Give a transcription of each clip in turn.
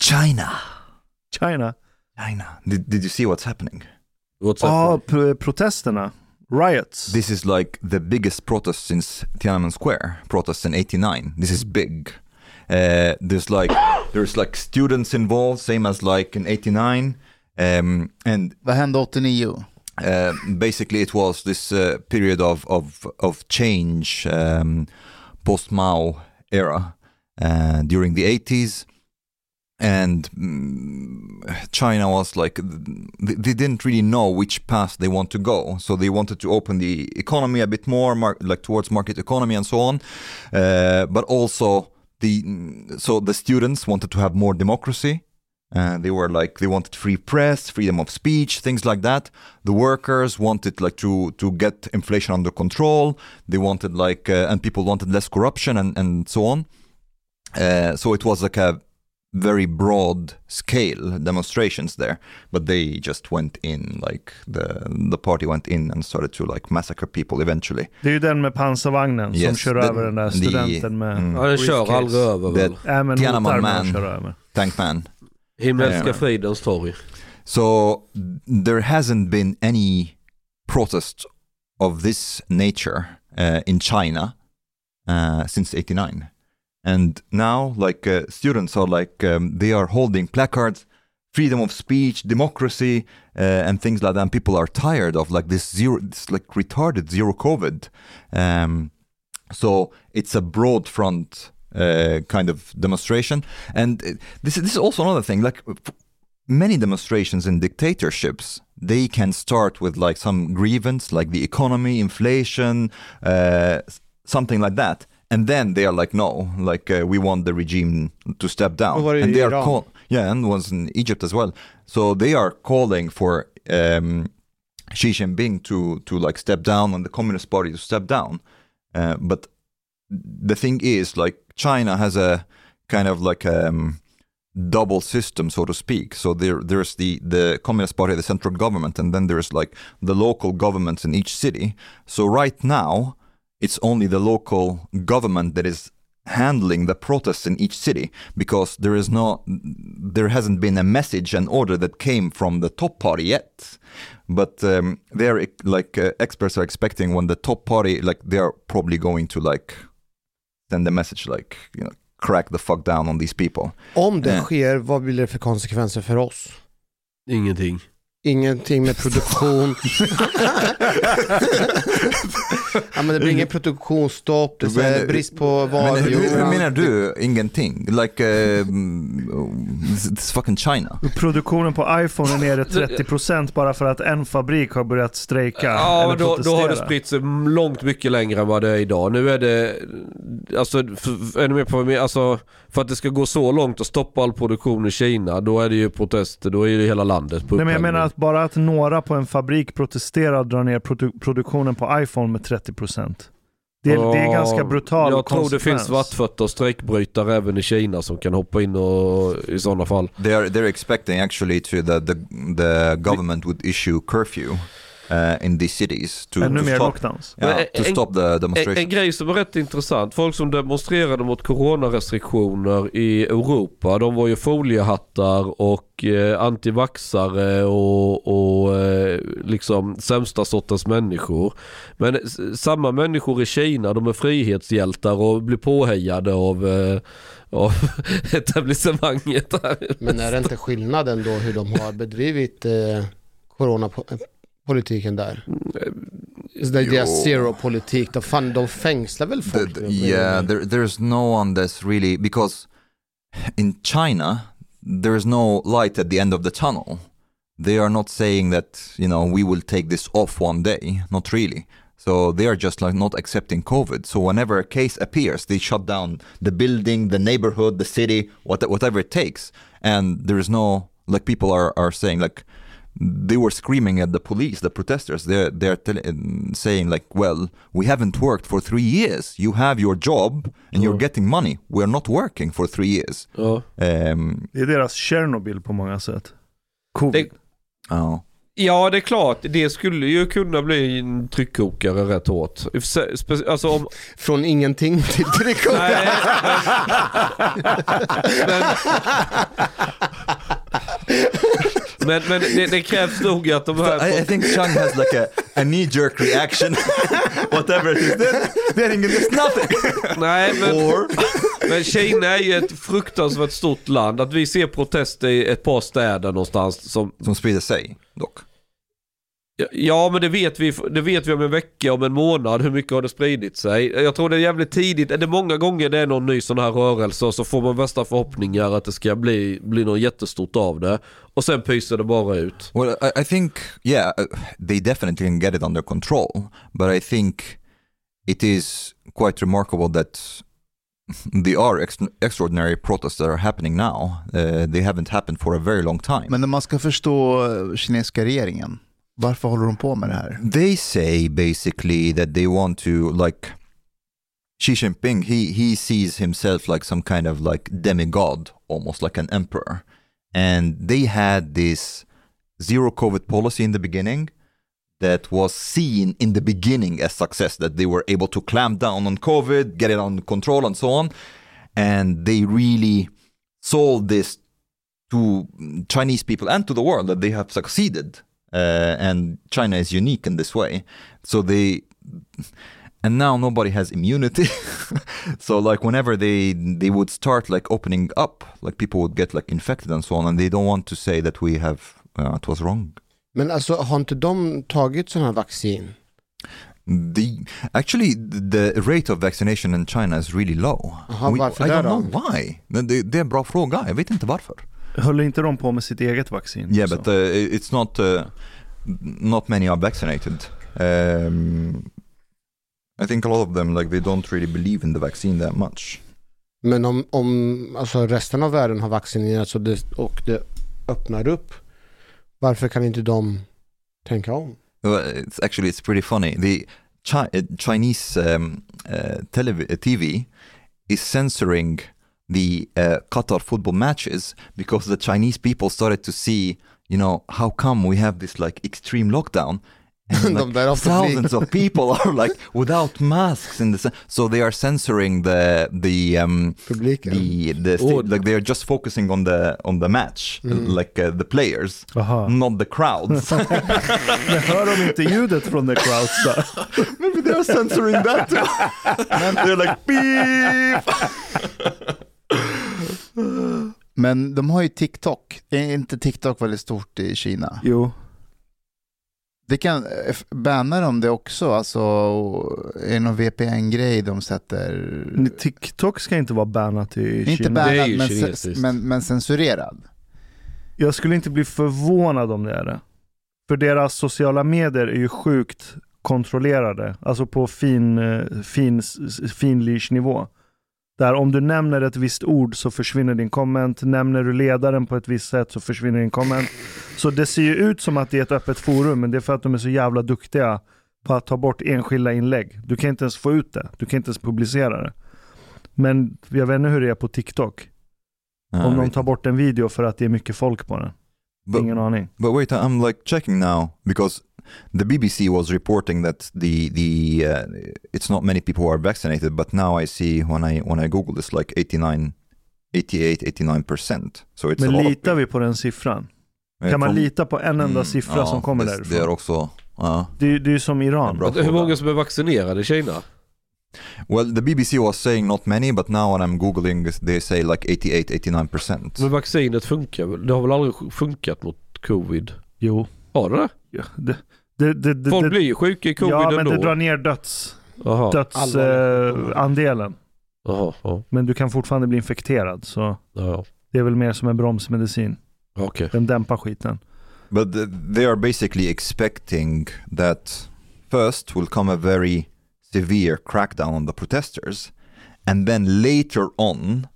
China. China. China. Did, did you see what's happening? What's ah, Ja, up? pr- protesterna. Riots. This is like the biggest protest since Tiananmen Square protest in 89. This is big. Uh, there's like there's like students involved, same as like in 89. Um, and Vad hände 89? uh, basically it was this uh, period of of of change um, post Mao era uh, during the 80s and mm, China was like they, they didn't really know which path they want to go so they wanted to open the economy a bit more mar- like towards market economy and so on uh, but also the so the students wanted to have more democracy uh, they were like they wanted free press, freedom of speech, things like that. The workers wanted like to to get inflation under control. They wanted like uh, and people wanted less corruption and and so on. Uh, so it was like a very broad scale demonstrations there, but they just went in like the the party went in and started to like massacre people eventually. Det är ju den med pansarvagnen som Yes, kör the- över den där the- studenten med... mm. Ja, den kör briefcase. aldrig över Det- väl? Äh, men Tiananmen hotar med att Man. köra över. Tankman. Himmelska Ja. fridens torg. So there hasn't been any protest of this nature uh, in China uh, since 89. And now, like, uh, students are like, um, they are holding placards, freedom of speech, democracy, uh, and things like that. And people are tired of like this zero, this like retarded zero COVID. Um, so it's a broad front uh, kind of demonstration. And uh, this, this is also another thing. Like, many demonstrations in dictatorships they can start with like some grievance like the economy inflation uh, something like that and then they are like no like uh, we want the regime to step down var and they are Iran? call- yeah and was in egypt as well so they are calling for um, Xi Jinping to to like step down and the Communist Party to step down. Uh, but the thing is, like China has a kind of like a um, double system, so to speak. So there there's the the Communist Party, the central government, and then there's like the local governments in each city. So right now, it's only the local government that is handling the protests in each city because there is no there hasn't been a message and order that came from the top party yet but um, they're like uh, experts are expecting when the top party like they are probably going to like send a message like you know crack the fuck down on these people Om det Nej. sker, vad blir det för konsekvenser för oss? Ingenting. Ingenting med produktion. ja, men det blir ingen produktionsstopp, det är Men- brist på Men varor. hur, hur menar du ingenting? Like uh, this, this fucking China Produktionen på iPhone är nere 30% bara för att en fabrik har börjat strejka. Ja, eller men då, då har det spritt sig långt mycket längre än vad det är idag. Nu är det, alltså, f- är ni med på vad alltså för att det ska gå så långt och stoppa all produktion i Kina, då är det ju protester, då är det hela landet på Nej, men jag menar att bara att några på en fabrik protesterar och drar ner produ- produktionen på iPhone med 30%. Det är, det är Ja, gann brutal Jag tror det finns svartfötter och strejkbrytare även i Kina som kan hoppa in och, i sådana fall. they're they're expecting actually to the the, the government would issue curfew uh, in these cities to, Ännu to mer stop lockdowns. yeah, Men to en- stop the En, demonstration en grej som är rätt intressant. Folk som demonstrerade mot coronarestriktioner i Europa. De var ju foliehattar och eh, antivaxare och, och eh, liksom sämsta sortens människor. Men samma människor i Kina, de är frihetshjältar och blir påhejade av, eh, av etablissemanget. Men är det inte skillnaden då hur de har bedrivit eh, coronapolitiken där? Så det är deras Jo. zero-politik, de, fan, de fängslar väl The- folk? the- nu? yeah there, there's no one that's really because in china there is no light at the end of the tunnel they are not saying that you know we will take this off one day not really so they are just like not accepting covid so whenever a case appears they shut down the building the neighborhood the city what, whatever it takes and there is no like people are, are saying like they were screaming at the police, the protesters. They're they're tell- um, saying like, "Well, we haven't worked for three years. You have your job and you're Ja. getting money. We're not working for three years." Ja. Um, Det är deras Tjernobyl på många sätt. Covid. Det- oh. ja, det är klart. Det skulle ju kunna bli en tryckkokare rätt hårt. Alltså om... Från ingenting till trikot. Nej, men, men, men det, det krävs nog att de här... I, I think Chang has like a, a knee jerk reaction. Whatever it is, they're, they're thinking it's nothing. Nej, men, or men Kina är ju ett fruktansvärt stort land. Att vi ser protester i ett par städer någonstans som... som sprider sig dock. Ja, men det vet, vi, det vet vi om en vecka, om en månad. Hur mycket har det spridit sig? Jag tror det är jävligt tidigt. Är det många gånger det är någon ny sån här rörelse och så får man värsta förhoppningar att det ska bli, bli något jättestort av det. Och sen pyser det bara ut. Well, I, I think, yeah, uh, they definitely can get it under control, but I think it is quite remarkable that there are ex- extraordinary protests that are happening now. Uh, they haven't happened for a very long time. Men om man ska förstå eh, kinesiska regeringen, varför håller de på med det här? they say basically that they want to like Xi Jinping. He he sees himself like some kind of like demigod, almost like an emperor, and they had this zero COVID policy in the beginning that was seen in the beginning as success that they were able to clamp down on covid get it under control and so on and they really sold this to chinese people and to the world that they have succeeded uh, and china is unique in this way so they and now nobody has immunity so like whenever they they would start like opening up like people would get like infected and so on and they don't want to say that we have uh, it was wrong Men alltså har inte de tagit sådana här vaccin? The actually the rate of vaccination in China is really low. Jaha, varför I det don't då? know why. Det, det är en bra fråga, jag vet inte varför. Höll inte de på med sitt eget vaccin? Yeah, också? but uh, it's not uh, not many are vaccinated. Um, I think a lot of them like they don't really believe in the vaccine that much. Men om, om alltså resten av världen har vaccinerats och det, och det öppnar upp, varför kan inte de tänka om? Well, it's actually it's pretty funny. The Chi- uh, Chinese um, uh, uh, TV is censoring the uh, Qatar football matches because the Chinese people started to see, you know, how come we have this like extreme lockdown. And, De like, där thousands of people are like without masks in the ce- so they are censoring the the um, Publiken? the the sta- Oh. like they are just focusing on the on the match like uh, the players Aha. not the crowds Men hör de inte ljudet från the crowds då? Maybe they're censoring that too. they're like beep. Men de har ju TikTok. Är inte TikTok väldigt stort i Kina? Jo. Det kan, eh, bannar de det också? Alltså, är det någon VPN-grej de sätter? TikTok ska inte vara bannat i Inte Kina. Bannad, ju men, men, men censurerad. Jag skulle inte bli förvånad om det är det. För deras sociala medier är ju sjukt kontrollerade. Alltså på fin, eh, fin, finlysch nivå. Där om du nämner ett visst ord så försvinner din comment. Nämner du ledaren på ett visst sätt så försvinner din comment. Så det ser ju ut som att det är ett öppet forum, men det är för att de är så jävla duktiga på att ta bort enskilda inlägg. Du kan inte ens få ut det. Du kan inte ens publicera det. Men jag vet inte hur det är på TikTok. Om de tar bort en video för att det är mycket folk på den. But, Ingen aning. but wait, I'm like checking now because the BBC was reporting that the the uh, it's not many people who are vaccinated, but now I see when I when I Google this like 89, 88, 89 percent. So it's a Men lot. litar vi på den siffran? Kan man From- lita på en enda Mm, siffra ja, som kommer det- därifrån? Det är också, ja. Det, det är ju som Iran. Hur många som är vaccinerade i Kina? Well, the BBC was saying not many, but now when I'm googling, they say like 88, 89 percent. Men vaccinet funkar väl? Det har väl aldrig funkat mot covid? Jo. Har det? Ja, det, det, det, det, Folk det, blir ju sjuka i covid ja, men ändå. det drar ner döds, dödsandelen. Ja. men du kan fortfarande bli infekterad. Så Ja, det är väl mer som en bromsmedicin. ja. okej. Den dämpar skiten. But th- they are basically expecting that first will come a very severe crackdown on the protesters, and then later on,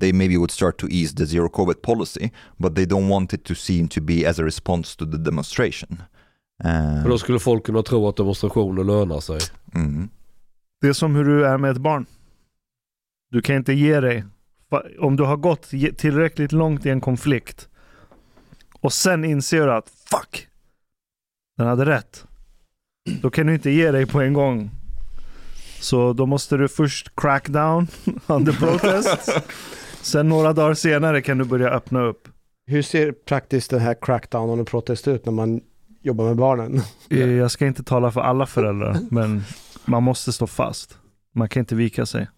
they maybe would start to ease the zero COVID policy, but they don't want it to seem to be as a response to the demonstration. Uh, För då skulle folk kunna tro att demonstrationer lönar sig. mm. Det är som hur du är med ett barn. Du kan inte ge dig. Om du har gått tillräckligt långt i en konflikt och sen inser du att fuck, den hade rätt. Då kan du inte ge dig på en gång. Så då måste du först crack down on the protest. Sen några dagar senare kan du börja öppna upp. Hur ser praktiskt den här crackdown och protest ut när man jobbar med barnen? Eh, Jag ska inte tala för alla föräldrar, men man måste stå fast. Man kan inte vika sig.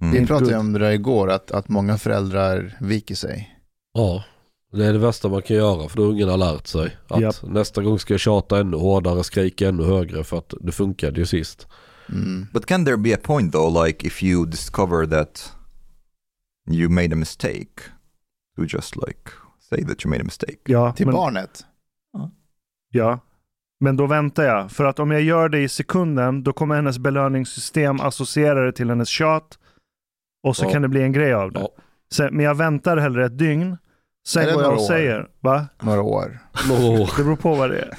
Mm. Vi pratade ju om det där igår, att, att många föräldrar viker sig. Ja, det är det värsta man kan göra för då ungen har lärt sig. Att Japp. nästa gång ska jag tjata ännu hårdare, skrika ännu högre för att det funkade ju sist. Mm. But can there be a point though, like if you discover that you made a mistake, to just like say that you made a mistake? Ja, Till men, barnet. ja. men då väntar jag. För att om jag gör det i sekunden, då kommer hennes belöningssystem associera det till hennes tjat. Och så Ja. kan det bli en grej av det. Ja. Sen, men jag väntar hellre ett dygn. Sen Eller går jag år. säger, va? Några år. Det beror på vad det är.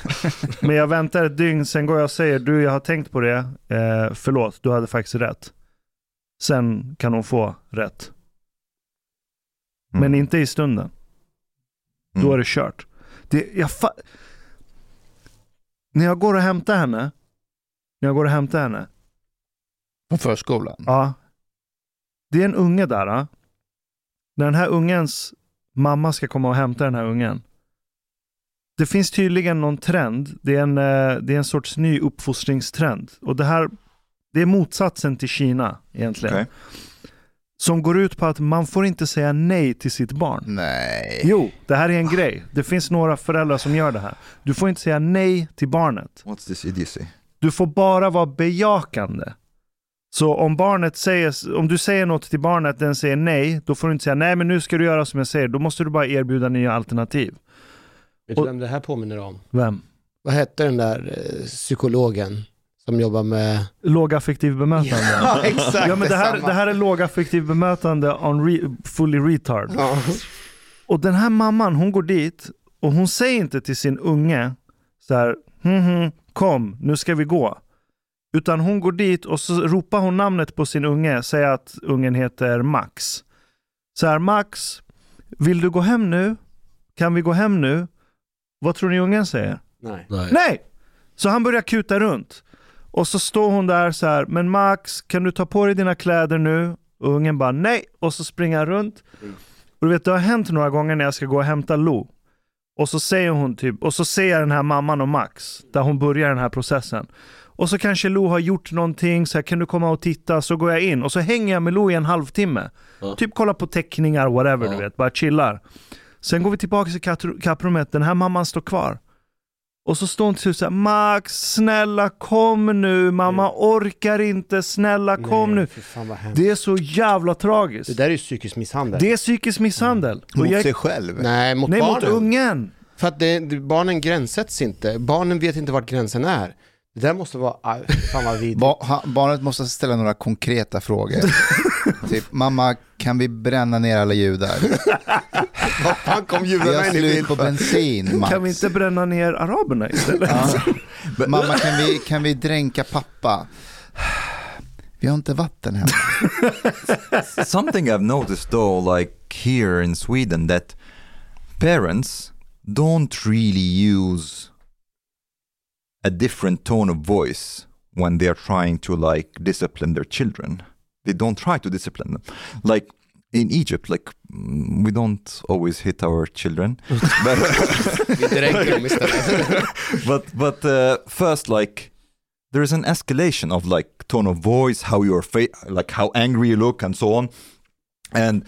Men jag väntar ett dygn, sen går jag och säger, du jag har tänkt på det, eh, förlåt, du hade faktiskt rätt. Sen kan hon få rätt. Mm. Men inte i stunden. Mm. Då är det kört. Det, jag fa- när jag går och hämtar henne, när jag går och hämtar henne, På förskolan. ja. Det är en unge där. Ja. När den här ungens mamma ska komma och hämta den här ungen. Det finns tydligen någon trend. Det är en, eh, det är en sorts ny uppfostringstrend. Och det här, det är motsatsen till Kina egentligen. Okej. Som går ut på att man får inte säga nej till sitt barn. Nej. Jo, det här är en grej. Det finns några föräldrar som gör det här. Du får inte säga nej till barnet. What's this idiocy? Du får bara vara bejakande. Så om barnet säger, om du säger något till barnet, den säger nej, då får du inte säga nej men nu ska du göra som jag säger. Då måste du bara erbjuda nya alternativ. Vet du vem det här påminner om? Vem? Vad hette den där eh, psykologen som jobbar med... Lågaffektiv bemötande. exakt Ja men det här, det här är lågaffektiv bemötande on re, fully retard. Ja. Och den här mamman, hon går dit och hon säger inte till sin unge så här, hm, hm, kom, nu ska vi gå. Utan hon går dit och så ropar hon namnet på sin unge, säger att ungen heter Max. Så här, Max, vill du gå hem nu? Kan vi gå hem nu? Vad tror ni ungen säger? Nej. nej. Nej! Så han börjar kuta runt. Och så står hon där så här, men Max, kan du ta på dig dina kläder nu? Och ungen bara nej, och så springer han runt. Och du vet, det har hänt några gånger när jag ska gå och hämta Lo. Och så säger hon typ, och så ser jag den här mamman och Max, där hon börjar den här processen. Och så kanske Lo har gjort någonting, så här, kan du komma och titta? Så går jag in och så hänger jag med Lo i en halvtimme. Ja. Typ kolla på teckningar, whatever Ja. du vet, bara chillar. Sen går vi tillbaka till kapprummet, den här mamman står kvar. Och så står hon till slut såhär, Max, snälla kom nu, mamma orkar inte, snälla kom Nej, nu. Det är så jävla tragiskt. Det där är ju psykisk misshandel. Det är psykisk misshandel. Och Mot jag, sig själv. Nej, mot nej, mot barnen. ungen. För att det, barnen gränssätts inte. Barnen vet inte vart gränsen är. Det där måste vara, ah, fan vad vidrigt. Ba- ha- barnet måste ställa några konkreta frågor. typ, mamma, kan vi bränna ner alla judar? Vad fan kom judarna in i slut bild på bensin, Max. Kan vi inte bränna ner araberna istället? Ja. Mamma, kan vi, kan vi dränka pappa? Vi har inte vatten hemma. Something I've noticed though, like here in Sweden, that parents don't really use a different tone of voice when they are trying to like discipline their children. They don't try to discipline them. Like in Egypt, like mm, we don't always hit our children, but Vi dränker dem istället. but but uh, first like there is an escalation of like tone of voice how you're fa- like how angry you look and so on and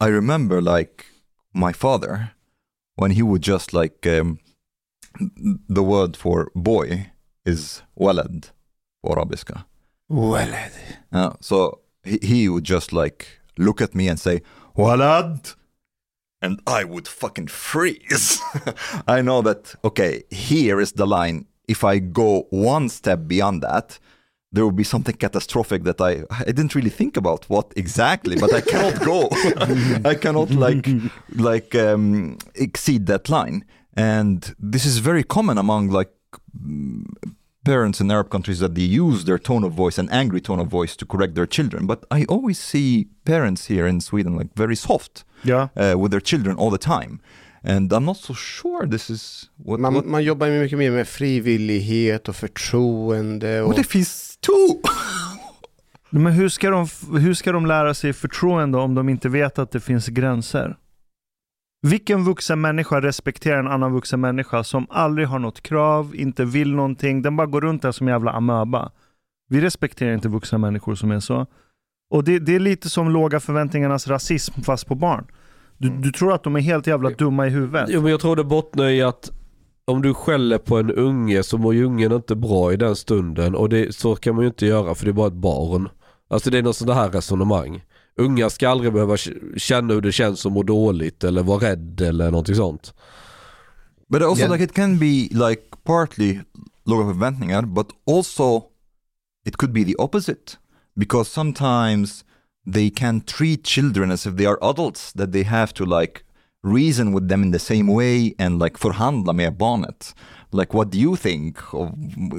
i remember like my father when he would just like um, the word for boy is walad på arabiska Walad. uh, so he, he would just like look at me and say walad and I would fucking freeze. I know that, okay, here is the line. If I go one step beyond that, there will be something catastrophic that I I didn't really think about what exactly, but I cannot go. I cannot like like um, exceed that line, and this is very common among like mm, parents in Arab countries that they use their tone of voice, an angry tone of voice, to correct their children. But I always see parents here in Sweden like very soft Ja. uh, with their children all the time, and I'm not so sure this is what. Man, what man jobbar ju mycket mer med frivillighet och förtroende. Och, what if he's two? Men hur ska, de, hur ska de lära sig förtroende om de inte vet att det finns gränser? Vilken vuxen människa respekterar en annan vuxen människa som aldrig har något krav, inte vill någonting, den bara går runt där som en jävla amöba. Vi respekterar inte vuxna människor som är så. Och det, det är lite som låga förväntningarnas rasism fast på barn. Du, du tror att de är helt jävla dumma i huvudet. Jo men jag tror det bottnar i att om du skäller på en unge så mår ju ungen inte bra i den stunden och det, så kan man ju inte göra för det är bara ett barn. Alltså det är något sånt här resonemang. Unga ska aldrig behöva känna hur det känns att må dåligt eller vara rädd eller någonting sånt. But also Yeah. like it can be like partly låga förväntningar but also it could be the opposite because sometimes they can treat children as if they are adults that they have to like reason with them in the same way and like förhandla med barnet. Like what do you think? Of,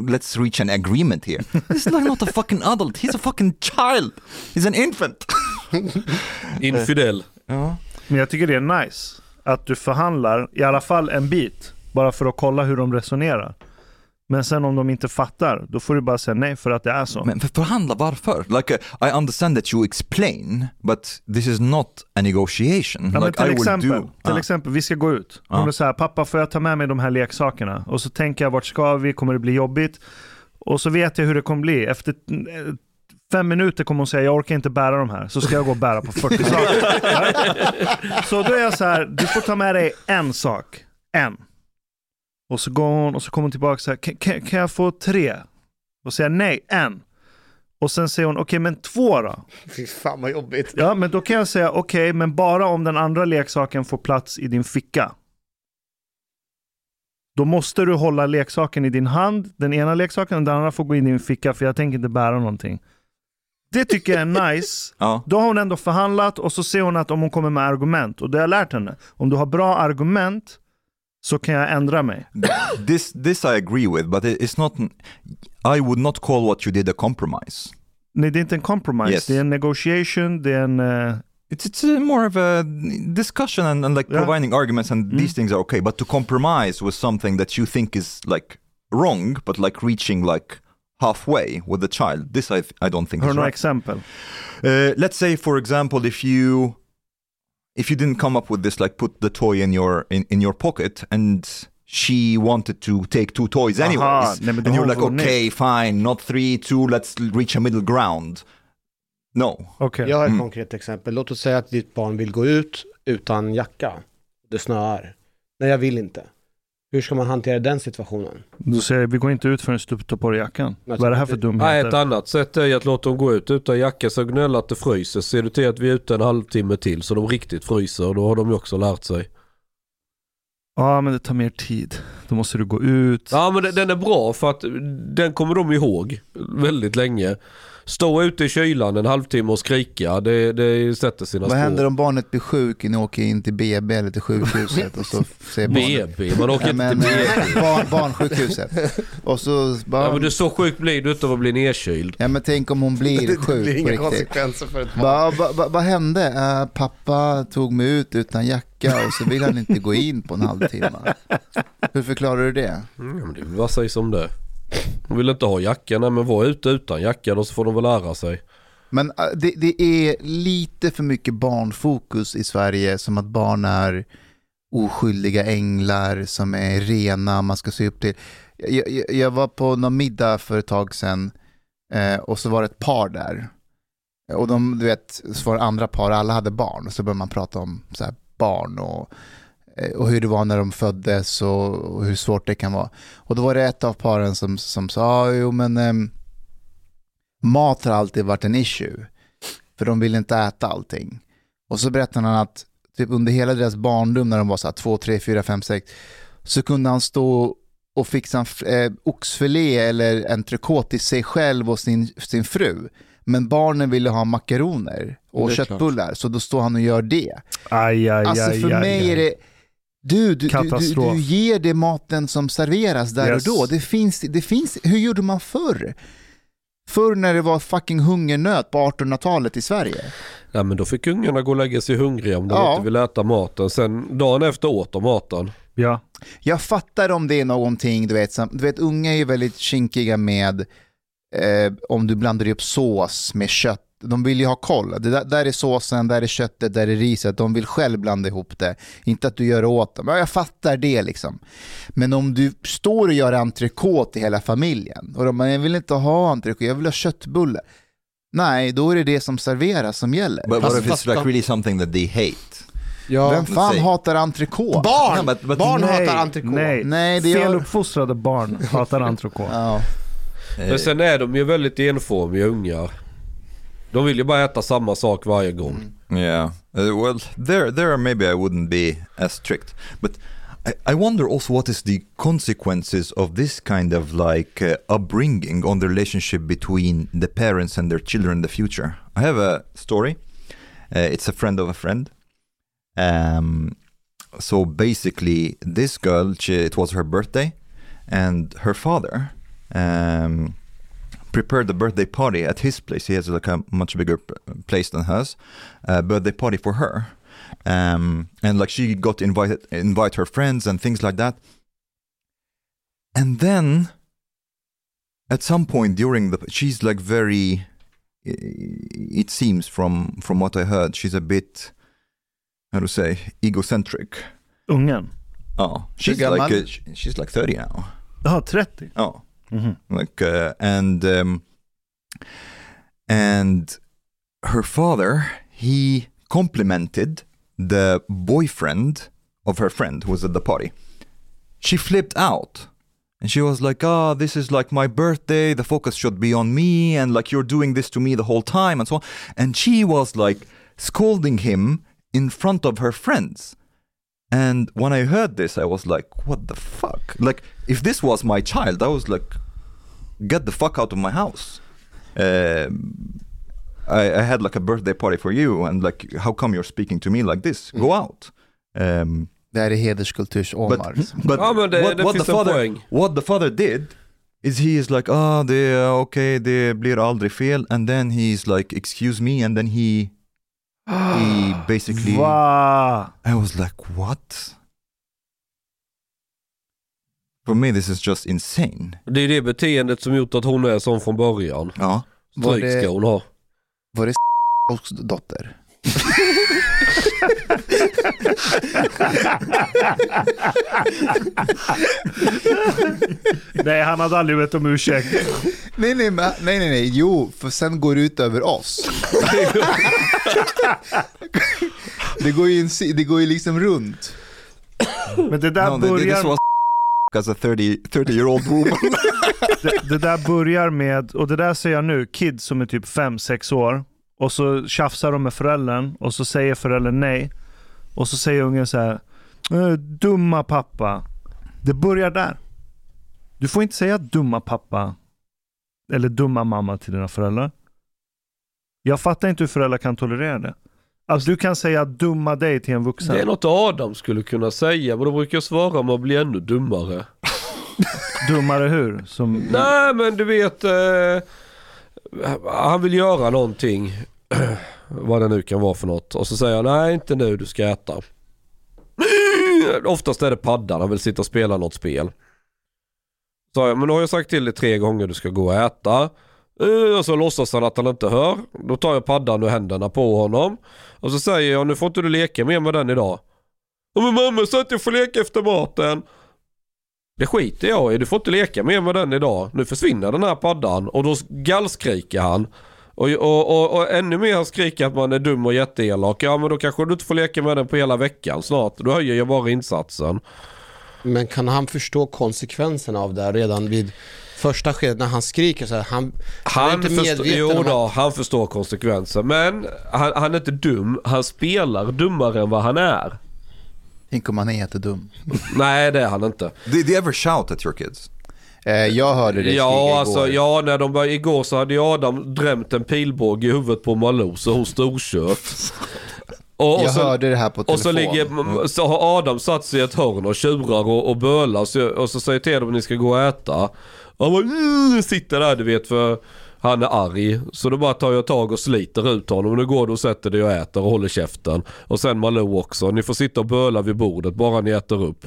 let's reach an agreement here. This is like not a fucking adult, he's a fucking child. He's an infant. Infidel. ja. Men jag tycker det är nice att du förhandlar i alla fall en bit. Bara för att kolla hur de resonerar. Men sen om de inte fattar, då får du bara säga nej för att det är så. Men för förhandla varför? Like uh, I understand that you explain, but this is not a negotiation. Ja, like till, I will exempel, do. till Ah. exempel, vi ska gå ut. Ja. Hon är så här, pappa får jag ta med mig de här leksakerna? Och så tänker jag, vart ska vi? Kommer det bli jobbigt? Och så vet jag hur det kommer bli. Efter eh, fem minuter kommer hon säga, jag orkar inte bära de här. Så ska jag gå och bära på 40 saker. Så då är jag så här, du får ta med dig en sak. En. Och så går hon och så kommer hon tillbaka så här, "Kan- kan, jag få tre? Och säger nej, en. Och sen säger hon, okej men två då? Fy fan vad jobbigt. Ja, men då kan jag säga okej, men bara om den andra leksaken får plats i din ficka. Då måste du hålla leksaken i din hand, den ena leksaken, och den andra får gå in i din ficka för jag tänker inte bära någonting. Det tycker jag är nice. Ja. Då har hon ändå förhandlat och så ser hon att om hon kommer med argument, och det har jag lärt henne. Om du har bra argument så kan jag ändra mig. this this I agree with, but it- it's not. I would not call what you did a compromise. Nej, det är inte en compromise. Yes. Det är en negotiation, det är en... eh, It's it's uh, more of a discussion and, and like Yeah. providing arguments, and these things are okay. But to compromise with something that you think is like wrong, but like reaching like halfway with the child, this I I don't think har is du några right. exempel? Uh, let's say, for example, if you if you didn't come up with this, like put the toy in your in, in your pocket, and she wanted to take two toys Aha, anyways, nej, men då and you're like, okay, fine, not three, two, let's reach a middle ground. No, Okej. Jag har ett Mm. konkret exempel. Låt oss säga att ditt barn vill gå ut utan jacka. Det snöar. Nej, jag vill inte. Hur ska man hantera den situationen? Då säger jag, vi går inte ut förrän du tar på dig jackan. Vad är det här för Nej, dumheter? ett annat sätt är att låta dem gå ut utan jacka så gnälla att det fryser. Ser du till att vi är ute en halvtimme till så de riktigt fryser och då har de ju också lärt sig. Ja, men det tar mer tid. Då måste du gå ut. Ja men den- den är bra för att den kommer de ihåg väldigt länge. Stå ute i kylan en halvtimme och skrika, det, det sätter sina Vad spår. händer om barnet blir sjuk och ni åker in till BB eller till sjukhuset och så barnet... BB, man åker Ja, inte till BB. barn, barnsjukhuset. Och så bara... Ja men du så sjuk blir du inte av att bli nedkyld. Ja men tänk om hon blir sjuk på riktigt. konsekvenser för ett Va, va, va, vad hände? Eh, pappa tog mig ut utan jacka och så vill han inte gå in på en halvtimme. Hur förklarar du det? Mm, det vad sägs om det? De vill inte ha jacka, nej men var ute utan jacka då så får de väl lära sig. Men äh, det, det är lite för mycket barnfokus i Sverige som att barn är oskyldiga änglar som är rena, man ska se upp till. Jag, jag, jag var på någon middag för ett tag sedan eh, och så var det ett par där. Och de, du vet, så var det andra par, alla hade barn. Och så började man prata om så här, barn och, och hur det var när de föddes och, hur svårt det kan vara. Och då var det ett av paren som, som sa, "Ah, jo men ehm, mat har alltid varit en issue. För de vill inte äta allting. Och så berättade han att typ under hela deras barndom när de var så här 2, 3, 4, 5, 6 så kunde han stå och fixa en eh, oxfilé eller entrecote till sig själv och sin, sin fru. Men barnen ville ha makaroner och köttbullar, så då står han och gör det. Aj, aj, Alltså för aj, mig är det... Du, du, du, du, Katastrof. du ger det maten som serveras där Yes. och då. Det finns, det finns, hur gjorde man förr? Förr när det var fucking hungernöt på 1800-talet i Sverige. Nej men då fick ungarna gå och lägga sig hungriga om de Ja. inte ville äta maten. Sen dagen efter åt de maten. Ja. Jag fattar om det är någonting, du vet, som, du vet unga är ju väldigt kinkiga med eh, om du blandar upp sås med kött. De vill ju ha koll. Det där, där är såsen, där är köttet, där är riset. De vill själv blanda ihop det. Inte att du gör det åt dem. Ja, jag fattar det liksom. Men om du står och gör entrecote till hela familjen och de bara, jag vill inte ha entrecote, jag vill ha köttbullar. Nej, då är det det som serveras som gäller. But what if it's like de- really something that they hate? Ja, Vem fan hatar entrecote? barn! Ja, but- but barn nej, hatar entrecote. Nej, Nej, det gör- feluppfostrade barn hatar entrecote. Ja. Eh, Men sen är de ju väldigt enformiga ungar. De vill ju bara äta samma sak varje gång. Yeah. Uh, well, there, there maybe I wouldn't be as strict, but I, I wonder also what is the consequences of this kind of like uh, upbringing on the relationship between the parents and their children in the future. I have a story. Uh, it's a friend of a friend. Um, so basically, this girl, she, it was her birthday, and her father um, prepared a birthday party at his place. He has like a much bigger place than hers. A birthday party for her, um, and like she got invited, invite her friends and things like that. And then, at some point during the, she's like very. It seems from from what I heard, she's a bit, how to say, egocentric. Ungen? Oh, she's gammal? like uh, sh- she's like thirty now. Jaha, 30? Oh, Mhm. like uh, and um, and her father he complimented the boyfriend of her friend who was at the party. She flipped out and she was like ah this is like my birthday. The focus should be on me and like you're doing this to me the whole time and so on. And she was like scolding him in front of her friends and when I heard this, I was like, what the fuck? Like, if this was my child, I was like, get the fuck out of my house. Um, I, I had like a birthday party for you, and like, how come you're speaking to me like this? Go out. Um, Det här är hederskulturs-Omar. but but Ja, men det- what, det what, finns the en father, poäng. what the father did is he is like, ah, det är okej, det blir aldrig fel. And then he's like, excuse me, and then he, he basically... I was like, what? For me this is just insane. Det är det beteendet som gjort att hon är som från början. Ja. Var Stryk ska hon ha. var det dotter? Nej, han hade aldrig bett om ursäkt. Nej, nej, nej, nej, nej, jo, för sen går det ut över oss. det, går ju en, si- det går ju liksom runt. Men det där No, th- this börjar... was as a 30, 30 year old woman. det, det där börjar med, och det där säger jag nu, kids som är typ 5-6 år och så tjafsar de med föräldern och så säger föräldern nej. Och så säger ungen så här, "Eh, dumma pappa. Det börjar där. Du får inte säga dumma pappa eller dumma mamma till dina föräldrar. Jag fattar inte hur föräldrar kan tolerera det. Att du kan säga dumma dig till en vuxen. Det är något Adam skulle kunna säga, men då brukar jag svara om att bli ännu dummare. Dummare hur? Som... Nej men du vet, eh, han vill göra någonting, vad det nu kan vara för något. Och så säger jag, nej inte nu, du ska äta. Oftast är det paddan, han vill sitta och spela något spel. Så jag, men då har jag sagt till dig tre gånger du ska gå och äta. Eh, och så låtsas han att han inte hör. Då tar jag paddan ur händerna på honom. Och så säger jag, nu får inte du leka mer med den idag. Men mamma sa att jag får leka efter maten. Det skiter jag i, du får inte leka mer med den idag. Nu försvinner den här paddan och då gallskriker han. Och, och, och, och ännu mer skriker att man är dum och jätteelak. Ja men då kanske du inte får leka med den på hela veckan snart. Då höjer jag bara insatsen. Men kan han förstå konsekvenserna av det redan vid första skedet när han skriker så här? Han, han är inte förstår, medveten jo om då, han förstår konsekvenser. Men han, han är inte dum, han spelar dummare än vad han är. Tänk om han är jättedum. Nej det är han inte. Did you ever shout at your kids? Eh, jag hörde det Ja skrika alltså, igår. ja när de var igår så hade Adam drämt en pilbåge i huvudet på Malou så hon storkört. Och, och jag så, hörde det här på telefon. och så, ligger, så har Adam satt sig i ett hörn och tjurar och, och bölar så, och så säger till dem att ni ska gå och äta. Och bara, mm, sitter där du vet för han är arg. Så då bara tar jag tag och sliter ut honom. Nu går du och sätter dig och äter och håller käften. Och sen Malou också. Ni får sitta och böla vid bordet bara ni äter upp.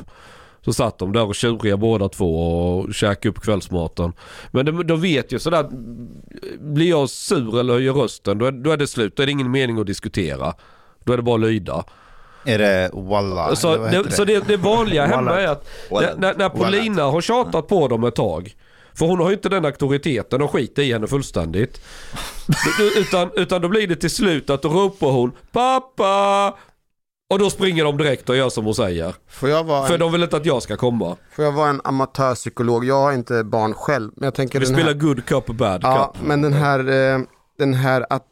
Så satt de där och tjuriga båda två och käkade upp kvällsmaten. Men de, de vet ju sådär, blir jag sur eller höjer rösten då är, då är det slut. Då är det ingen mening att diskutera. Då är det bara att lyda. Är det Walla? Så, det, så det, det vanliga hemma är att när, när, när Paulina har tjatat på dem ett tag. För hon har ju inte den auktoriteten och skiter i henne fullständigt. utan, utan då blir det till slut att då ropar hon Pappa! Och då springer de direkt och gör som hon säger. Får jag vara För en, de vill inte att jag ska komma. får jag vara en amatörpsykolog? Jag har inte barn själv. Men jag tänker Vi spelar här, good cup och bad Ja, cup. men den här, eh, den här att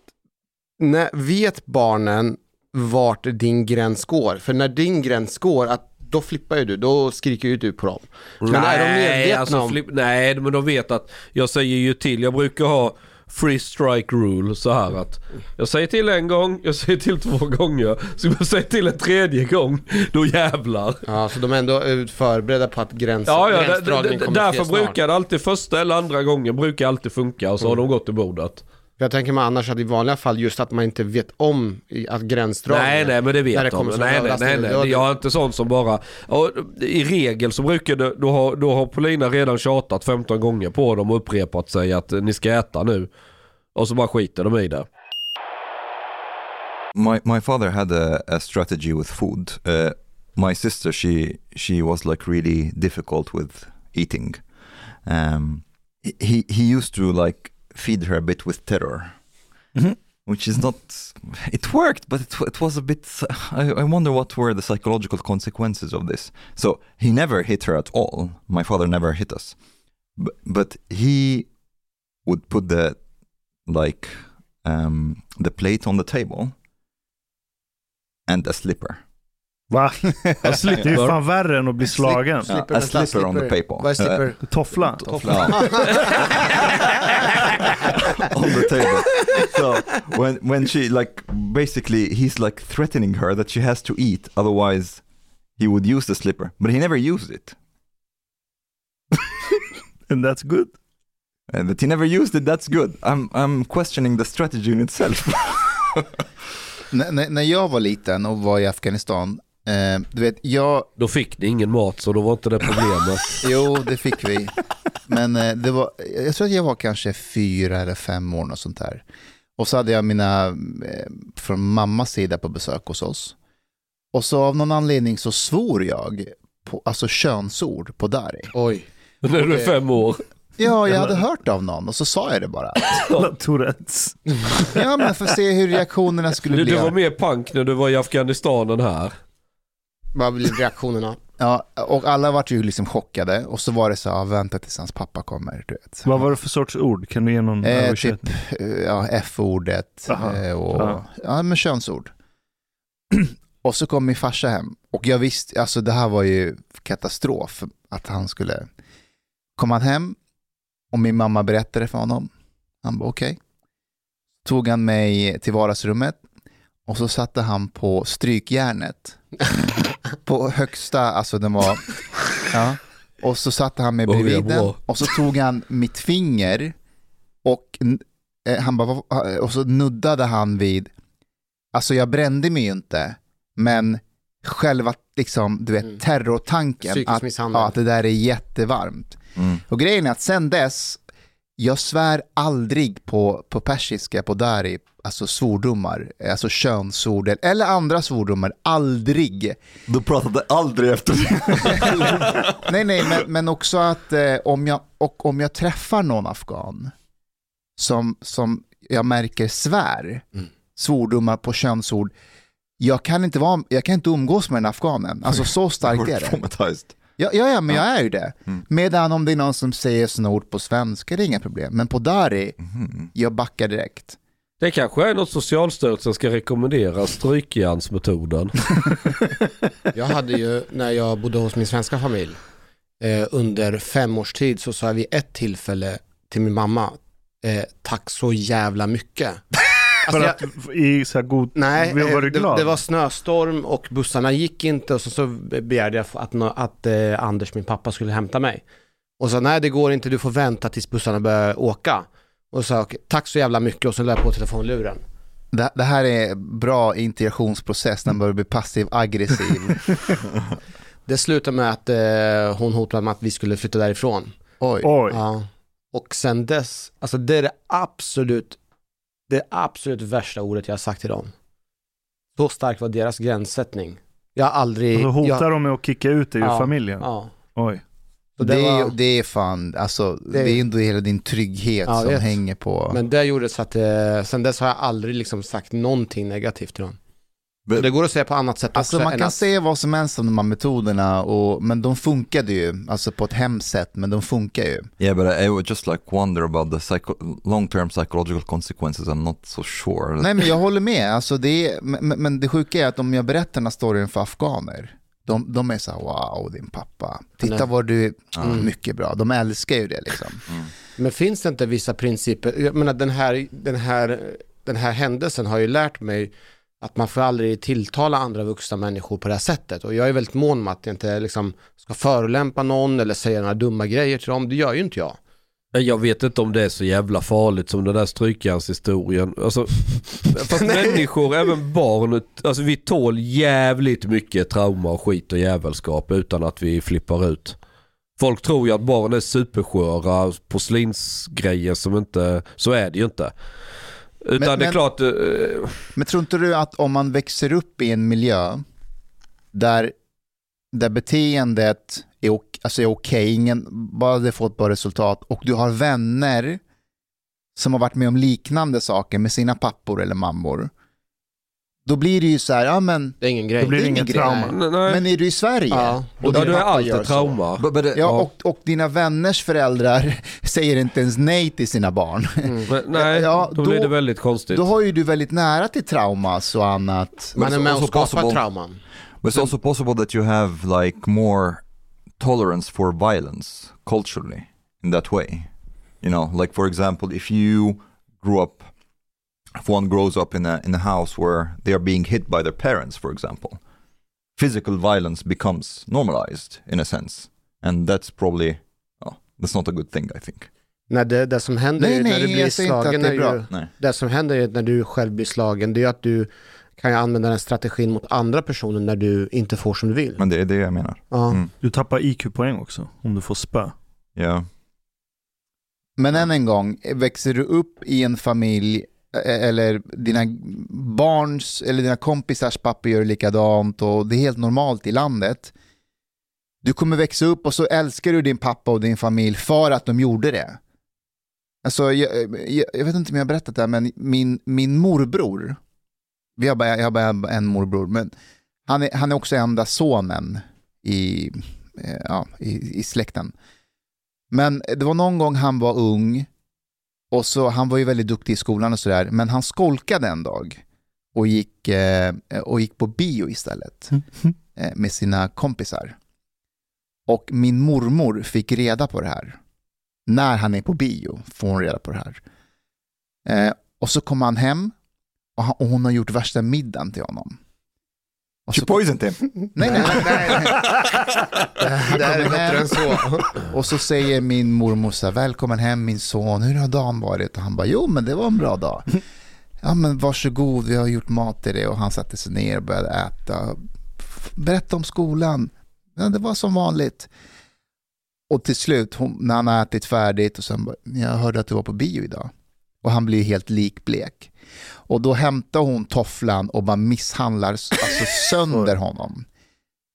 när, vet barnen vart din gräns går? För när din gräns går, att då flippar ju du, då skriker ju du på dem. Men är de medvetna alltså, om... nej, men de vet att jag säger ju till. Jag brukar ha free strike rule så här att jag säger till en gång, jag säger till två gånger. Så jag säger till en tredje gång, då jävlar. Ja, så de är ändå förberedda på att gräns, Ja, ja, gränsdragningen kommer därför brukar det alltid första eller andra gången brukar alltid funka och så har de gått till bordet. Jag tänker mig annars att i vanliga fall just att man inte vet om att gränsdragningen... Nej, nej, men det När vet det de. kommer Nej, nej, nej, nej. Jag är inte sån som bara... Och I regel så brukar det, då har, då har Polina redan tjatat 15 gånger på dem och upprepat sig att ni ska äta nu. Och så bara skiter de i det. My my father had a, a strategy with food. Uh, my sister, she she was like really difficult with eating. Um, he he used to like feed her a bit with terror, Mhm. which is not. It worked, but it, it was a bit. I, I wonder what were the psychological consequences of this. So he never hit her at all. My father never hit us, but, but he would put the like um, the plate on the table and a slipper. Va? Jag Det är slipper. fan värre än att bli slagen. Slipper, a slipper on the slipper. paper. Vad är slipper? Toffla. Toffla. on the table. So when when she like basically he's like threatening her that she has to eat, otherwise he would use the slipper, but he never used it. And that's good. And that he never used it, that's good. I'm I'm questioning the strategy in itself. När- när jag var liten och var i Afghanistan, eh, du vet, jag, Då fick ni ingen mat så då var inte det problemet. jo det fick vi. Men eh, det var, jag tror att jag var kanske fyra eller fem år och sånt där. Och så hade jag mina, eh, från mammas sida på besök hos oss. Och så av någon anledning så svor jag, på, alltså könsord på dari. Oj. När du är fem år. Ja, jag hade hört av någon och så sa jag det bara. Tourettes. Ja, men för att se hur reaktionerna skulle Du, bli. du var mer punk när du var i Afghanistan än här. Vad blir reaktionerna? Ja, och alla vart ju liksom chockade och så var det så här, vänta tills hans pappa kommer, du vet. Vad var det för sorts ord? Kan du ge någon Eh, översättning? Eh, Ja, F-ordet Aha, eh, och ja. ja, men könsord. och så kom min farsa hem och jag visste, alltså det här var ju katastrof att han skulle, kom han hem och min mamma berättade för honom. Han bara okej. Tog han mig till vardagsrummet och så satte han på strykjärnet. på högsta, alltså den var, ja. Och så satte han mig bredvid den och så tog han mitt finger och eh, han bara, "Vad- och så nuddade han vid, alltså jag brände mig ju inte, men själva liksom, du vet, Mm. terrortanken Psykisk att, ja, att det där är jättevarmt. Mm. Och grejen är att sen dess, jag svär aldrig på, på persiska, på dari, alltså svordomar, alltså könsord eller andra svordomar, aldrig. Du pratade aldrig efter Nej, nej, men, men också att eh, om, jag, och om jag träffar någon afghan som, som jag märker svär, Mm. svordomar på könsord, jag kan inte, vara, jag kan inte umgås med den afghanen. Alltså så starkt är det. Ja, ja, ja men jag är ju det. Mm. Medan om det är någon som säger ord på svenska, det är inga problem. Men på dari, Mhm. jag backar direkt. Det kanske är något Socialstyrelsen ska rekommendera, strykjärnsmetoden. Jag hade ju, när jag bodde hos min svenska familj, eh, under fem års tid så sa jag vid ett tillfälle till min mamma, eh, tack så jävla mycket. För Alltså, jag- att i så här god... Nej, var eh, du det, glad? det var snöstorm och bussarna gick inte och så, så begärde jag att, nå- att eh, Anders, min pappa, skulle hämta mig. Och så nej det går inte, du får vänta tills bussarna börjar åka. Och så sa "Okej, tack så jävla mycket och så lade jag på telefonluren. Det, det här är bra integrationsprocess när man börjar bli passiv aggressiv. Det slutade med att eh, hon hotade med att vi skulle flytta därifrån. Oj. Oj. Ja. Och sen dess, alltså det är det absolut, det absolut värsta ordet jag har sagt till dem. Så stark var deras gränssättning. Jag har aldrig... Och så hotar jag, de med att kicka ut dig ur Ja. familjen. ja. Oj. Så Det, det är, var, det är fan, alltså det, Det- är ändå hela din trygghet Ja, som vet. hänger på. men det gjorde så att, eh, sen dess har jag aldrig liksom sagt någonting negativt till dem. Så det går att säga på annat sätt Alltså också. man kan att- säga vad som helst om de här metoderna, och, men de funkade ju, alltså på ett hemskt sätt, men de funkar ju. Yeah, but I, I would just like wonder about the psycho- long-term psychological consequences. I'm not so sure. Nej men jag håller med, alltså det är, men, men det sjuka är att om jag berättar den här storyn för afghaner, de, de är så här, wow din pappa, titta Nej. vad du, Mm. mycket bra, de älskar ju det liksom. Men finns det inte vissa principer, jag menar den här, den här, den här händelsen har ju lärt mig att man får aldrig tilltala andra vuxna människor på det här sättet. Och jag är väldigt mån om att jag inte liksom ska förolämpa någon eller säga några dumma grejer till dem. Det gör ju inte jag. Jag vet inte om det är så jävla farligt som den där strykjärnshistorien. Alltså, fast människor, även barn, alltså vi tål jävligt mycket trauma och skit och jävelskap utan att vi flippar ut. Folk tror ju att barn är supersköra porslinsgrejer som inte, så är det ju inte. Utan Men- det är men- klart, eh, Men tror inte du att om man växer upp i en miljö där, där beteendet är, alltså är okej, ingen, bara det får ett bra resultat och du har vänner som har varit med om liknande saker med sina pappor eller mammor, då blir det ju så här, ja men, Det är ingen grej. Då blir det är ingen ingen trauma. nej, men är du i Sverige? Ja, och ja, din då är pappa allt gör ett så. trauma. But, but uh, Ja, och, och dina vänners föräldrar säger inte ens nej till sina barn. Mm. Men, nej, Ja, då, blir då- det väldigt konstigt. Då har ju du väldigt nära till traumas och annat. Man är med och skapar possible- trauman. But it's also possible that you have like more tolerance for violence culturally in that way. You know, like for example, if you grew up, if one grows up in a in a house where they are being hit by their parents, for example, physical violence becomes normalized in a sense, and that's probably oh, that's not a good thing, I think. När det, det som händer Nej, är när nej, du blir slagen, det är är bra. ju, Nej. det som händer är när du själv blir slagen, det är att du kan ju använda den strategin mot andra personer när du inte får som du vill. Men det är det jag menar. Ja. Mm. Du tappar IQ-poäng också om du får spö. Yeah. Men än en gång, växer du upp i en familj eller dina barns eller dina kompisars pappa gör likadant och det är helt normalt i landet. Du kommer växa upp och så älskar du din pappa och din familj för att de gjorde det. Alltså, jag, jag, jag vet inte om jag har berättat det här, men min, min morbror, vi har bara, jag har bara en morbror, men han är, han är också enda sonen i, eh, ja, i, i släkten. Men det var någon gång han var ung och så, han var ju väldigt duktig i skolan och sådär, men han skolkade en dag och gick, eh, och gick på bio istället eh, med sina kompisar. Och min mormor fick reda på det här. När han är på bio får hon reda på det här. Eh, och så kom han hem och, han, och hon har gjort värsta middagen till honom. Och She så, poisoned him. nej, nej, nej, nej. Det här är bättre än så. Och så säger min mormor så här, välkommen hem min son, hur har dagen varit? Och han bara, jo men det var en bra dag. Ja men varsågod, vi har gjort mat till dig. Och han satte sig ner och började äta. Berätta om skolan. Ja, det var som vanligt. Och till slut, hon, när han har ätit färdigt och sen bara, jag hörde att du var på bio idag. Och han blir helt likblek. Och då hämtar hon tofflan och bara misshandlar alltså, sönder honom.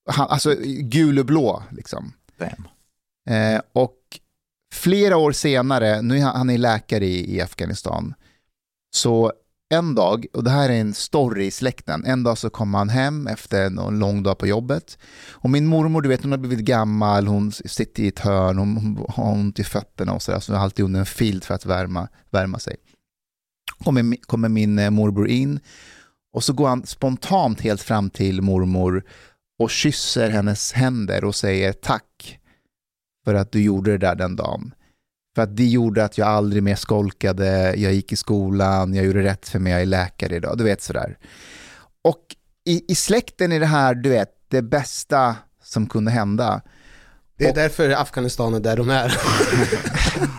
Han, alltså gul och blå liksom. Eh, och flera år senare, nu är han, han är läkare i, i Afghanistan, så en dag, och det här är en story i släkten, en dag så kommer han hem efter en lång dag på jobbet. Och min mormor, du vet hon har blivit gammal, hon sitter i ett hörn, hon, hon har ont i fötterna och sådär, så hon har alltid under en filt för att värma, värma sig. Kommer, kommer min eh, morbror in och så går han spontant helt fram till mormor och kysser hennes händer och säger tack för att du gjorde det där den dagen. För att det gjorde att jag aldrig mer skolkade, jag gick i skolan, jag gjorde rätt för mig, jag är läkare idag, du vet sådär. Och i, i släkten är det här, du vet, det bästa som kunde hända. Det är Och- därför Afghanistan är där de är.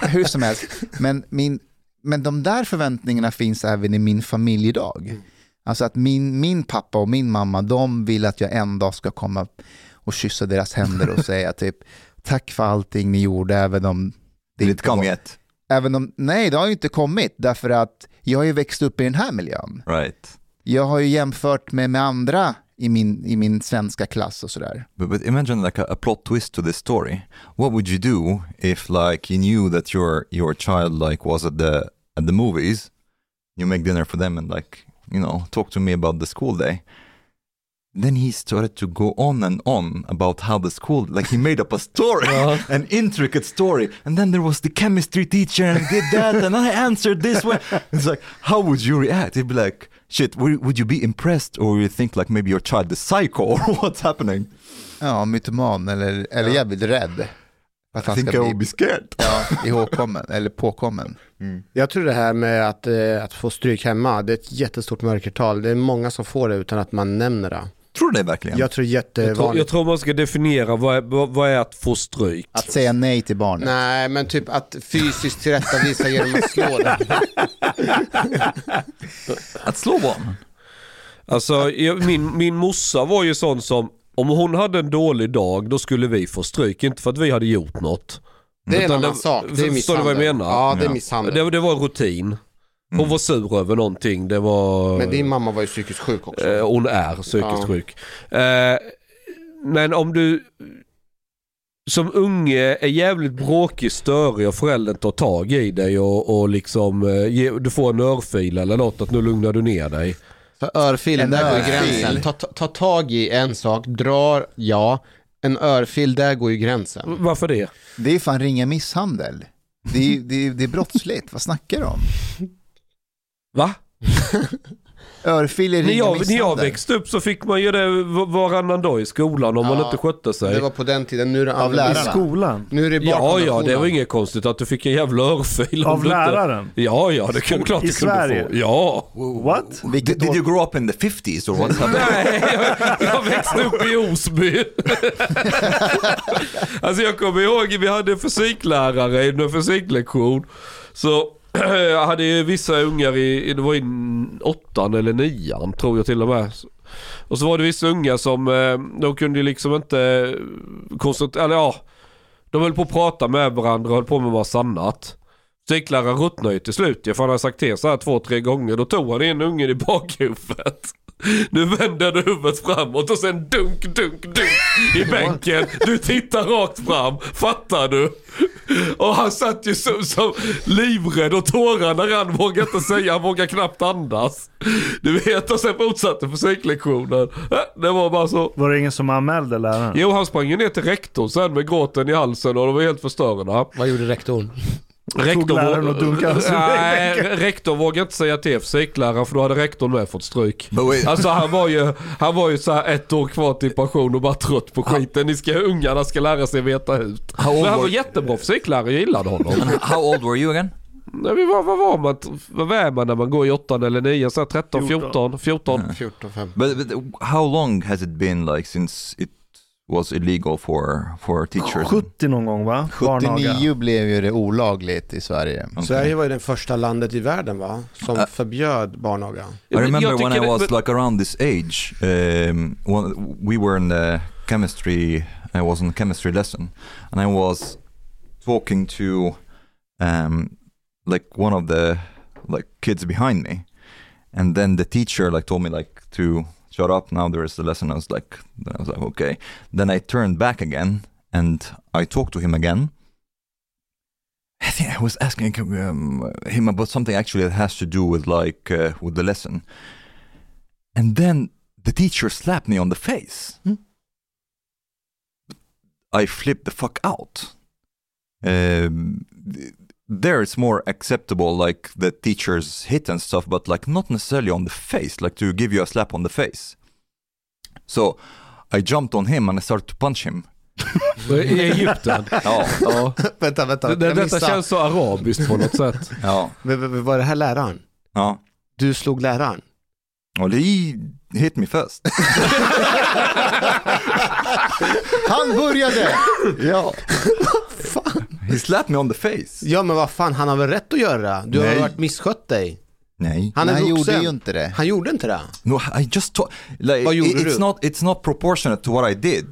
Hur som helst, men, min, men de där förväntningarna finns även i min familj idag. Alltså att min, min pappa och min mamma, de vill att jag en dag ska komma och kyssa deras händer och säga typ tack för allting ni gjorde, även om det inte var- yet? Även om, nej, det har ju inte kommit därför att jag har ju växt upp i den här miljön. Right. Jag har ju jämfört med, med andra i min, i min svenska klass och sådär. But, but imagine like a, a plot twist to this story. What would you do if like you knew that your your child like was at the at the movies? You make dinner for them and like you know talk to me about the school day. Then he started to go on and on about how the school like he made up a story, an intricate story, and then there was the chemistry teacher and did that, and I answered this way. It's like how would you react? You'd be like, shit, would, you be impressed or would you think like maybe your child is psycho or what's happening? Ja, mytoman eller, eller jävligt rädd. Att I think I ska will bli be scared. ja, ihågkommen eller påkommen. Jag tror det här med att, eh, att få stryk hemma, det är ett jättestort mörkertal. Det är många som får det utan att man nämner det. Tror du det verkligen? Jag tror Jag tror, jättevanligt. jag tror man ska definiera vad är, vad, vad är att få stryk. Att säga nej till barnet. Nej, men typ att fysiskt tillrättavisa genom att slå den. Att slå barn? Alltså jag, min, min morsa var ju sån som, om hon hade en dålig dag då skulle vi få stryk. Inte för att vi hade gjort något. Det är en annan det- sak. Det är förstår du vad jag misshandel. menar? Ja, det är misshandel. Det, det var rutin. Hon Mm. var sur över någonting. Det var... Men din mamma var ju psykiskt sjuk också. Eh, hon är psykiskt Ja. sjuk. Eh, men om du som unge är jävligt bråkig, störig och föräldern tar tag i dig och, och liksom eh, ge, du får en örfil eller något att nu lugnar du ner dig. För örfil, En där går gränsen. Ta, ta, ta tag i en sak, drar, ja. En örfil, där går ju gränsen. Varför det? Det är fan ringa misshandel. Det är, det är, det är brottsligt, vad snackar du om? Va? Örfil är När jag, när jag växte upp så fick man ju det varannan dag i skolan om man Ja, inte skötte sig. Det var på den tiden, nu är det Av I lärarna. skolan? Nu är det Ja, ja, det var inget konstigt att du fick en jävla örfil. Av läraren? Ja, ja, det kunde klart I du kunde Sverige? få. Ja. What? Did, did you grow up in the 50s or happening? Nej, jag, jag växte upp i Osby. alltså jag kommer ihåg, vi hade en fysiklärare i en fysiklektion. Så jag hade ju vissa ungar i, det var i åttan eller nian tror jag till och med. Och så var det vissa ungar som, eh, de kunde liksom inte eh, koncentrera, eller ja. De höll på att prata med varandra och höll på med massa annat. Musikläraren ruttnade ju till slut. Jag hade sagt till så här två, tre gånger. Då tog han in ungen i bakhuvudet. Nu vänder du huvudet framåt och sen dunk, dunk, dunk i bänken. Du tittar rakt fram. Fattar du? Och han satt ju som, som livrädd och tårarna rann. Vågade inte säga, han vågade knappt andas. Du vet, och sen fortsatte fysiklektionen. Äh, Det var bara så. Var det ingen som anmälde läraren? Jo, han sprang ju ner till rektorn sen med gråten i halsen och de var helt förstörda. Vad gjorde rektorn? Läraren och dunkade Nej, rektorn vågade inte säga till fysikläraren för då hade rektorn med fått stryk. Alltså han var ju, han var ju så här ett år kvar till pension och bara trött på skiten. Ni ska, ungarna ska lära sig veta ut. How Men han var jättebra fysiklärare, jag gillade honom. how old were you again? Nej, men vad, vad var man? Vad är man när man går i åttan eller nian? Så här 13, 14. 14, 14. 14, 15. But, but how long has it been like since it was illegal for for teachers? 70 någon gång va? Barnaga. 79 blev ju det olagligt i Sverige. Okay. Sverige var ju den första landet i världen va? Som Äh. förbjöd barnaga. I remember Jag when I was det- like around this age, um, one, we were in the chemistry, I was in chemistry lesson, and I was talking to um, like one of the like kids behind me, and then the teacher like told me like to shut up. Now there is the lesson. I was like, then I was like, okay. Then I turned back again and I talked to him again. I think I was asking um, him about something actually that has to do with like uh, with the lesson, and then the teacher slapped me on the face. Hmm. I flipped the fuck out. Um, there it's more acceptable, like the teachers hit and stuff, but like not necessarily on the face, like to give you a slap on the face. So I jumped on him and I started to punch him. I Egypten. Ja, Ja. Vänta, vänta. Det, detta känns så arabiskt på något sätt. ja, v- Var det här läraren? ja. Du slog läraren? Well, he hit me first. Han började! ja. He slapped me on the face. Ja men vad fan, han har väl rätt att göra? Du har Nej. varit misskött dig. Nej. Han Men är han vuxen. gjorde ju inte det. Han gjorde inte det. No, I just like, Vad gjorde it- it's du? not, it's not proportionate to what I did.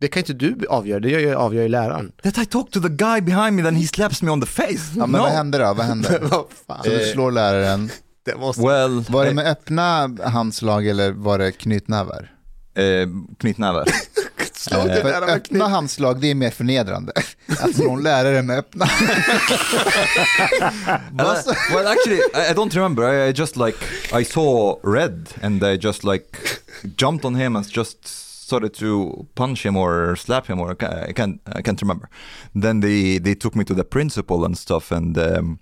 Det kan inte du avgöra, det avgör ju läraren. That I talked to the guy behind me, then he slaps me on the face. Ja, men no. vad hände då? Vad hände? vad fan. Så du slår läraren. Det måste... Well, Var det eh, med öppna handslag eller var det knytnävar? eh, knytnävar. Eh, det där med öppna handslag, det är mer förnedrande. Att slå en lärare med öppna. Uh, well, actually, I, don't remember. I, just like I saw red, and I just like jumped on him and just started to punch him or slap him, or I can't I can't remember. Then they they took me to the principal and stuff, and um,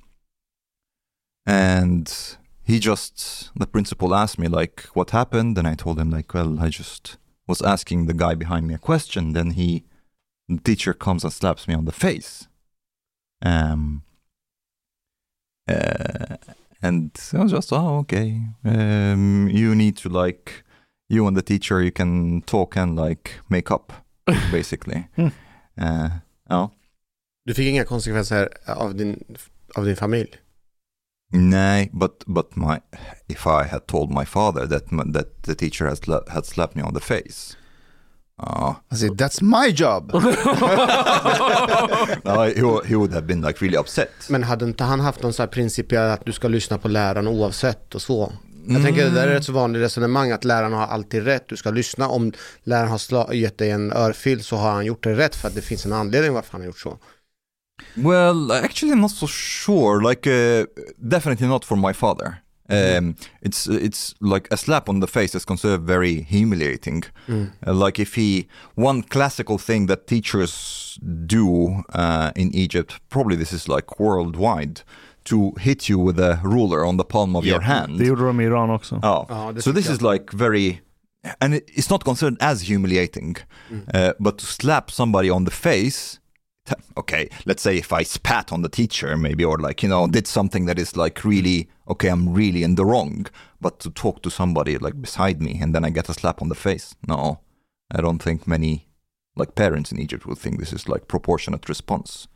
and he just the principal asked me like what happened, and I told him like well I just was asking the guy behind me a question. Then he the teacher comes and slaps me on the face. Um, uh, and I was just, oh, okay. Um, you need to like, you and the teacher, you can talk and like make up, basically. Hmm. Uh, ja. Du fick inga konsekvenser av din, av din familj? Nej, but but my if I had told my father that that the teacher had had slapped me on the face, uh, I said, that's my job. no, he, he would have been like really upset. Men hade inte han haft någon sån här principiell att du ska lyssna på läraren oavsett och så? Jag tänker det där är ett så vanligt resonemang att läraren har alltid rätt. Du ska lyssna. Om läraren har gett dig en örfil så har han gjort det rätt för att det finns en anledning varför han har gjort så. Well, actually, I'm not so sure. Like, uh, definitely not for my father. Um, it's it's like a slap on the face is considered very humiliating. Uh, like if he one classical thing that teachers do uh, in Egypt, probably this is like worldwide, to hit you with a ruler on the palm of your hand. Det gjorde de i Iran också. Oh, Ja, det so this is like very, and it, it's not considered as humiliating, uh, but to slap somebody on the face. Okay, let's say if I spat on the teacher, maybe, or like you know, did something that is like really okay, I'm really in the wrong. But to talk to somebody like beside me and then I get a slap on the face, no, I don't think many like parents in Egypt would think this is like proportionate response.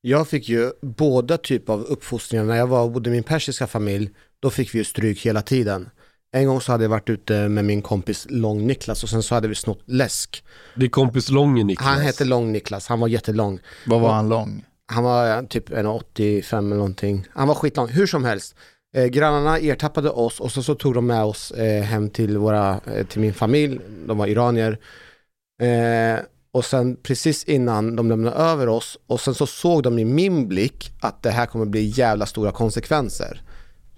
Jag fick ju båda typer av uppfostringar. När jag var bodde i min persiska familj, då fick vi ju stryk hela tiden. En gång så hade jag varit ute med min kompis Lång-Niklas och sen så hade vi snott läsk. Din kompis Långe Niklas. Han hette Lång-Niklas, han var jättelång. Vad var han lång? Han var typ 1,85 eller någonting. Han var skitlång, hur som helst. Eh, grannarna ertappade oss och så, så tog de med oss eh, hem till, våra, eh, till min familj. De var iranier. Eh, och sen precis innan de lämnade över oss och sen så såg de i min blick att det här kommer bli jävla stora konsekvenser.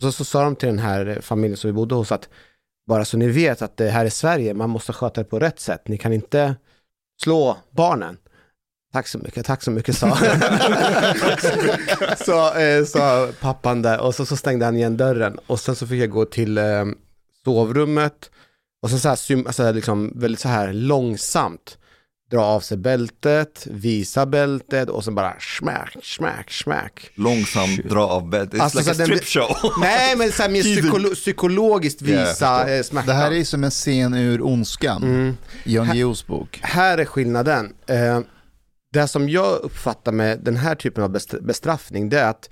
Så, så sa de till den här familjen som vi bodde hos att bara så ni vet att det här är Sverige, man måste sköta det på rätt sätt. Ni kan inte slå barnen. Tack så mycket, tack så mycket sa så, eh, sa pappan där och så, så stängde han igen dörren och sen så fick jag gå till eh, sovrummet och sen så här, alltså liksom väldigt så här långsamt dra av sig bältet, visa bältet och sen bara smack, smack, smack. Långsamt dra av bed. It's Alltså, like a den- strip show. Nej men så här mer psykolo- psykologiskt visa förstår. eh, smärta. Det här är som en scen ur Ondskan, mm. Jan Guillous bok. här är skillnaden. Eh, det som jag uppfattar med den här typen av best- bestraffning, det är att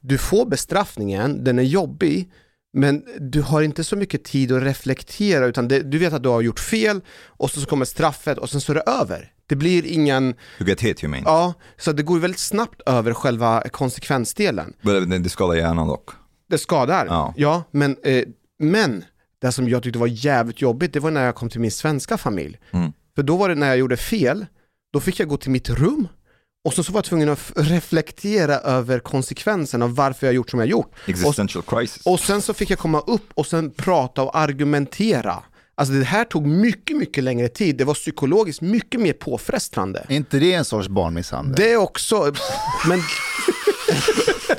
du får bestraffningen, den är jobbig, men du har inte så mycket tid att reflektera, utan det, du vet att du har gjort fel, och så kommer straffet och sen så är det över. Det blir ingen, You get hit you mean? ja, så det går väldigt snabbt över själva konsekvensdelen. Men det skadar hjärnan dock. Det skadar, Ja. ja, men, eh, men det som jag tyckte var jävligt jobbigt, det var när jag kom till min svenska familj. Mm. För då var det när jag gjorde fel, då fick jag gå till mitt rum och så, så var jag tvungen att reflektera över konsekvenserna av varför jag gjort som jag gjort. Existential crisis. Och sen så fick jag komma upp och sen prata och argumentera. Alltså det här tog mycket, mycket längre tid. Det var psykologiskt mycket mer påfrestande. Är inte det en sorts barnmisshandel? Det är också, men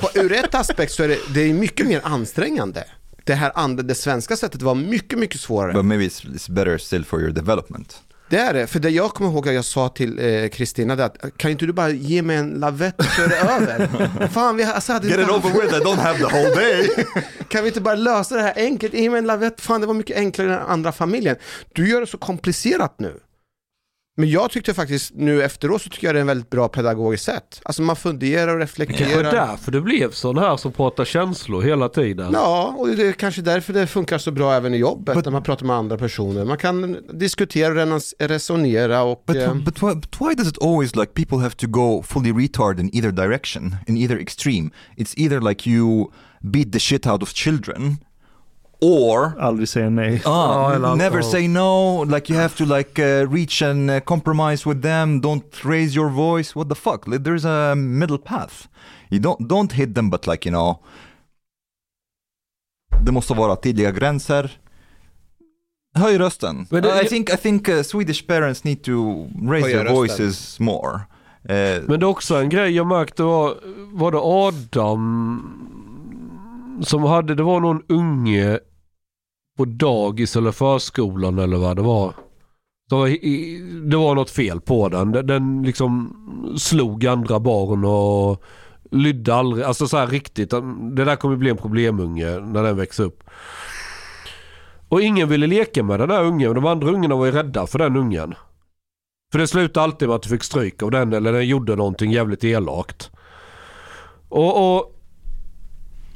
på, ur ett aspekt så är det, det är mycket mer ansträngande. Det här andra, det svenska sättet var mycket, mycket svårare. But maybe it's, it's better still for your development. Det är det, för det jag kommer ihåg att jag sa till eh, Kristina det att kan inte du bara ge mig en lavett är det över? Fan, vi alltså, hade Get it over with, I don't have the whole day. Kan vi inte bara lösa det här enkelt? Ge mig en lavett, fan det var mycket enklare än den andra familjen. Du gör det så komplicerat nu. Men jag tyckte faktiskt nu efteråt så tycker jag det är en väldigt bra pedagogiskt sätt. Alltså man funderar och Det kanske reflekterar. är därför det blev sån här som pratar känslor hela tiden. Ja, och det är kanske därför det funkar så bra även i jobbet när man pratar med andra personer. Man kan diskutera, renas- resonera och... But, eh, but, why, but why does it always like people have to go fully retard in either direction, in either extreme? It's either like you beat the shit out of children or Aldrig säga nej. Ja, eller- never ja. say no. Like you have to like uh, reach and uh, compromise with them. Don't raise your voice. What the fuck? Like, There's a middle path. You don't don't hit them, but like you know. Det måste vara tydliga gränser. Höj rösten. Uh, I think I think uh, Swedish parents need to raise their voices more. Uh, Men det är också en grej jag märkte var, var det Adam som hade, det var någon unge på dagis eller förskolan eller vad det var. Det var något fel på den. Den- Den liksom slog andra barn och lydde aldrig. Alltså så här riktigt. Det där kommer bli en problemunge när den växer upp. Och ingen ville leka med den där ungen. De andra ungarna var ju rädda för den ungen. För det slutade alltid med att du fick stryk av den eller den gjorde någonting jävligt elakt. Och, och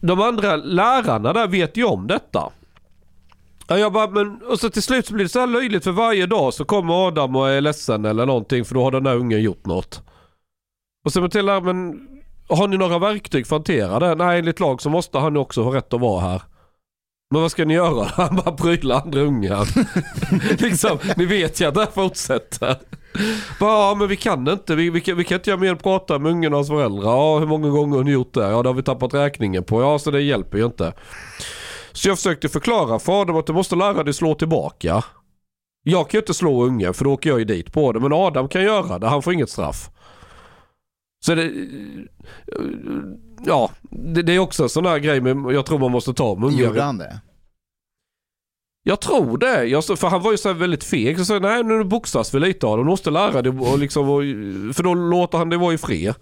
de andra lärarna där vet ju om detta. Ja, jag bara, men, och så till slut så blir det så här löjligt för varje dag så kommer Adam och är ledsen eller någonting för då har den där ungen gjort något. Och så till läraren, men har ni några verktyg för att hantera det? Nej, enligt lag så måste han ju också ha rätt att vara här. Men vad ska ni göra? Han bara prylar andra ungar. liksom, ni vet ju att det här fortsätter. Bara, ja men vi kan inte, vi, vi, kan, vi kan inte göra mer än prata med ungarna och hans föräldrar. Ja hur många gånger har ni gjort det? Ja det har vi tappat räkningen på. Ja så det hjälper ju inte. Så jag försökte förklara för Adam att du måste lära dig slå tillbaka. Jag kan ju inte slå ungen för då åker jag ju dit på det. Men Adam kan göra det, han får inget straff. Så det... Ja, det, det är också en sån här grej med, jag tror man måste ta med ungar. Gjorde han det? Jag tror det. Jag, för han var ju så här väldigt feg. Så sa jag, nej nu boxas vi lite av det. Du måste lära dig och liksom, och, för då låter han dig vara i fred.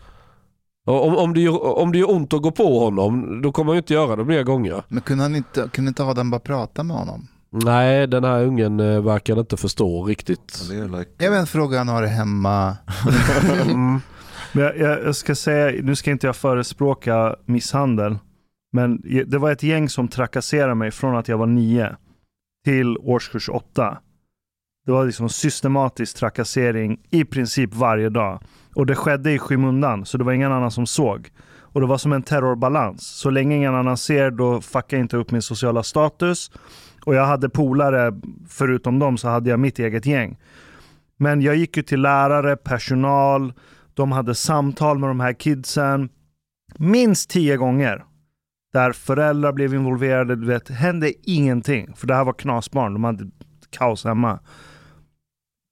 Om, om, det gör, om det gör ont att gå på honom, då kommer han ju inte göra det fler gånger. Men kunde, han inte, kunde inte Adam bara prata med honom? Nej, den här ungen eh, verkar inte förstå riktigt. like, Jag vet en fråga han har hemma. Mm. Men jag, jag, ska säga, nu ska inte jag förespråka misshandel, men det var ett gäng som trakasserade mig från att jag var nio till årskurs åtta. Det var liksom systematisk trakassering i princip varje dag. Och det skedde i skymundan, så det var ingen annan som såg. Och det var som en terrorbalans. Så länge ingen annan ser, då fuckar jag inte upp min sociala status. Och jag hade polare, förutom dem så hade jag mitt eget gäng. Men jag gick ju till lärare, personal, de hade samtal med de här kidsen. Minst tio gånger. Där föräldrar blev involverade. Du vet, hände ingenting. För det här var knasbarn. De hade kaos hemma.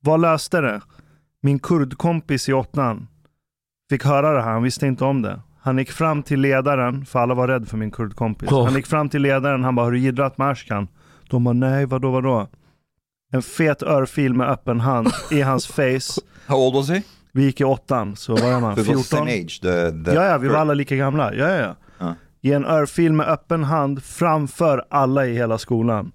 Vad löste det? Min kurdkompis i åttan fick höra det här. Han visste inte om det. Han gick fram till ledaren, för alla var rädda för min kurdkompis. Oh. Han gick fram till ledaren. Han bara, har du jiddrat med Ashkan? De bara, nej, vadå, vadå? En fet örfil med öppen hand i hans face. how old was he? Vi gick i åttan, så vad är man? So it was the 14? same age. The, the Ja, ja, vi var alla lika gamla. Ja, ja, ja. Ja. Ge en örfil med öppen hand framför alla i hela skolan.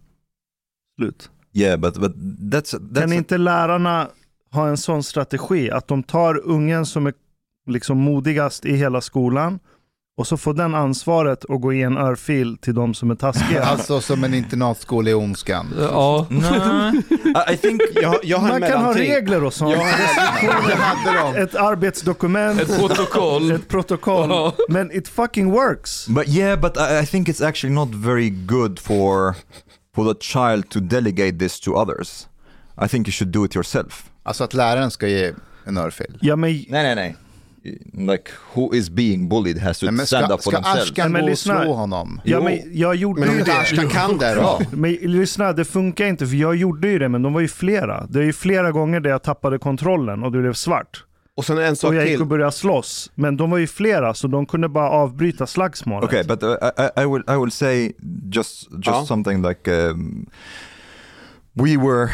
Slut. Yeah, but but that's that's kan inte lärarna ha en sån strategi? Att de tar ungen som är liksom modigast i hela skolan och så får den ansvaret att gå i en örfil till de som är taskiga. Alltså som en internatskola i ondskan. Ja. I, think Jag, jag har Man kan ha regler och sånt. Jag Det hade de. Ett arbetsdokument, Ett protokoll. ett protokoll. Ja. Men it fucking works. But yeah, but I, I think it's actually not very good for for the child to delegate this to others. I think you should do it yourself. Alltså att läraren ska ge en örfil. Ja, men Nej, nej, nej. Like who is being bullied has to men stand ska, up for ska themselves. Ashkan Men gå och slå honom? Ja, men jag gjorde men om ju inte det. Ashkan kan det då? Men lyssna, det funkar inte för jag gjorde ju det men de var ju flera. Det är ju flera gånger där jag tappade kontrollen och det blev svart. Och sen en sak Och jag gick och började slåss. Men de var ju flera så de kunde bara avbryta slagsmålet. Okay, but uh, I, I will I will say just just Ja. something like um, we were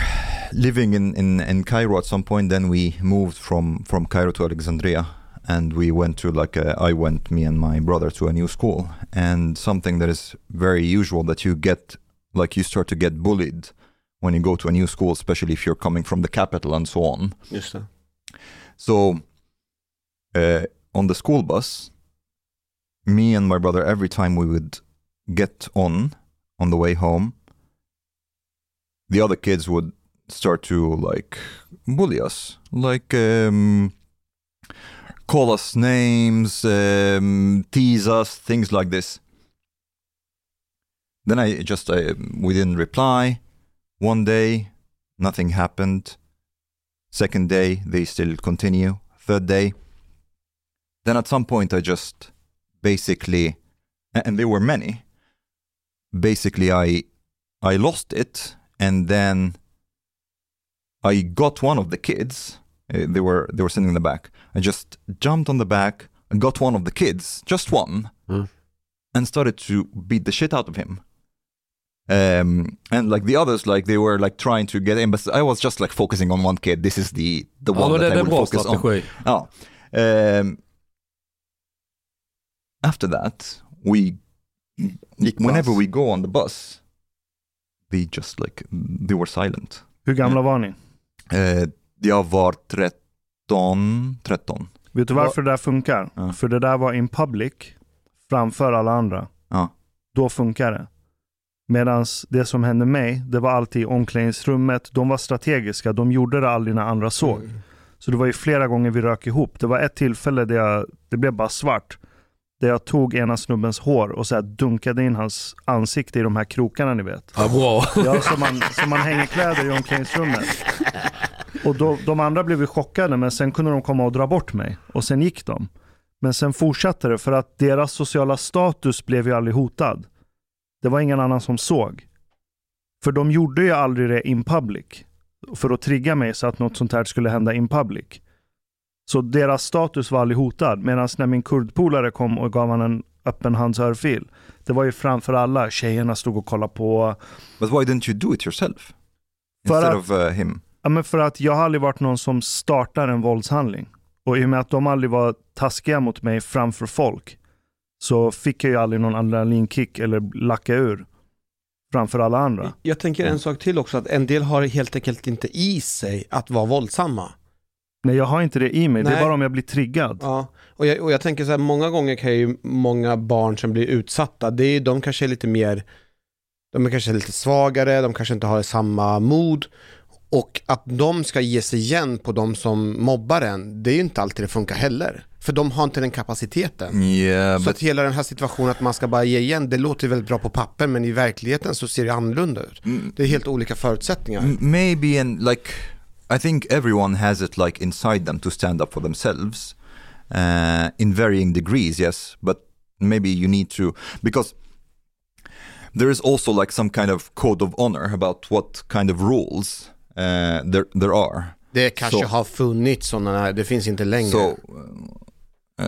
living in, in in Cairo at some point. Then we moved from from Cairo to Alexandria, and we went to like a, I went me and my brother to a new school, and something that is very usual that you get like you start to get bullied when you go to a new school, especially if you're coming from the capital and so on. Just det. So, uh, on the school bus, me and my brother, every time we would get on on the way home, the other kids would start to like bully us, like um, call us names, um, tease us, things like this. Then I just uh, we didn't reply. One day, nothing happened. Second day, they still continue. Third day, then at some point, I just basically, and there were many. Basically, I I lost it, and then I got one of the kids. Uh, they were they were sitting in the back. I just jumped on the back, and got one of the kids, just one, Mm. and started to beat the shit out of him. Um, and like the others, like they were like trying to get in, but I was just like focusing on one kid. This is the the Ja, one men det, that det I är en will focus on. strategi. Ja. Um, after that, we Gick whenever pass. we go on the bus, they just like they were silent. Hur gamla var ni? Uh, jag var 13, 13. Vet du varför det där funkar? Ja. För det där var in public framför alla andra. Ja. Då funkar det. Medan det som hände mig, det var alltid i omklädningsrummet. De var strategiska. De gjorde det aldrig när andra såg. Mm. Så det var ju flera gånger vi rök ihop. Det var ett tillfälle där jag, det blev bara svart. Där jag tog ena snubbens hår och så här dunkade in hans ansikte i de här krokarna ni vet. Ja, bra. Ja, som man, som man hänger kläder i omklädningsrummet. Och då, de andra blev ju chockade men sen kunde de komma och dra bort mig. Och sen gick de. Men sen fortsatte det för att deras sociala status blev ju aldrig hotad. Det var ingen annan som såg. För de gjorde ju aldrig det in public. För att trigga mig så att något sånt här skulle hända in public. Så deras status var aldrig hotad. Medan när min kurdpolare kom och gav han en öppen handsörfil. Det var ju framför alla. Tjejerna stod och kollade på. But why didn't you do it yourself? Instead att- of uh, him? Ja, men för att jag har aldrig varit någon som startar en våldshandling. Och i och med att de aldrig var taskiga mot mig framför folk så fick jag ju aldrig någon adrenalinkick eller lacka ur framför alla andra. Jag tänker en sak till också, att en del har helt enkelt inte i sig att vara våldsamma. Nej, jag har inte det i mig. Det Nej. är bara om jag blir triggad. Ja, och jag, och jag tänker så här, många gånger kan ju många barn som blir utsatta, det är, de kanske är lite mer, de är kanske lite svagare, de kanske inte har samma mod. Och att de ska ge sig igen på de som mobbar en, det är ju inte alltid det funkar heller. För de har inte den kapaciteten. Yeah, Så but att hela den här situationen att man ska bara ge igen, det låter väldigt bra på papper men i verkligheten så ser det annorlunda ut. mm, Det är helt olika förutsättningar. Maybe and like i think everyone has it like inside them to stand up for themselves uh, in varying degrees yes but maybe you need to because there is also like some kind of code of honor about what kind of rules uh, there there are Det kanske Så- har funnits sådana här, det finns inte längre. so uh,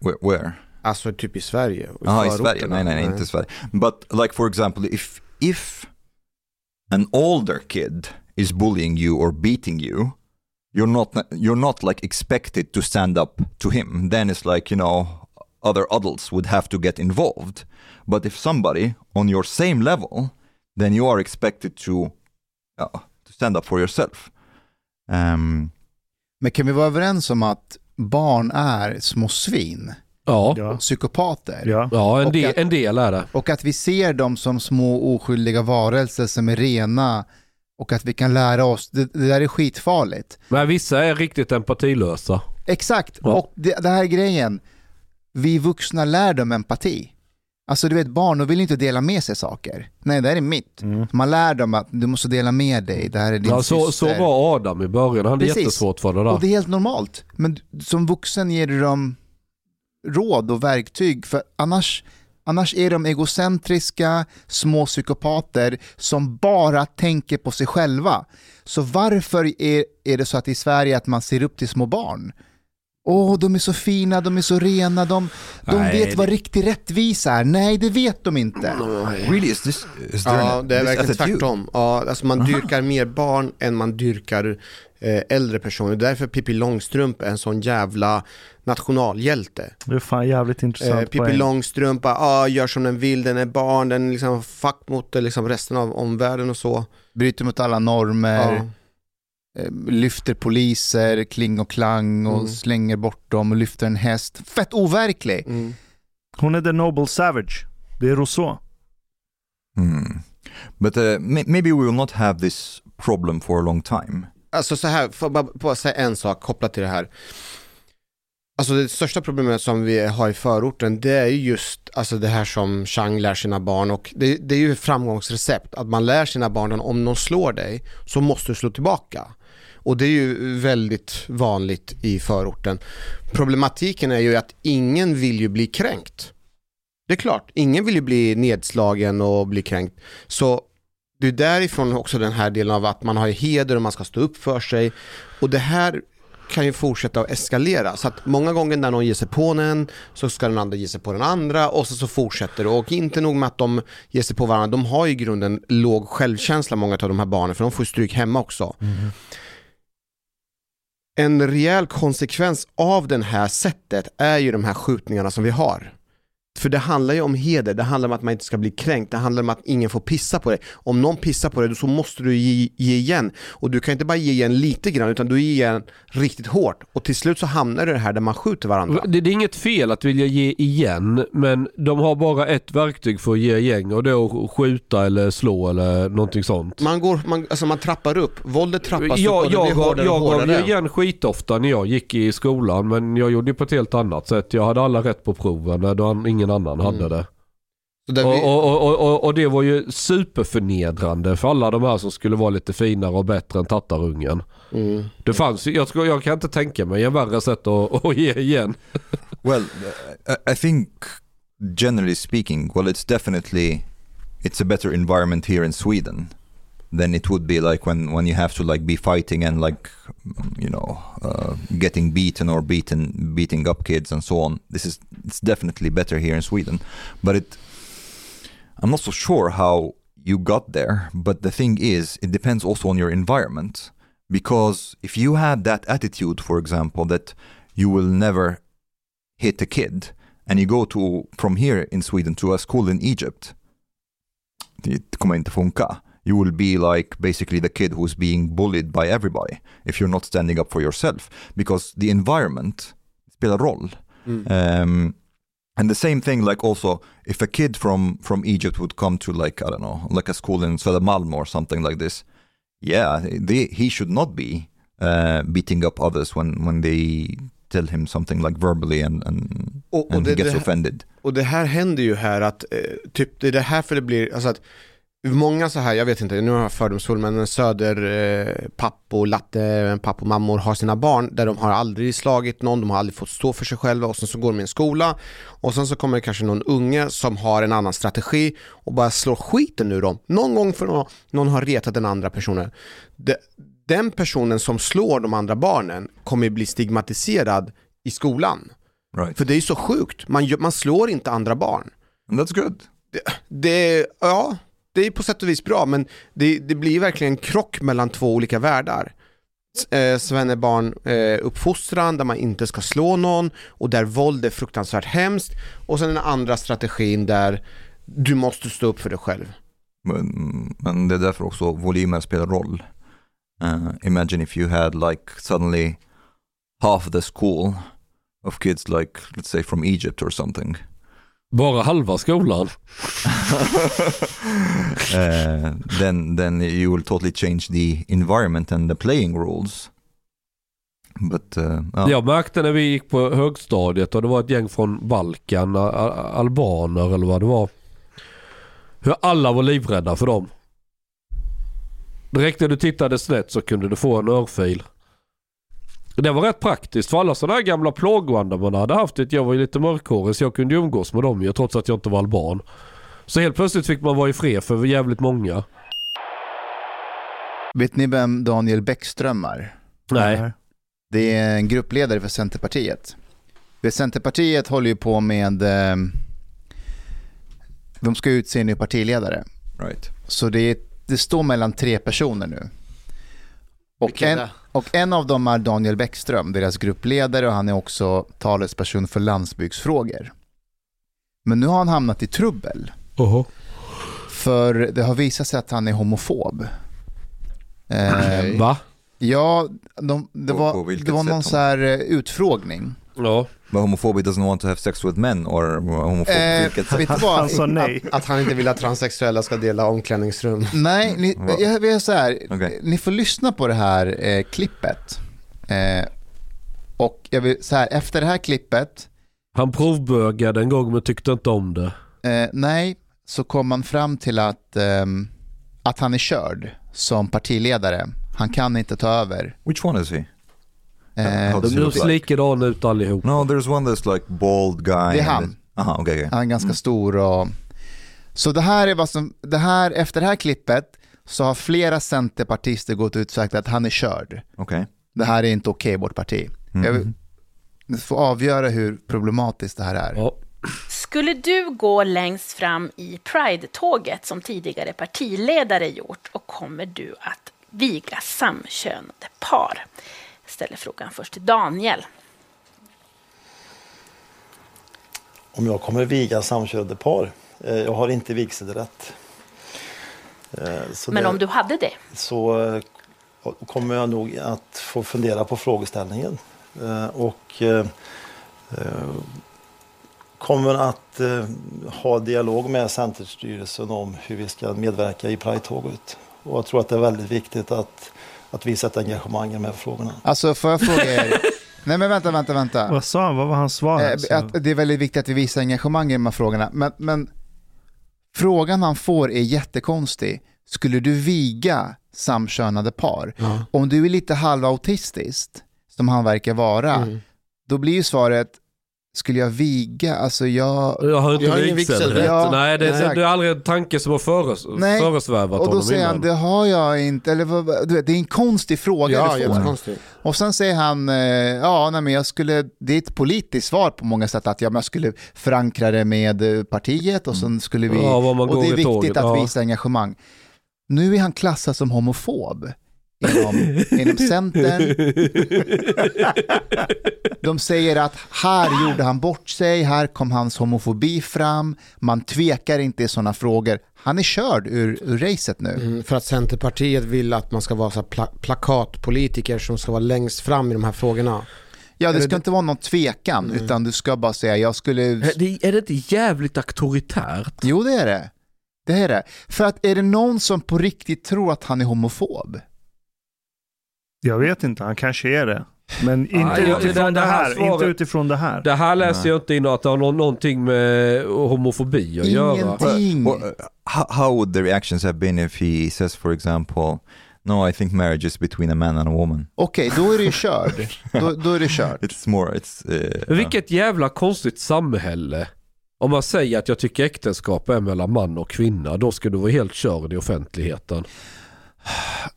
where, where? Alltså typ i Sverige. Ja, i Sverige. Nej, nej, nej, inte i Sverige. But like for example, if if an older kid is bullying you or beating you, you're not you're not like expected to stand up to him. Then it's like you know other adults would have to get involved. But if somebody on your same level, then you are expected to uh, stand up for yourself. Um, Men kan vi vara överens om att barn är små svin, Ja, Ja. psykopater? Ja. ja en, Och del, att- en del är det. Och att vi ser dem som små oskyldiga varelser som är rena och att vi kan lära oss, det, det där är skitfarligt. Men vissa är riktigt empatilösa. Exakt, Ja. och det, det här är grejen, vi vuxna lär dem empati. Alltså du vet, barn de vill inte dela med sig saker. Nej, det här är mitt. Mm. Man lär dem att du måste dela med dig, det här är din Ja, så, så syster. var Adam i början. Han hade Precis. jättesvårt för det där. Och det är helt normalt. Men som vuxen ger du dem råd och verktyg för annars, annars är de egocentriska små psykopater som bara tänker på sig själva. Så varför är, är det så att i Sverige att man ser upp till små barn? Åh, de är så fina, de är så rena, de, de Nej, vet vad det- riktig rättvisa är. Nej, det vet de inte. Really, is this is there Ja, an- det är verkligen tvärtom. Ja, alltså man dyrkar mer barn än man dyrkar eh, äldre personer. Därför Pippi Långstrump är en sån jävla nationalhjälte. Det är fan jävligt intressant Eh, Pippi poäng. Långstrump, ah, gör som den vill, den är barn, den är liksom fuck mot eh, liksom resten av omvärlden och så. Bryter mot alla normer, Ja. Eh, lyfter poliser, kling och klang och Mm. slänger bort dem och lyfter en häst. Fett overklig. Mm. Hon är the noble savage. Det är Rousseau. Hmm. But uh, may- maybe we will not have this problem for a long time. Alltså så här, får jag bara, säga en sak kopplat till det här. Alltså det största problemet som vi har i förorten det är ju just alltså det här som Chang lär sina barn och det, det är ju framgångsrecept att man lär sina barn att om någon slår dig så måste du slå tillbaka. Och det är ju väldigt vanligt i förorten. Problematiken är ju att ingen vill ju bli kränkt. Det är klart, ingen vill ju bli nedslagen och bli kränkt. Så det är därifrån också den här delen av att man har heder och man ska stå upp för sig. Och det här kan ju fortsätta att eskalera. Så att många gånger när någon ger sig på en så ska den andra ge sig på den andra och så, så fortsätter det. Och inte nog med att de ger sig på varandra, de har ju i grunden låg självkänsla många av de här barnen för de får ju stryk hemma också. Mm-hmm. En rejäl konsekvens av det här sättet är ju de här skjutningarna som vi har. För det handlar ju om heder, det handlar om att man inte ska bli kränkt, det handlar om att ingen får pissa på dig. Om någon pissar på dig så måste du ge, ge igen. Och du kan inte bara ge igen lite grann utan du ger igen riktigt hårt. Och till slut så hamnar det här där man skjuter varandra. Det, det är inget fel att vilja ge igen, men de har bara ett verktyg för att ge igen och det är att skjuta eller slå eller någonting sånt. Man, går, man, alltså man trappar upp, våldet trappas upp Jag, det jag, blir gav- hårdare och jag gav igen skitofta när jag gick i skolan men jag gjorde på ett helt annat sätt. Jag hade alla rätt på proven då ingen annan hade Mm. det. Så där Och, vi, och, och, och, och det var ju superförnedrande för alla de här som skulle vara lite finare och bättre än tattarungen. mm. Det fanns ju- jag, jag kan inte tänka mig en värre sätt att, att ge igen. Well, I think generally speaking, well, it's definitely it's a better environment here in Sweden than it would be like when when you have to like be fighting and like you know uh, getting beaten or beaten beating up kids and so on. This is it's definitely better here in Sweden, but it I'm not so sure how you got there. But the thing is, it depends also on your environment because if you had that attitude, for example, that you will never hit a kid and you go to from here in Sweden to a school in Egypt det kommer inte funka you will be like basically the kid who's being bullied by everybody if you're not standing up for yourself because the environment spelar roll Mm. um, and the same thing like also if a kid from from Egypt would come to like I don't know like a school in Södermalm or something like this yeah they, he should not be uh, beating up others when when they tell him something like verbally and and, Och, och, and he det, gets det, offended och det här händer ju här att, eh, typ det är det här för det blir, alltså att Många så här, jag vet inte, nu har jag fördomsfull men söder eh, pappor, latte, pappomammor har sina barn där de har aldrig slagit någon, de har aldrig fått stå för sig själva och sen så går de i en skola och sen så kommer det kanske någon unge som har en annan strategi och bara slår skiten ur dem. Någon gång för någon, någon har retat den andra personen. De, den personen som slår de andra barnen kommer bli stigmatiserad i skolan. right För det är ju så sjukt, man, man slår inte andra barn. and that's good Det, ja, det är på sätt och vis bra, men det, det blir verkligen en krock mellan två olika världar. S- Eh, Svennebarn eh, uppfostran där man inte ska slå någon och där våld är fruktansvärt hemskt och sen den andra strategin där du måste stå upp för dig själv. Men, men det är därför också volymer spelar roll. Uh, imagine if you had like suddenly half the school of kids like let's say from Egypt or something. Bara halva skolan. uh, then then you will totally change the environment and the playing rules. But uh, ja. Jag märkte när vi gick på högstadiet och det var ett gäng från Balkan, a- a- albaner eller vad det var. Hur alla var livrädda för dem. Direkt när du tittade snett så kunde du få en örfil. Det var rätt praktiskt för alla sådana här gamla plågoandar man hade haft. Det. Jag var ju lite mörkhårig så jag kunde ju umgås med dem ju trots att jag inte var alban. Så helt plötsligt fick man vara i fred för jävligt många. Vet ni vem Daniel Bäckström är? Nej. Det är en gruppledare för Centerpartiet. Centerpartiet håller ju på med, eh, de ska utse en ny partiledare. Right. Så det, är, det står mellan tre personer nu. Och en? Och en av dem är Daniel Bäckström, deras gruppledare och han är också talesperson för landsbygdsfrågor. Men nu har han hamnat i trubbel. Oho. För det har visat sig att han är homofob. Eh, Okej. Va? ja, de, det var, det var någon så här eh, utfrågning. Ja. But homophobia doesn't want to have sex with men or homophobia? Eh, vilket vet du vad? Han sa nej. Att, att han inte vill att transsexuella ska dela omklädningsrum. Nej, ni, jag vill så här, Okej. ni får lyssna på det här eh, klippet. Eh, och jag vill så här, efter det här klippet, Han provbögade en gång men tyckte inte om det. eh, nej, så kom man fram till att, ehm, att han är körd som partiledare. Han kan inte ta över. Which one is he? Eh, De ser likadana ut allihop. No, there's one that's like bald guy. Det är han. Aha, okay, okay. Han är ganska stor och... Så det här är vad som, det här, efter det här klippet så har flera centerpartister gått ut och sagt att han är körd. Okay. Det här är inte okej, vårt parti. Mhm. Jag vill, ni får avgöra hur problematiskt det här är. Ja. Skulle du gå längst fram i Pride-tåget som tidigare partiledare gjort och kommer du att viga samkönade par? Ställer frågan först till Daniel. om jag kommer viga samkönade par. Eh, Jag har inte vigselrätt. Eh, Så, Men det, om du hade det? så eh, kommer jag nog att få fundera på frågeställningen. Och kommer att ha dialog med Centerstyrelsen om hur vi ska medverka i Pride-tåget. Och jag tror att det är väldigt viktigt att, att visa ett engagemang i de här frågorna. Alltså får jag fråga er? Nej men vänta, vänta, vänta. Vad sa han? Vad var hans svar? Alltså? att det är väldigt viktigt att vi visar engagemang i de här frågorna. Men, men frågan han får är jättekonstig. Skulle du viga samkönade par? Ja. Om du är lite halvautistisk, som han verkar vara, Mm. då blir ju svaret, skulle jag viga? Alltså jag... Jag har inte Jag har vigselrätt. Ja, Nej, det, exakt. det är aldrig en tanke som har föres, Nej, föresvävat Och då honom säger han, innan. det har jag inte, eller du vet, det är en konstig fråga Ja, du får. Och sen säger han, eh, ja, nej, men jag skulle, det är ett politiskt svar på många sätt, att ja, jag skulle förankra det med eh, partiet och sen skulle vi, Ja, vad man och det är viktigt tåget, att ja. visa engagemang. Nu är han klassad som homofob inom, inom Centern. De säger att här gjorde han bort sig, här kom hans homofobi fram, man tvekar inte i sådana frågor. Han är körd ur, ur racet nu. Mm, för att Centerpartiet vill att man ska vara så pla- plakatpolitiker som ska vara längst fram i de här frågorna. Ja, det ska det- inte vara någon tvekan, utan du ska bara säga jag skulle... Är det, är det inte jävligt auktoritärt? Jo, det är det. Det är det. För att är det någon som på riktigt tror att han är homofob? Jag vet inte, han kanske är det. Men inte Ah, ja, utifrån det- det, det här här. svaret- Inte utifrån det här. Det här läser jag inte in att det har nå- någonting med homofobi att göra. Ingenting. Well, uh, how, how would the reactions have been if he says, for example, no, I think marriage is between a man and a woman? Okej, då är det ju körd. Då, då är det kört. It's more, it's... Uh, Vilket jävla konstigt samhälle. Om man säger att jag tycker äktenskap är mellan man och kvinna, då ska du vara helt körd i offentligheten.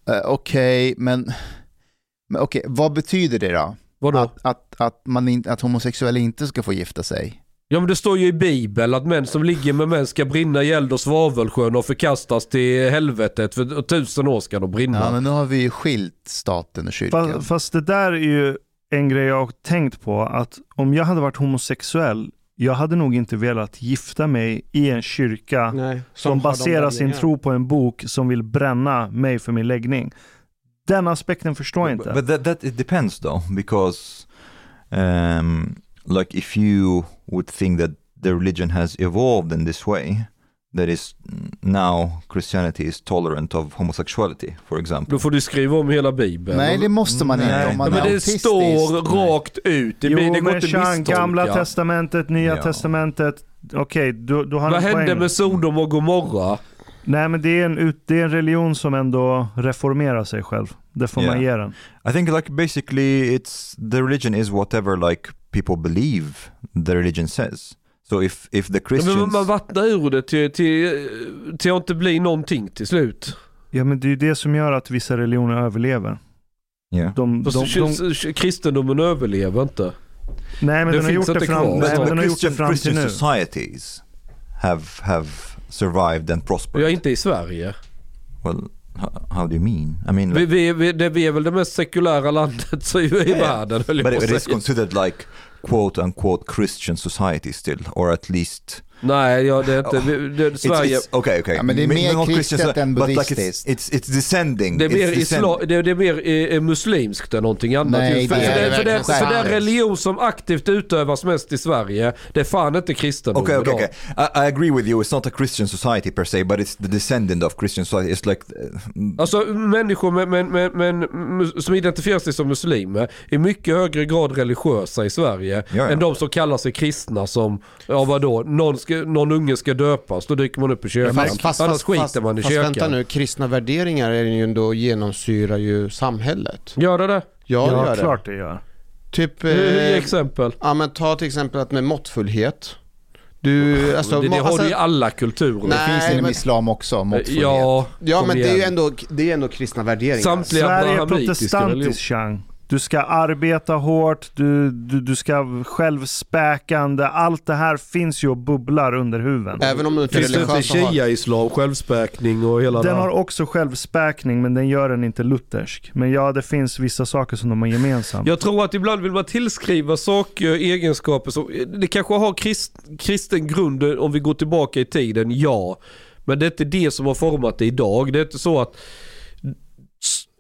Eh, Okej, men, men okej, vad betyder det då? Vadå? Att, att, att, man in, att homosexuella inte ska få gifta sig? Ja men det står ju i bibeln att män som ligger med män ska brinna i eld och svavelsjön och förkastas till helvetet för tusen år ska de brinna. Ja, men nu har vi ju skilt staten och kyrkan. Fast, fast det där är ju en grej jag har tänkt på. Att om jag hade varit homosexuell, jag hade nog inte velat gifta mig i en kyrka Nej, som, de baserar sin tro på en bok som vill bränna mig för min läggning. Den aspekten förstår jag inte. But that, that it depends though, because um, like if you would think that the religion has evolved in this way, that is now Christianity is tolerant of homosexuality, for example. Då får du skriva om hela bibeln. Nej, det måste man inte om man ja, men är det autistisk. står rakt ut. Det, Jo, det går men inte Sean, gamla testamentet, nya Ja. testamentet. Okej, du, du har Vad hände med Sodom och Gomorra? Nej, men det är, en, ut- det är en religion som ändå reformerar sig själv. Det får man Yeah. ge den. I think like basically it's the religion is whatever like people believe the religion says. So if if the Ja, men Christians man vattnar ur det till, till, till att inte bli någonting till slut. Ja, men det är ju det som gör att vissa religioner överlever. Yeah. De, de, de, kristendomen överlever inte. nej men den har gjort det fram, nej, men den har gjort det Christian, fram till nu. societies have have survived and prospered. Jag är inte i Sverige. Well, how, do you mean? I mean, Vi, like, vi, vi, det, vi är väl det mest sekulära landet så i, i Yeah. världen höll jag but på it, att it is säga. considered like quote unquote Christian society still, or at least Nej, ja, det är inte. Vi, det, it's, Sverige, it's okay. Okay, Ja, men det är mer kristet än but like buddhistiskt. it's, it's it's descending. det är mer, isla, det, det är mer eh, eh, muslimskt än någonting annat. Nej, för, det för, är det, för, det, för den religion som aktivt utövas mest i Sverige, det är fan inte kristendom Okay, okay, idag. okay. I, I agree with you. It's not a Christian society per se, but it's the descendant of Christian society. It's like uh, Alltså människor med, med, med, med, som identifierar sig som muslimer är mycket högre grad religiösa i Sverige Ja, ja. än de som kallar sig kristna som, ja vadå, någon, ska, någon unge ska döpas, då dyker man upp i kyrkan. Annars skiter man i fast kyrkan. vänta nu, kristna värderingar är ju ändå genomsyrar ju samhället. Gör det det? Ja, det Ja, gör klart det gör. Typ, eh, exempel? ja men ta till exempel att med måttfullhet. Du, alltså, det, det har alltså, du i alla kulturer. Nej, Det finns inom men- islam också, måttfullhet. Ja, Ja men det är ju ändå, det är ändå kristna värderingar. Samtliga Sverige är protestantiskt, Chang. Du ska arbeta hårt, du, du, du ska självspäkande. Allt det här finns ju och bubblar under huven. Även om du inte är Finns det inte shia-islam, självspäkning och hela Den det har också självspäkning, men den gör den inte luthersk. Men ja, det finns vissa saker som de har gemensamt. Jag tror att ibland vill man tillskriva saker, egenskaper som, det kanske har krist, kristen grund om vi går tillbaka i tiden, ja. Men det är inte det som har format det idag. Det är inte så att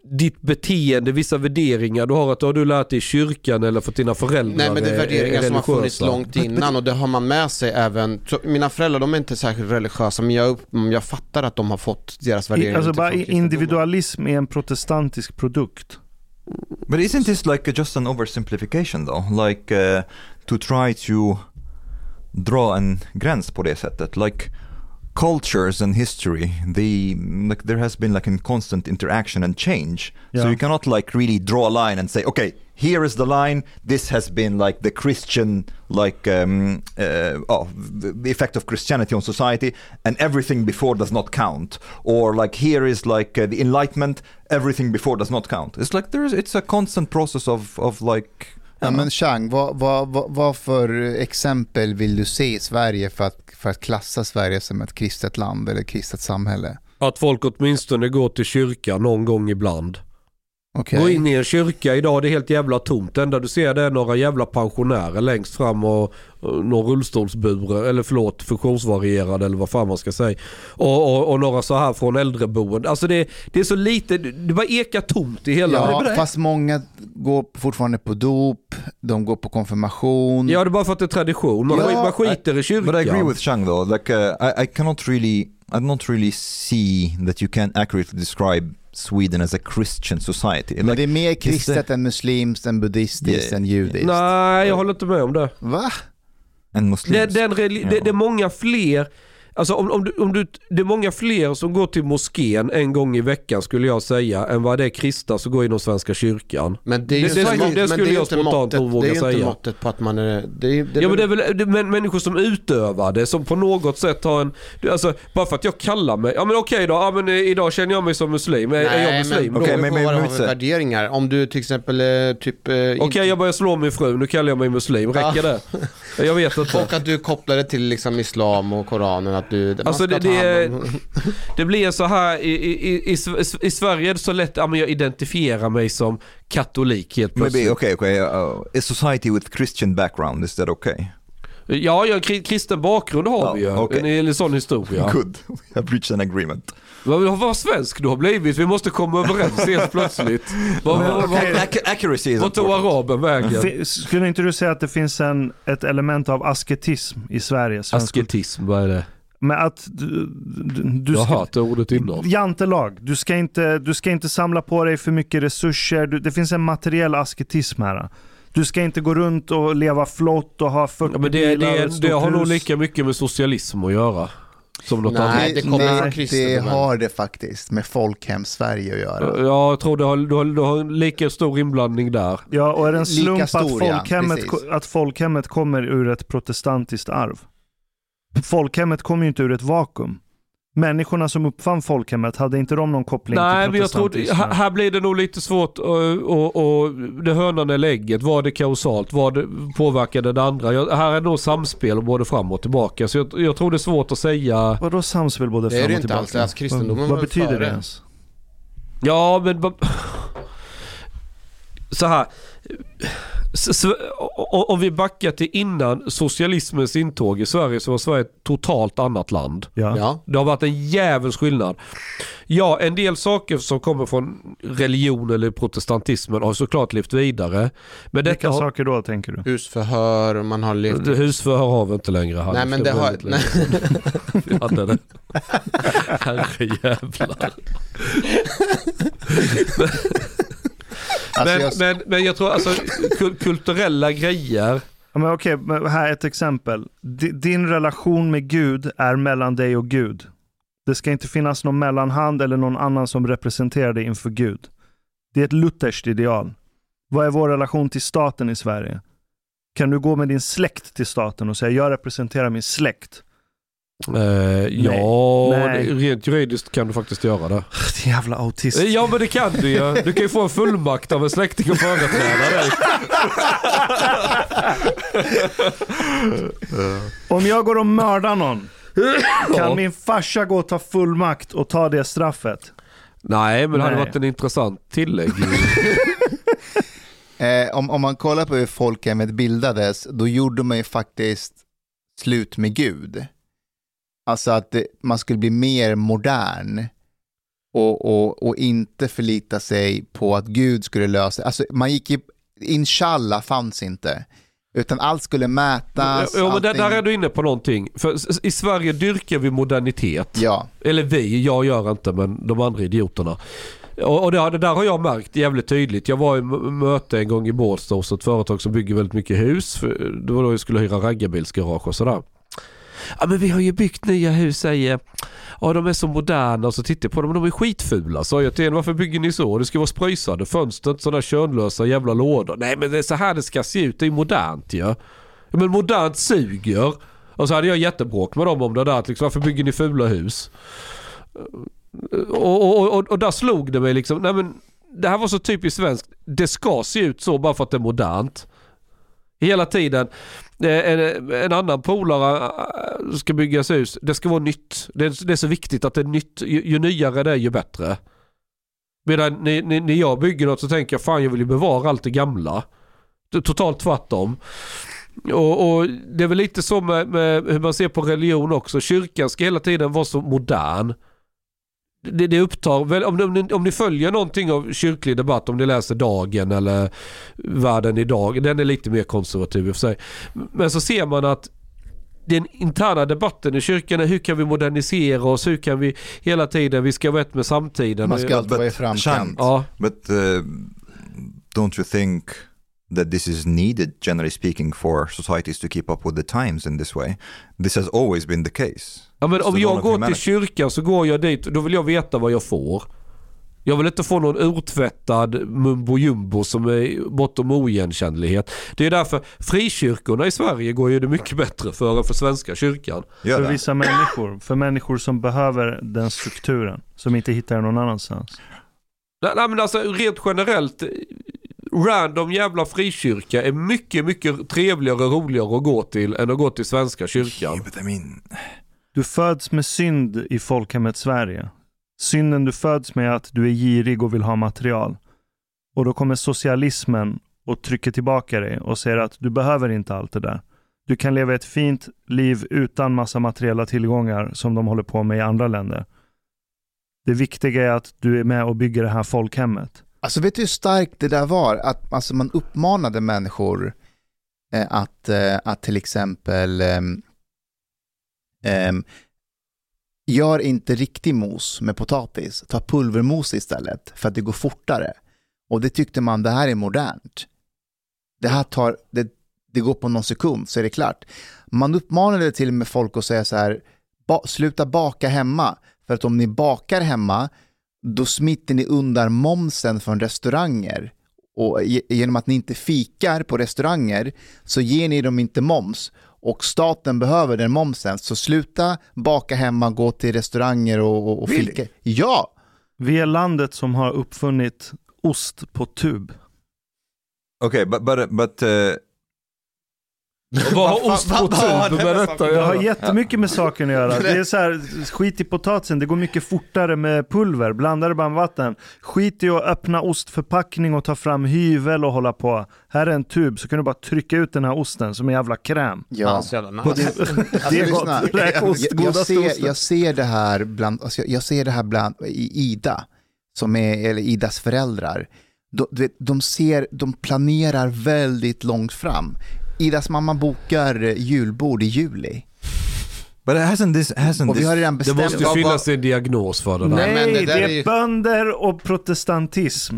ditt beteende, vissa värderingar du har, att har du lärt dig i kyrkan eller fått dina föräldrar Nej men det är värderingar som har funnits långt innan och det har man med sig även, så mina föräldrar de är inte särskilt religiösa men jag, jag fattar att de har fått deras värderingar alltså bara individualism är en protestantisk produkt. But isn't this like just an oversimplification though? Like uh, to try to draw en gräns på det sättet. Like cultures and history, the like there has been like a constant interaction and change. So you cannot like really draw a line and say, okay, here is the line. This has been like the Christian, like um, uh, oh, the- the effect of Christianity on society, and everything before does not count. Or like here is like uh, the Enlightenment. Everything before does not count. It's like there's it's a constant process of of like. Ja, men Chang, vad, vad, vad, vad för exempel vill du se i Sverige för att, för att klassa Sverige som ett kristet land eller kristet samhälle? Att folk åtminstone går till kyrkan någon gång ibland. Okej. Gå in i en kyrka idag, det är helt jävla tomt. Det enda du ser det är några jävla pensionärer längst fram och, och någon rullstolsburen, eller förlåt, funktionsvarierad eller vad fan man ska säga. Och, och, och några så här från äldreboende. Alltså det, det är så lite, det bara ekar tomt i hela... Ja, Ja, fast många går fortfarande på dop, de går på konfirmation. ja det är bara för att det är tradition. Man, Ja, man skiter i kyrkan. But I agree with Chang though. Like uh, I, I cannot really, I don't really see that you can accurately describe Sweden as a Christian society. Men Like, det är mer is kristet än muslimskt, än buddhistiskt, Yeah. än judiskt. Nej, jag håller inte med om det. Va? and Det, Muslims. den, Ja. det, det är många fler, alltså om, om, du, om du, det är många fler som går till moskén en gång i veckan skulle jag säga än vad det är kristna som går inom Svenska kyrkan. Men det, är ju Det- det skulle- mått- det men skulle jag inte spontant måttet, våga Det är ju inte säga. måttet på att man är... Det är, det Ja men det är väl det, men, människor som utövar det, som på något sätt har en... det- Alltså bara för att jag kallar mig... Ja men okej då, ja, men eh, idag känner jag mig som muslim. Är, är jag muslim? men, Okej, okay, men- men, men- men- värderingar? Om du till exempel eh, typ... eh, Okej inte- jag börjar slå min fru, nu kallar jag mig muslim. Räcker det? Jag vet inte. Och att du kopplar det till liksom islam och koranen, att du... Alltså det, det, det blir så här i, i, i, i, i Sverige är det så lätt, ja men jag identifierar mig som katolik helt plötsligt. Maybe okay, okay. Uh, a society with Christian background is that okay? Ja, ja kri- kristen bakgrund har Ja, vi ju. okej. En, en sån historia. Good, we have reached an agreement. Vad, vad svensk du har blivit, vi måste komma överens helt plötsligt. Vad, Men vad, okej. vad, vad tog araben vägen? Skulle inte du säga att det finns en, ett element av asketism i Sverige? Asketism, vad är det? Med att du, du, du Jag har ska, det ordet innan. Jantelag. Du ska, inte, du ska inte samla på dig för mycket resurser. Du, det finns en materiell asketism här. Du ska inte gå runt och leva flott och ha 40 Ja, men det, bilar det, det, stort har nog lika mycket med socialism att göra. Som något Nej, annat. det kommer Nej, från det har det faktiskt med folkhem-Sverige att göra. Ja, jag tror du har, du, har, du har en lika stor inblandning där. Ja, och är det en slump stor, att, ja, folkhemmet, precis. att folkhemmet kommer ur ett protestantiskt arv? Folkhemmet kommer ju inte ur ett vakuum. Människorna som uppfann folkhemmet, hade inte de någon koppling Nej, till men jag tror protestantismen? här, här blir det nog lite svårt och, och, och det hönan eller ägget. Var det kausalt? Var det påverkade det andra? Jag, här är nog samspel både fram och tillbaka. Så jag, jag tror det är svårt att säga. Vadå samspel både Det är fram det och inte tillbaka? alls. Alltså, kristendomen vad, vad betyder det ens? Ja, men... Så här. Om vi backar till innan socialismens intåg i Sverige så var Sverige ett totalt annat land. Ja. Ja. Det har varit en jävels skillnad. Ja, en del saker som kommer från religion eller protestantismen har såklart levt vidare. Men detta Vilka har, saker då tänker du? Husförhör, man har levt... det husförhör har vi inte längre. Hade Nej men för det har... Nej. Vi hade det. Herrejävlar. Alltså, Men, jag, men, men jag tror alltså kul- kulturella grejer. Ja, men okej, men här är ett exempel. Di- Din relation med Gud är mellan dig och Gud. Det ska inte finnas någon mellanhand eller någon annan som representerar dig inför Gud. Det är ett lutherskt ideal. Vad är vår relation till staten i Sverige? Kan du gå med din släkt till staten och säga jag representerar min släkt? Eh, ja, Nej. rent juridiskt kan du faktiskt göra det. Din jävla autist. Eh, Ja men det kan du ju. Du kan ju få en fullmakt av en släkting och företräda dig. Om jag går och mördar någon, kan min farsa gå och ta fullmakt och ta det straffet? Nej men det hade Nej. varit en intressant tillägg. eh, om, om man kollar på hur folkhemmet bildades, då gjorde man ju faktiskt slut med Gud. Alltså att det, man skulle bli mer modern och, och, och inte förlita sig på att Gud skulle lösa Alltså man gick i, inshallah fanns inte. Utan allt skulle mätas. Ja, men där, där är du inne på någonting. För i Sverige dyrkar vi modernitet. Ja, Eller vi, jag gör inte men de andra idioterna. Och, det, det där har jag märkt jävligt tydligt. Jag var i möte en gång i Båstad hos ett företag som bygger väldigt mycket hus. Det var då jag skulle hyra raggarbilsgarage och sådär. Ja men vi har ju byggt nya hus säger Ja de är så moderna och så tittar jag på dem och de är skitfula. Sa jag till en varför bygger ni så? Det ska vara spröjsade fönster, inte sådana könlösa jävla lådor. Nej men det är så här det ska se ut, det är modernt ju. Ja. Ja, men modernt suger. Och så hade jag jättebråk med dem om det där. att Liksom, varför bygger ni fula hus? Och, och, och, och där slog det mig liksom. Nej men det här var så typiskt svenskt. Det ska se ut så bara för att det är modernt. Hela tiden. Eh, en, en annan polare eh, ska byggas hus. Det ska vara nytt. Det är, det är så viktigt att det är nytt. Ju, ju nyare det är ju bättre. Medan när, ni, när jag bygger något så tänker jag fan jag vill ju bevara allt det gamla. Det är Totalt tvärtom. Och, och det är väl lite så med, med hur man ser på religion också. Kyrkan ska hela tiden vara så modern. Det, det upptar, väl, om, om, ni, om ni följer någonting av kyrklig debatt, om ni läser Dagen eller Världen idag, den är lite mer konservativ i och för sig. Men så ser man att den interna debatten i kyrkan är hur kan vi modernisera oss, hur kan vi hela tiden, vi ska vara ett med samtiden. man ska alltid vara i framkant. Ja, But uh, don't you think that this is needed, generally speaking, for societies to keep up with the times in this way? This has always been the case. Ja men It's om jag går till kyrkan så går jag dit och då vill jag veta vad jag får. Jag vill inte få någon urtvättad mumbo jumbo som är bortom oigenkännlighet. Det är därför frikyrkorna i Sverige går ju det mycket bättre för än för svenska kyrkan. För vissa människor, för människor som behöver den strukturen, som inte hittar den någon annanstans. Nej, nej men alltså rent generellt, random jävla frikyrka är mycket, mycket trevligare och roligare att gå till än att gå till svenska kyrkan. Yeah, but I mean, Du föds med synd i folkhemmet Sverige. Synden du föds med är att du är girig och vill ha material. Och då kommer socialismen och trycker tillbaka dig och säger att du behöver inte allt det där. Du kan leva ett fint liv utan massa materiella tillgångar som de håller på med i andra länder. Det viktiga är att du är med och bygger det här folkhemmet. Alltså vet du hur starkt det där var? Att alltså, man uppmanade människor eh, att, eh, att till exempel eh, gör inte riktig mos med potatis, ta pulvermos istället för att det går fortare. Och det tyckte man, det här är modernt. Det här tar, det, det går på någon sekund så är det klart. Man uppmanade till och med folk att säga så här, ba, sluta baka hemma, för att om ni bakar hemma då smiter ni undan momsen från restauranger. Och ge- genom att ni inte fikar på restauranger så ger ni dem inte moms. och staten behöver den momsen. Så sluta baka hemma, gå till restauranger och, och, och fika. Ja, Vi är landet som har uppfunnit ost på tub. Okay, but but but uh, Och vad har ost på tub med detta att Det har göra? jättemycket med saken att göra. Det är så här, skit i potatisen, det går mycket fortare med pulver. Blanda det bara med vatten. Skit i att öppna ostförpackning och ta fram hyvel och hålla på. Här är en tub, så kan du bara trycka ut den här osten som en jävla kräm. ja. Jävla nice. Alltså, det är lyssna. gott. Räkost, jag, ser, osten. jag ser det här bland, alltså jag, jag ser det här bland i Ida, som är, eller Idas föräldrar. De, de, de, ser, de planerar väldigt långt fram. Idas mamma bokar julbord i juli. but hasn't this hasn't Och vi this har redan Det bestämt. måste ju finnas en diagnos för det där. Nej, men det det, är är ju- bönder och protestantism.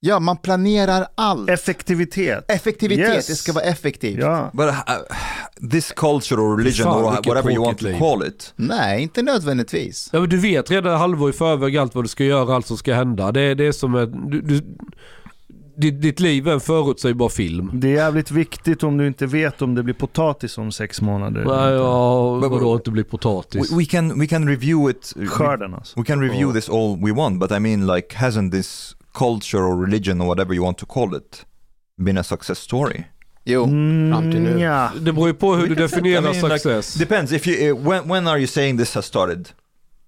Ja, man planerar allt. Effektivitet. Effektivitet, Yes. det ska vara effektivt. Ja. but uh, this culture or religion Fan, or whatever you want to call it. Nej, inte nödvändigtvis. Ja, men du vet redan halvår i förväg allt vad du ska göra, allt som ska hända. Det, det är som ett... Du, du, ditt, ditt liv är en förutsägbar film. Det är jävligt viktigt om du inte vet om det blir potatis om sex månader. Nej, ja, Men- vadå inte bli potatis? We, we can we can review it. Skörden alltså. We can review Oh. this all we want, but I mean, like, hasn't this culture or religion or whatever you want to call it been a success story? Jo, fram till nu. Mm, ja. Det beror ju på hur du We say- definierar I mean, like, success. Depends. If you uh, when when are you saying this has started?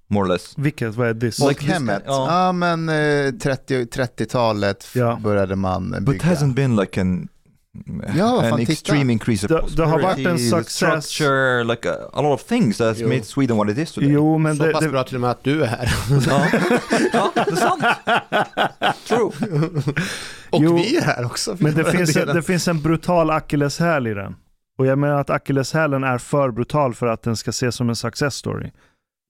More or less. Vilket, vad är this? Like folkhemmet. kind- ja. Ja, men eh, 30 30-talet Ja. började man eh, But bygga. hasn't been like an Ja, vad an fan, titta. extreme increase of Det- det har varit en prosperity, success. structure, like a, a lot of things that has Jo. made Sweden what it is today. Jo, men Så det, pass det, bra till och med att du är här. Ja, ja det är sant. True. Och Jo, vi är här också. men det finns, en, det finns en brutal akilleshäl i den. Och jag menar att akilleshälen är för brutal för att den ska ses som en success story.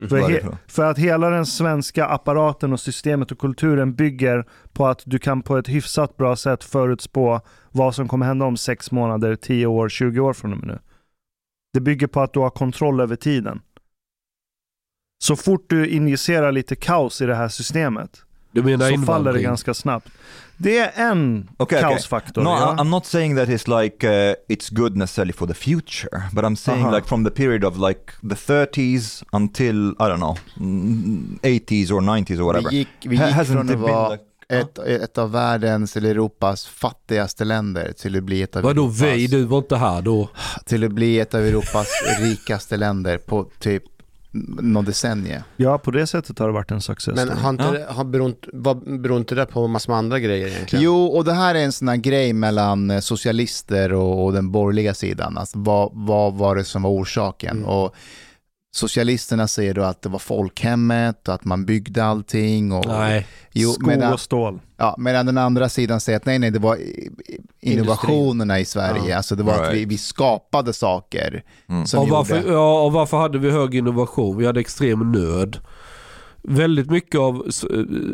För, Varför he, för att hela den svenska apparaten och systemet och kulturen bygger på att du kan på ett hyfsat bra sätt förutspå vad som kommer hända om sex månader, 10 år, 20 år från och med nu. Det bygger på att du har kontroll över tiden. Så fort du injicerar lite kaos i det här systemet så faller det ganska snabbt. Det är en Okay, okay. kaosfaktor. No, ja. I'm not saying that it's like uh, it's good necessarily for the future, but I'm saying Aha. like from the period of like the 30s until I don't know, mm, 80s or 90s or whatever. Vi gick, vi gick hasn't från att vara like- ett, ett av världens eller Europas fattigaste länder till att bli ett av Vadå Europas, vi? Du var inte här då? till att bli ett av Europas rikaste länder på typ någon decennie. ja, på det sättet har det varit en success Men har inte, det- har beror, inte- vad, beror inte det på massor med andra grejer egentligen? Jo, och det här är en sån här grej mellan eh, socialister och, och den borgerliga sidan. Alltså, vad, vad var det som var orsaken? Mm. Och socialisterna säger då att det var folkhemmet och att man byggde allting. Och, Nej. jo, Skog medan, och stål. ja, medan den andra sidan säger att nej, nej, det var innovationerna i Sverige. Ja. Alltså det var att vi, Right. vi skapade saker Mm. som Och varför, gjorde... ja, och varför hade vi hög innovation? Vi hade extrem nöd. Väldigt mycket av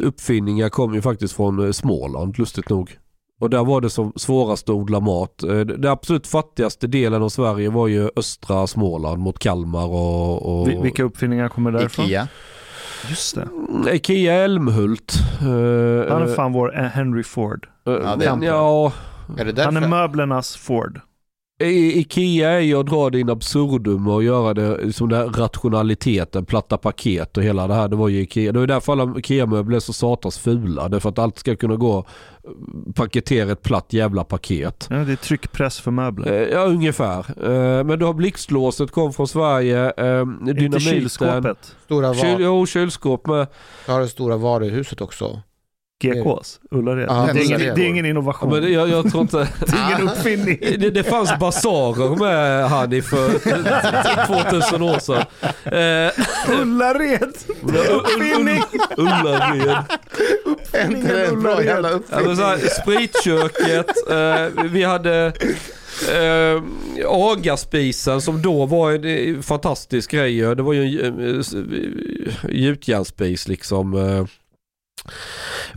uppfinningar kom ju faktiskt från eh, Småland, lustigt nog. Och där var det som svårast att odla mat. Eh, Det absolut fattigaste delen av Sverige var ju östra Småland mot Kalmar och... och Vi- Vilka uppfinningar kommer därifrån? Ikea. Just det. Mm, Ikea Älmhult. Eh, Han är eh, fan vår Henry Ford. Ja, det är han. ja, Är det Han är möblernas Ford. I- Ikea är ju att dra det in absurdum och göra det som den rationaliteten, platta paket och hela det här. Det var ju Ikea. Det är därför alla Ikea-möbler är så satans fula. Det är för att allt ska kunna gå eh, paketera ett platt jävla paket. Ja, det är tryckpress för möbler. Eh, Ja, ungefär. Eh, Men du har blixtlåset kom från Sverige. eh, Inte Dynamiten. kylskåpet. Stora Kyl, var, jo, kylskåp med. jag har det stora varuhuset också. GKs, Ullared. Ja, det, är ingen, Ullared. det är ingen Ja, innovation. men det- jag, jag tror inte... det är ingen uppfinning. Det, det fanns basarer med Hanif för 2000 år sedan. Eh, Ullared! Uppfinning! Ullared. Är inte det en bra jävla Ja, men så här, spritköket, eh, vi hade eh, Agaspisen som då var en eh, fantastisk grej. Det var ju en eh, s- gjutjärnsspis liksom. Eh,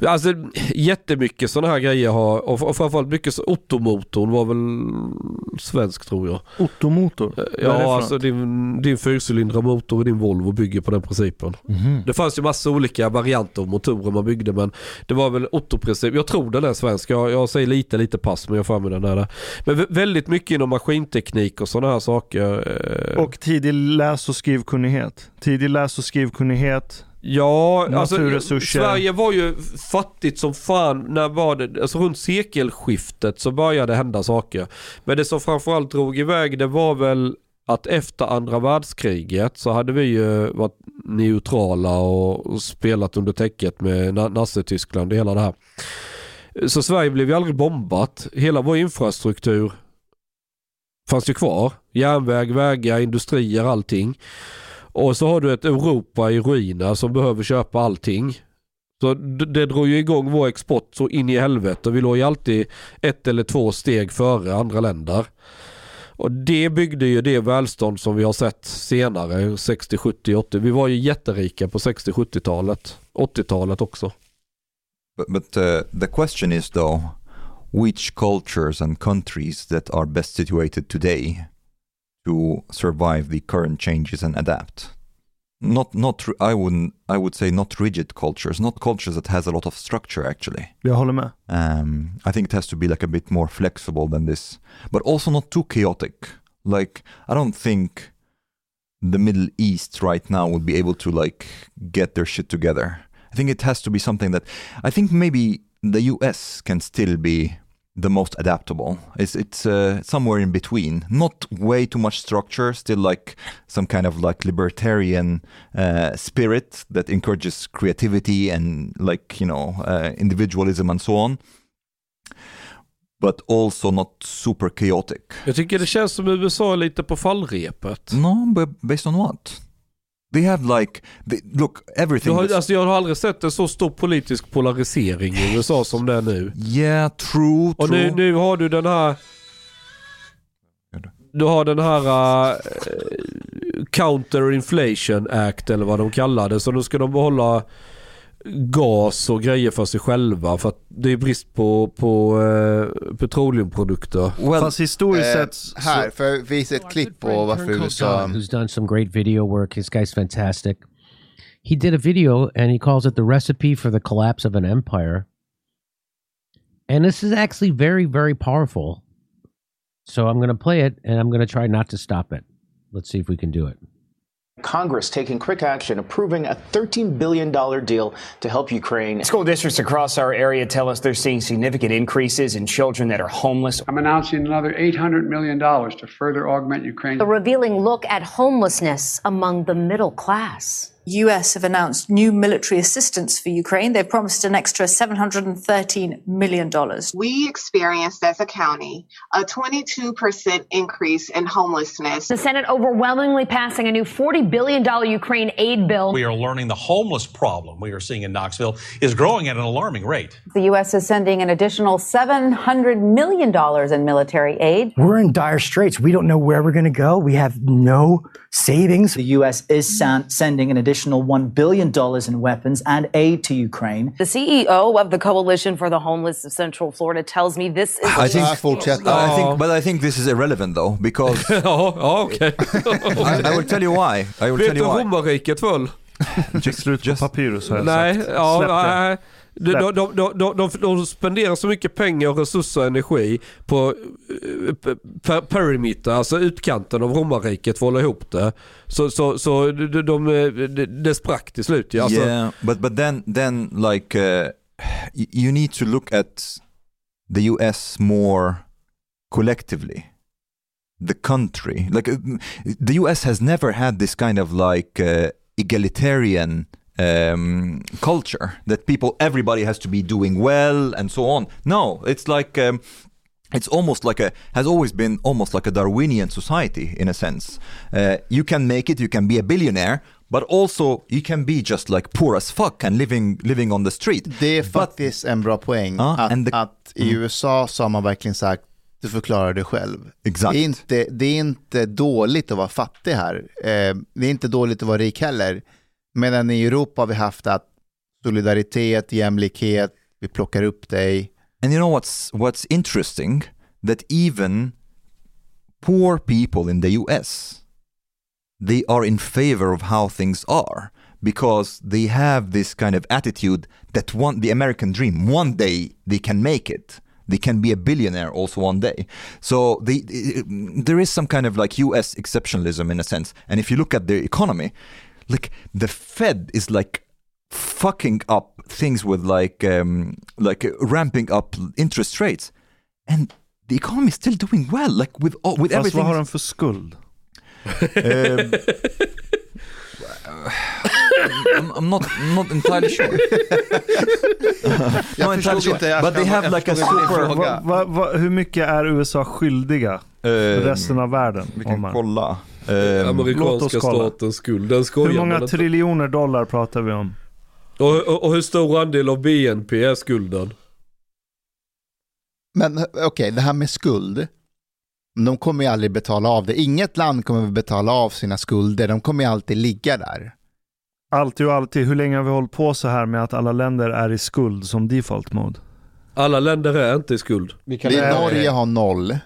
Alltså jättemycket sådana här grejer har, och och framförallt mycket, så- Ottomotorn var väl svensk tror jag. Ottomotor? Är det för Ja, alltså din, din fyrcylindriga motor i din Volvo bygger på den principen. Mhm. Det fanns ju massa olika varianter av motorer man byggde men det var väl Otto-princip. Jag tror den är svensk. Jag, jag säger lite, lite pass men jag får den är det. Men vä- väldigt mycket inom maskinteknik och sådana här saker. eh, Och tidig läs och skrivkunnighet. Tidig läs och skrivkunnighet. Ja, alltså. Sverige var ju fattigt som fan. När var det? Alltså runt sekelskiftet så började det hända saker. Men det som framförallt drog iväg det var väl att efter andra världskriget så hade vi ju varit neutrala och spelat under täcket med Na- Nazityskland och hela det här. Så Sverige blev ju aldrig bombat. Hela vår infrastruktur fanns ju kvar. Järnväg, vägar, industrier, allting. Och så har du ett Europa i ruiner som behöver köpa allting. Så det drog ju igång vår export så in i helvete. Vi låg ju alltid ett eller två steg före andra länder. Och det byggde ju det välstånd som vi har sett senare, 60, 70, 80. Vi var ju jätterika på 60, 70-talet. 80-talet också. But, but uh, the question is though, which cultures and countries that are best situated today to survive the current changes and adapt? Not, not. I wouldn't. I would say not rigid cultures, not cultures that has a lot of structure actually. Jag håller med. Um, I think it has to be like a bit more flexible than this, but also not too chaotic. Like I don't think the Middle East right now would be able to like get their shit together. I think it has to be something that I think maybe the US can still be the most adaptable. It's it's uh, somewhere in between. Not way too much structure, still like some kind of like libertarian uh, spirit that encourages creativity and like you know uh, individualism and so on. But also not super chaotic. Jag tycker det känns som USA är lite på fallrepet. No, but based on what? They have like, they, look, everything. Jag har, alltså jag har aldrig sett en så stor politisk polarisering i USA som det är nu. yeah, true, Och true. nu, nu har du den här... Du har den här uh, Counter Inflation Act eller vad de kallar det. Så nu ska de behålla gas och grejer för sig själva för att det är brist på, på uh, petroleumprodukter. well, Fast historiskt Eh, sett... så- här, för jag visa ett klipp på varför USA... who's done some great video work. This guy's fantastic. He did a video and he calls it the recipe for the collapse of an empire. And this is actually very, very powerful. So I'm going to play it and I'm going to try not to stop it. Let's see if we can do it. Congress taking quick action, approving a $13 billion deal to help Ukraine. School districts across our area tell us they're seeing significant increases in children that are homeless. I'm announcing another $800 million to further augment Ukraine. A revealing look at homelessness among the middle class. US have announced new military assistance for Ukraine. They've promised an extra $713 million. We experienced as a county a 22% increase in homelessness. The Senate overwhelmingly passing a new $40 billion Ukraine aid bill. We are learning the homeless problem we are seeing in Knoxville is growing at an alarming rate. The US is sending an additional $700 million in military aid. We're in dire straits. We don't know where we're going to go. We have no savings. The US is san- sending an additional $1 billion in weapons and aid to Ukraine. The CEO of the Coalition for the Homeless of Central Florida tells me this is. I think, fortsätta. I think, but I think this is irrelevant though, because ja, ja okej. I, I will tell you why. I will Vet tell you why. romarriket föll? Gick slut på papyrus har jag Nej, sagt. ja, Släpp det. nej. De, de, de, de, de, de spenderar så mycket pengar, och resurser och energi på eh, per, perimeter, alltså utkanten av romarriket för att hålla ihop det. Så, så, så de, de, de, det sprack till slut. Ja. Alltså, yeah, but but then then like uh, you need to look at the US more collectively. The country, like uh, the US has never had this kind of like uh, egalitarian um, culture that people, everybody has to be doing well and so on. No, it's like. Um, it's almost like a has always been almost like a Darwinian society in a sense. Uh, you can make it, you can be a billionaire, but also you can be just like poor as fuck and living living on the street. Det är faktiskt en bra poäng. Ja, att, the- att i Mm. USA så har man verkligen sagt, du förklarar det själv. Exakt. Det är inte, det är inte dåligt att vara fattig här. Eh, det är inte dåligt att vara rik heller. Medan i Europa har vi haft att solidaritet, jämlikhet, vi plockar upp dig. And you know what's what's interesting? That even poor people in the US they are in favor of how things are because they have this kind of attitude that one the American dream one day they can make it they can be a billionaire also one day so they, eh, eh, there is some kind of like US exceptionalism in a sense and if you look at their economy like the Fed is like fucking up things with like um, like ramping up interest rates and the economy is still doing well like with all, with Fast everything vad har de för skuld? Um, I'm, I'm not not entirely sure. Jag not förstod entirely sure. inte, But they have like a förstod inte din super. fråga. Va, va, hur mycket är USA skyldiga resten av världen? Vi kan Omar? Låt Amerikanska oss kolla. statens skuld. Den skojar Hur man många inte. triljoner dollar pratar vi om? Och, och, och hur stor andel av BNP är skulden? Men okej, det här med skuld. De kommer ju aldrig betala av det. Inget land kommer betala av sina skulder. De kommer ju alltid ligga där. Alltid och alltid. Hur länge har vi hållit på så här med att alla länder är i skuld som default mode? Alla länder är inte i skuld. Det Norge har noll,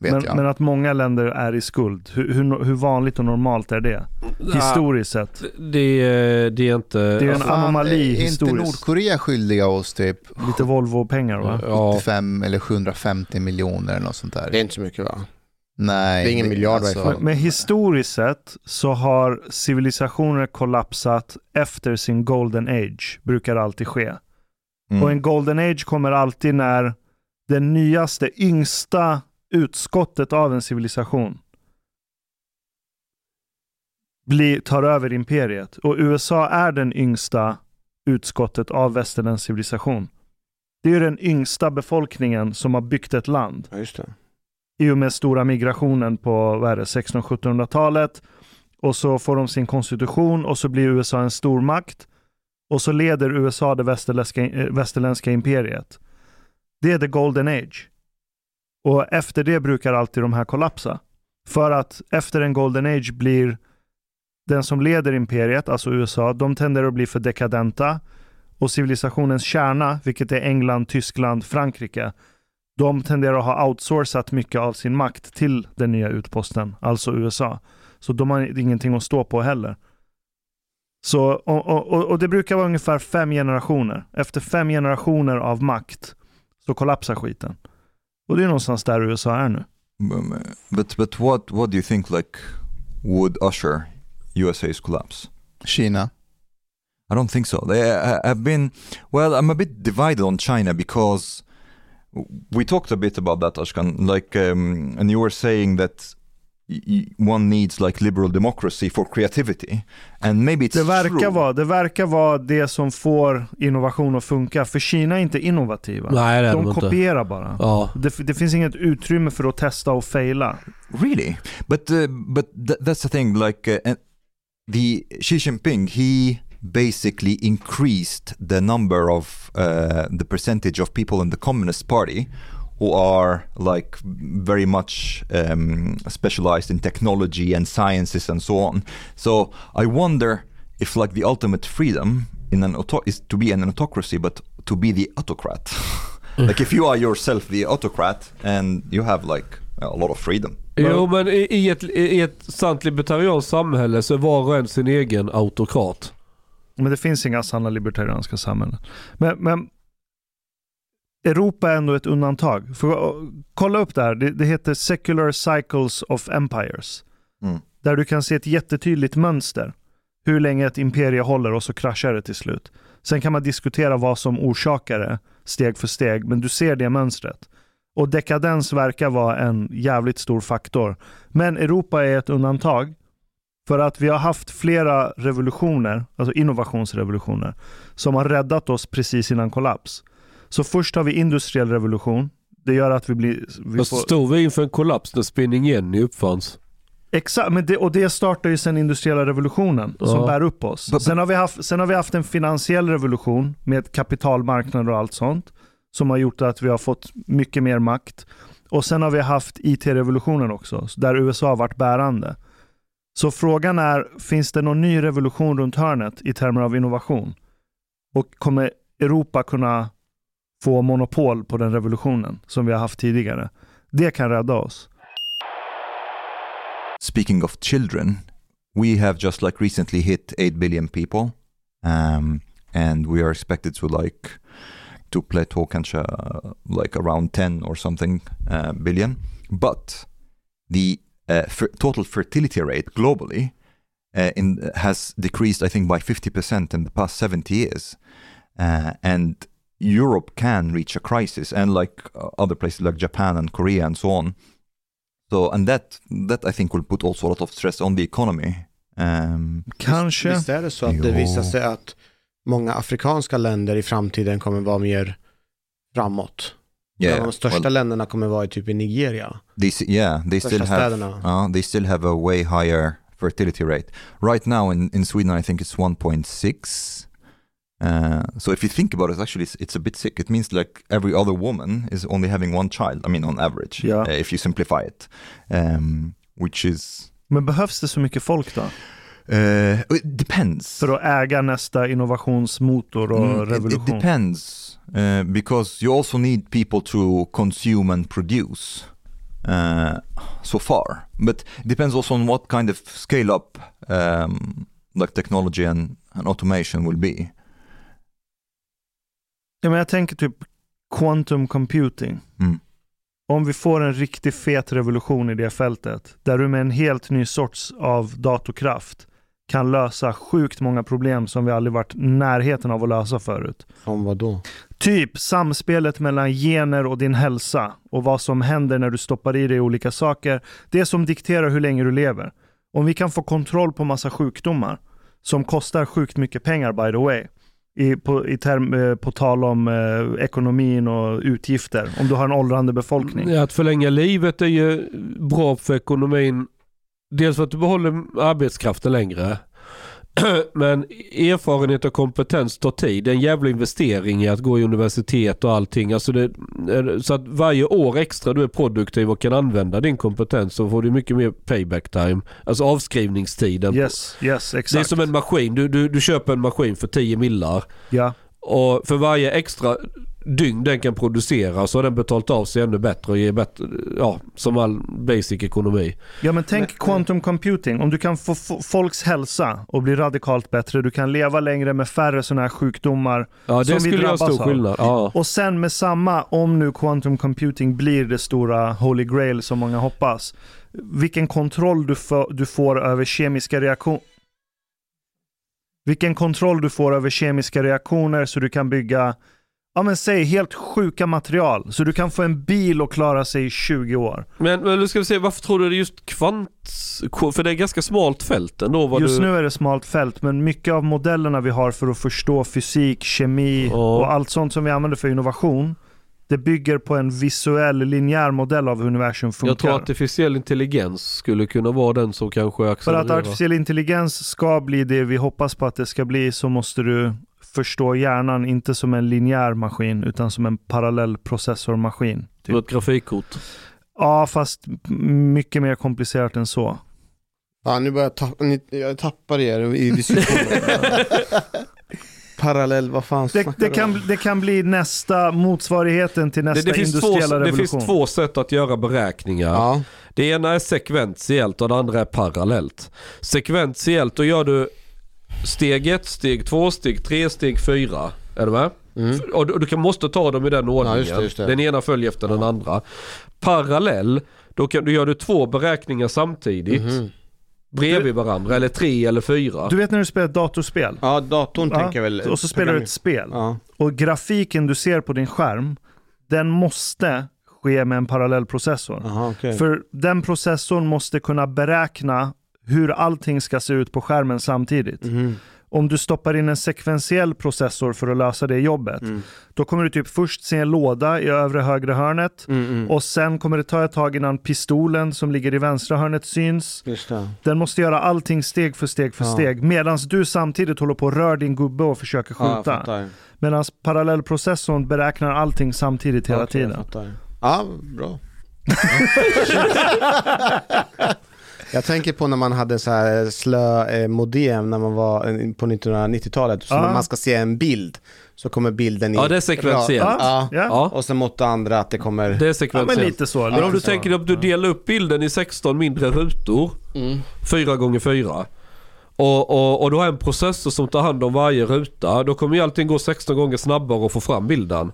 vet Men, jag. men att många länder är i skuld, hur, hur, hur vanligt och normalt är det? Historiskt sett. Det, är- det är inte... Det är en Fan, anomali är inte historiskt. Nordkorea skyldiga oss typ Lite Volvo-pengar va? Ja, 75 eller 750 miljoner eller något sånt där? Det är inte så mycket va? Nej. det är ingen miljard i varje fall. Men, men historiskt sett så har civilisationer kollapsat efter sin golden age. Brukar alltid ske. Mm. Och en golden age kommer alltid när den nyaste, yngsta utskottet av en civilisation blir, tar över imperiet. Och USA är den yngsta utskottet av västerländsk civilisation. Det är ju den yngsta befolkningen som har byggt ett land Ja, just det. i och med stora migrationen på vad är det, 1600-1700-talet. Och så får de sin konstitution och så blir USA en stormakt. Och så leder USA det västerländska, eh, västerländska imperiet. Det är the golden age. Och efter det brukar alltid de här kollapsa. För att efter en golden age blir den som leder imperiet, alltså USA, de tenderar att bli för dekadenta. Och civilisationens kärna, vilket är England, Tyskland, Frankrike, de tenderar att ha outsourcat mycket av sin makt till den nya utposten, alltså USA. Så de har ingenting att stå på heller. Så, och, och, och- det brukar vara ungefär fem generationer. Efter fem generationer av makt så kollapsar skiten. Och det är någonstans där USA är nu. Um, But but what what do you think like would usher USA's collapse? Kina. I don't think so. They, I, I've been well. I'm a bit divided on China because we talked a bit about that, Ashkan. Like, um, and you were saying that one needs like liberal democracy for creativity, and maybe it's Det verkar, true. vara, det verkar vara det som får innovation att funka. För Kina är inte innovativa. Nej, det är de de inte. kopierar bara. Ja. Det, det finns inget utrymme för att testa och faila. Really, but uh, but th- that's the thing. Like uh, the Xi Jinping, he basically increased the number of uh, the percentage of people in the Communist Party who are like very much um, specialized in technology and sciences and so on. So I wonder if like the ultimate freedom in an auto- is to be an autocracy, but to be the autocrat. like if you are yourself the autocrat and you have like a lot of freedom. Jo men i, i, ett, i ett sant libertarianskt samhälle så är var och en sin egen autokrat. Men det finns inga sanna libertarianska samhällen. Men, men Europa är ändå ett undantag. För, uh, kolla upp det här. Det, det heter Secular Cycles of Empires. Mm. Där du kan se ett jättetydligt mönster. Hur länge ett imperie håller och så kraschar det till slut. Sen kan man diskutera vad som orsakar det steg för steg, men du ser det mönstret. Och dekadens verkar vara en jävligt stor faktor. Men Europa är ett undantag. För att vi har haft flera revolutioner, alltså innovationsrevolutioner, som har räddat oss precis innan kollaps. Så först har vi industriell revolution. Det gör att vi blir... Vi får, stod vi inför en kollaps när Spinning Jenny uppfanns. exakt, men det, och det startar ju sen industriella revolutionen som Ja. bär upp oss. Sen har, vi haft, sen har vi haft en finansiell revolution med kapitalmarknader och allt sånt. Som har gjort att vi har fått mycket mer makt. Och sen har vi haft IT-revolutionen också, där USA har varit bärande. Så frågan är, finns det någon ny revolution runt hörnet i termer av innovation? Och kommer Europa kunna få monopol på den revolutionen som vi har haft tidigare? Det kan rädda oss. Speaking of children, we have just like recently hit 8 billion people. Um, and we are expected to like to plateau kanske uh, like around 10 or something uh, billion. But the uh, fer- total fertility rate globally uh, in, has decreased, I think, by 50% in the past 70 years. Uh, and Europe can reach a crisis, and like uh, other places like Japan and Korea and so on. So, and that that I think will put also a lot of stress on the economy. Um, Kanske. Visst är det så att det Jo. visar sig att många afrikanska länder i framtiden kommer vara mer framåt? Yeah, de största well- länderna kommer vara i typ i Nigeria. They yeah, they Största still have städerna. uh, they still have a way higher fertility rate. Right now in, in Sweden, I think it's 1.6. Uh, so if you think about it, actually, it's, it's a bit sick. It means like every other woman is only having one child. I mean, on average, Yeah. uh, if you simplify it, um, which is Men behövs det så mycket folk då? uh, it depends. För att äga nästa innovationsmotor och Mm, it- revolution? It, depends uh, because you also need people to consume and produce. Uh, so far, but it depends also on what kind of scale up um, like technology and, and automation will be. Ja, men jag tänker typ quantum computing. Mm. Om vi får en riktigt fet revolution i det fältet, där du med en helt ny sorts av datorkraft kan lösa sjukt många problem som vi aldrig varit närheten av att lösa förut. Som vad då? Typ samspelet mellan gener och din hälsa och vad som händer när du stoppar i dig olika saker. Det som dikterar hur länge du lever. Om vi kan få kontroll på massa sjukdomar som kostar sjukt mycket pengar by the way. I, på, i term, eh, på tal om eh, ekonomin och utgifter. Om du har en åldrande befolkning. Att förlänga livet är ju bra för ekonomin. Dels för att du behåller arbetskraften längre. Men erfarenhet och kompetens tar tid. Det är en jävla investering i att gå i universitet och allting. Alltså det, så att varje år extra du är produktiv och kan använda din kompetens så får du mycket mer payback time. Alltså avskrivningstiden. Yes, yes, Det är exakt. som en maskin. Du, du, du köper en maskin för 10 millar. Ja. Och för varje extra dygn den kan producera så har den betalt av sig ännu bättre och ger bättre, ja, som all basic ekonomi. Ja men tänk quantum computing. Om du kan få folks hälsa och bli radikalt bättre. Du kan leva längre med färre sådana här sjukdomar. Ja, det som vi skulle göra drabbas stor av. skillnad. Ja. Och sen med samma, om nu quantum computing blir det stora holy grail som många hoppas. Vilken kontroll du, får- du får över kemiska reaktioner. Vilken kontroll du får över kemiska reaktioner så du kan bygga, ja men säg helt sjuka material. Så du kan få en bil och klara sig i 20 år. Men, men nu ska vi se, varför tror du det är just kvant... För det är ganska smalt fält ändå. Vad Just du... nu är det smalt fält, men mycket av modellerna vi har för att förstå fysik, kemi och allt sånt som vi använder för innovation, det bygger på en visuell linjär modell av hur universum funkar. Jag tror artificiell intelligens skulle kunna vara den som kanske För accelererar. att artificiell intelligens ska bli det vi hoppas på att det ska bli så måste du förstå hjärnan inte som en linjär maskin utan som en parallell processormaskin. Som ett grafikkort. Ja, fast mycket mer komplicerat än så. Ja, nu börjar jag tappa, ni, jag tappar er i diskussionen. Parallell, vad fan Det, det, du kan, det kan bli nästa motsvarigheten till nästa Det, det, finns två, industriella det revolution. finns två sätt att göra beräkningar. Det ena är sekventiellt och det andra är parallellt. Sekventiellt, då gör du steg 1, steg 2, steg 3, steg 4. Är du med? Och du, du kan, måste ta dem i den ordningen. Mm. just det, just det. Den ena följer efter den andra. Parallell, då, kan, då gör du två beräkningar samtidigt. Mhm. Bredvid varandra, eller tre eller fyra. Du vet när du spelar ett datorspel? Ja, datorn tänker jag väl. Och så spelar du ett spel. Och grafiken du ser på din skärm, den måste ske med en parallellprocessor. okej. För den processorn måste kunna beräkna hur allting ska se ut på skärmen samtidigt. Mhm. Om du stoppar in en sekventiell processor för att lösa det jobbet, Mm. då kommer du typ först se en låda i övre högra hörnet Mm, och sen kommer det ta ett tag innan pistolen som ligger i vänstra hörnet syns. Den måste göra allting steg för steg för Ja. steg medan du samtidigt håller på och rör din gubbe och försöker Ja, skjuta. fattar. medan parallellprocessorn beräknar allting samtidigt hela jag tiden. Ja, bra. Jag tänker på när man hade så här slö eh, modem när man var eh, på 1990-talet. Så Ja. när man ska se en bild så kommer bilden i... Ja, det är sekventiellt. Ja. Ja. Ja. Och sen mot det andra att det kommer... Det är sekventiellt. Ja, men lite så, Men om du så. tänker att du delar upp bilden i 16 mindre rutor, Mm. 4 gånger 4 och, och, och du har en processor som tar hand om varje ruta, då kommer ju allting gå 16 gånger snabbare att få fram bilden.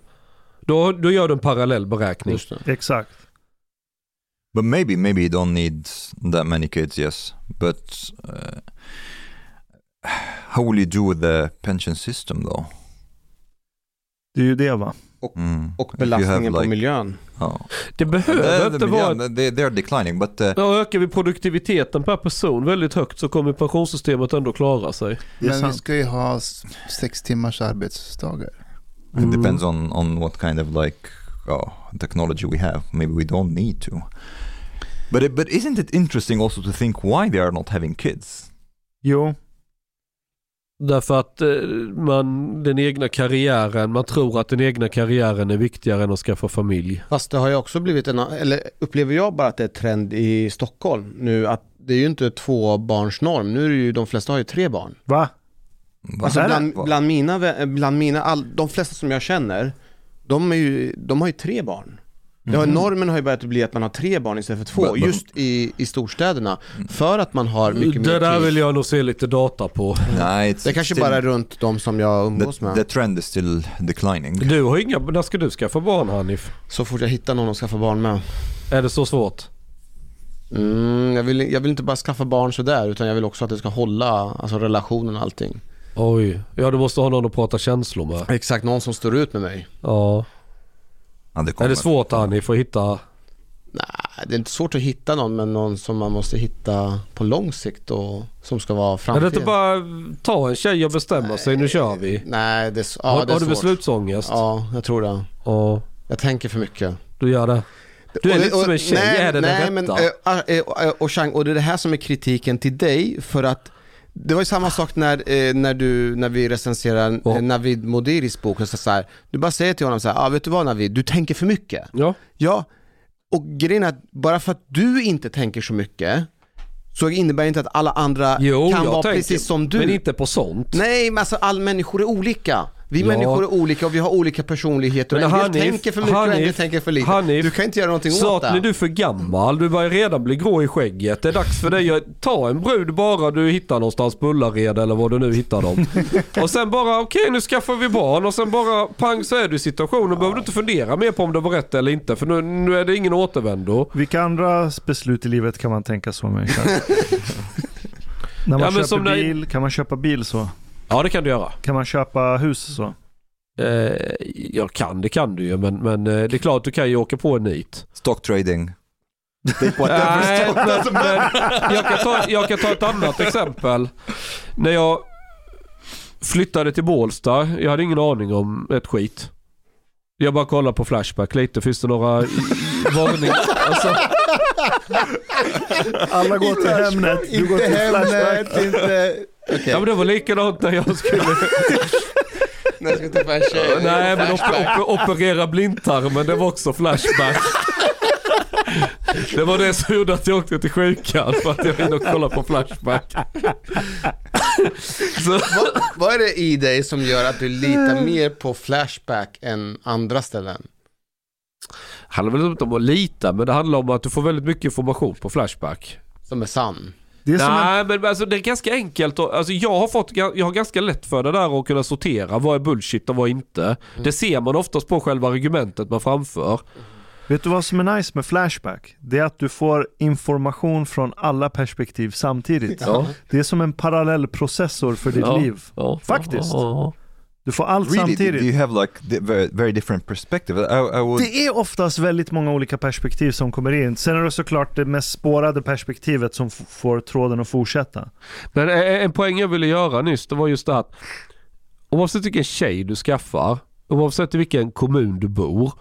Då, då gör du en parallell beräkning. Exakt. But maybe, maybe you don't need that many kids, yes. But uh, how will you do with the pension system though? Det är ju det va? Mm. Och you have, belastningen på like- miljön. Oh. Det behöver inte vara... yeah, they, they are declining, but uh, Ja, ökar vi produktiviteten per person väldigt högt så kommer pensionssystemet ändå klara sig. Men vi ska ju ha sex timmars arbetsdagar. it depends on, on what kind of like oh, technology we have. Maybe we don't need to. But it, but isn't it interesting also to think why they are not having kids? Jo, Därför att eh, man, den egna karriären, man tror att den egna karriären är viktigare än att skaffa familj. Fast det har ju också blivit en, eller upplever jag bara att det är trend i Stockholm nu att det är ju inte två barns norm. Nu är det ju, de flesta har ju tre barn. va? Alltså bland, bland mina, bland mina, all, de flesta som jag känner, de, är ju, de har ju tre barn. Det har, normen har ju börjat bli att man har tre barn istället för två, Men- just i, i storstäderna. För att man har mycket det mer där tid. vill jag nog se lite data på. It's Det är kanske still- bara är runt de som jag umgås the, med. the trend is still declining. Du har inga, när ska du skaffa barn Hanif? Så fort jag hittar någon att skaffa barn med. Är det så svårt? Mm, jag, vill, jag vill inte bara skaffa barn sådär, utan jag vill också att det ska hålla, alltså relationen och allting. Oj, ja du måste ha någon att prata känslor med. Exakt, någon som står ut med mig. Ja. Ja, det Är det svårt Hanif att hitta? Nej, det är inte svårt att hitta någon, men någon som man måste hitta på lång sikt och som ska vara Är det inte bara ta en tjej och bestämma sig, nu kör vi? Nej, det ja, har det är har du beslutsångest? Ja, jag tror det. Ja, Jag tänker för mycket. du gör det. Du är Och- lite och- som en tjej, nej, är det nej, det men, rätta? äh, äh, äh, och, Chang, och det är det här som är kritiken till dig för att det var ju samma sak när, eh, när, du, när vi recenserar Ja. eh, Navid Modiris bok. Och så, så här, du bara säger till honom så här, ah, vet du vad Navid, du tänker för mycket. Ja. Ja, och grejen är att bara för att du inte tänker så mycket så innebär det inte att alla andra Jo, kan vara tänker, precis som du. Men inte på sånt. Nej, men alltså alla människor är olika. Vi Ja. människor är olika och vi har olika personligheter. Men en del Hanif- tänker för mycket och en del Hanif- tänker för lite. Hanif, du kan inte göra någonting åt Snart det. blir du för gammal, du börjar redan bli grå i skägget. Det är dags för dig att ta en brud bara du hittar någonstans på Ullared eller var du nu hittar dem. och sen bara, okej nu skaffar vi barn och sen bara pang så är du i situationen. behöver du inte fundera mer på om det var rätt eller inte för nu, nu är det ingen återvändo. Vilka andra beslut i livet kan man tänka så med? När man Ja, köper som när- bil, kan man köpa bil så? Ja det kan du göra. Kan man köpa hus så? Eh, jag kan, det kan du ju men, men eh, det är klart du kan ju åka på en nit. Stock trading. Nej, men, men jag, kan ta, jag kan ta ett annat exempel. När jag flyttade till Bålsta, jag hade ingen aning om ett skit. Jag bara kollar på Flashback lite, finns det några varningar? Alltså, Alla går till Hemnet, du går Inte till Flashback. Hemnet, inte... Okej, ja men det var likadant när jag skulle, när jag ska träffa en tjej. nej men op, op, operera blindtarmen, det var också Flashback. Det var det som gjorde att jag åkte till sjukan för att jag ville kolla på Flashback. Så, vad, vad är det i dig som gör att du litar mer på Flashback än andra ställen? Handlar väl inte om att lita, men det handlar om att du får väldigt mycket information på Flashback. Som är sann? Det är som en, Nej, men alltså, det är ganska enkelt. och- Alltså, jag, har fått, jag har ganska lätt för det där att kunna sortera. Vad är bullshit och vad inte? Det ser man oftast på själva argumentet man framför. vet du vad som är nice med Flashback? Det är att du får information från alla perspektiv samtidigt. Ja. Det är som en parallellprocessor för ditt Ja. liv. Ja. Faktiskt. Du får allt Really, do samtidigt. you have like very, very different perspective? I, I would. Det är oftast väldigt många olika perspektiv som kommer in. Sen är det såklart det mest spårade perspektivet som får tråden att fortsätta. Men en poäng jag ville göra nyss, det var just det att oavsett vilken tjej du skaffar, oavsett i vilken kommun du bor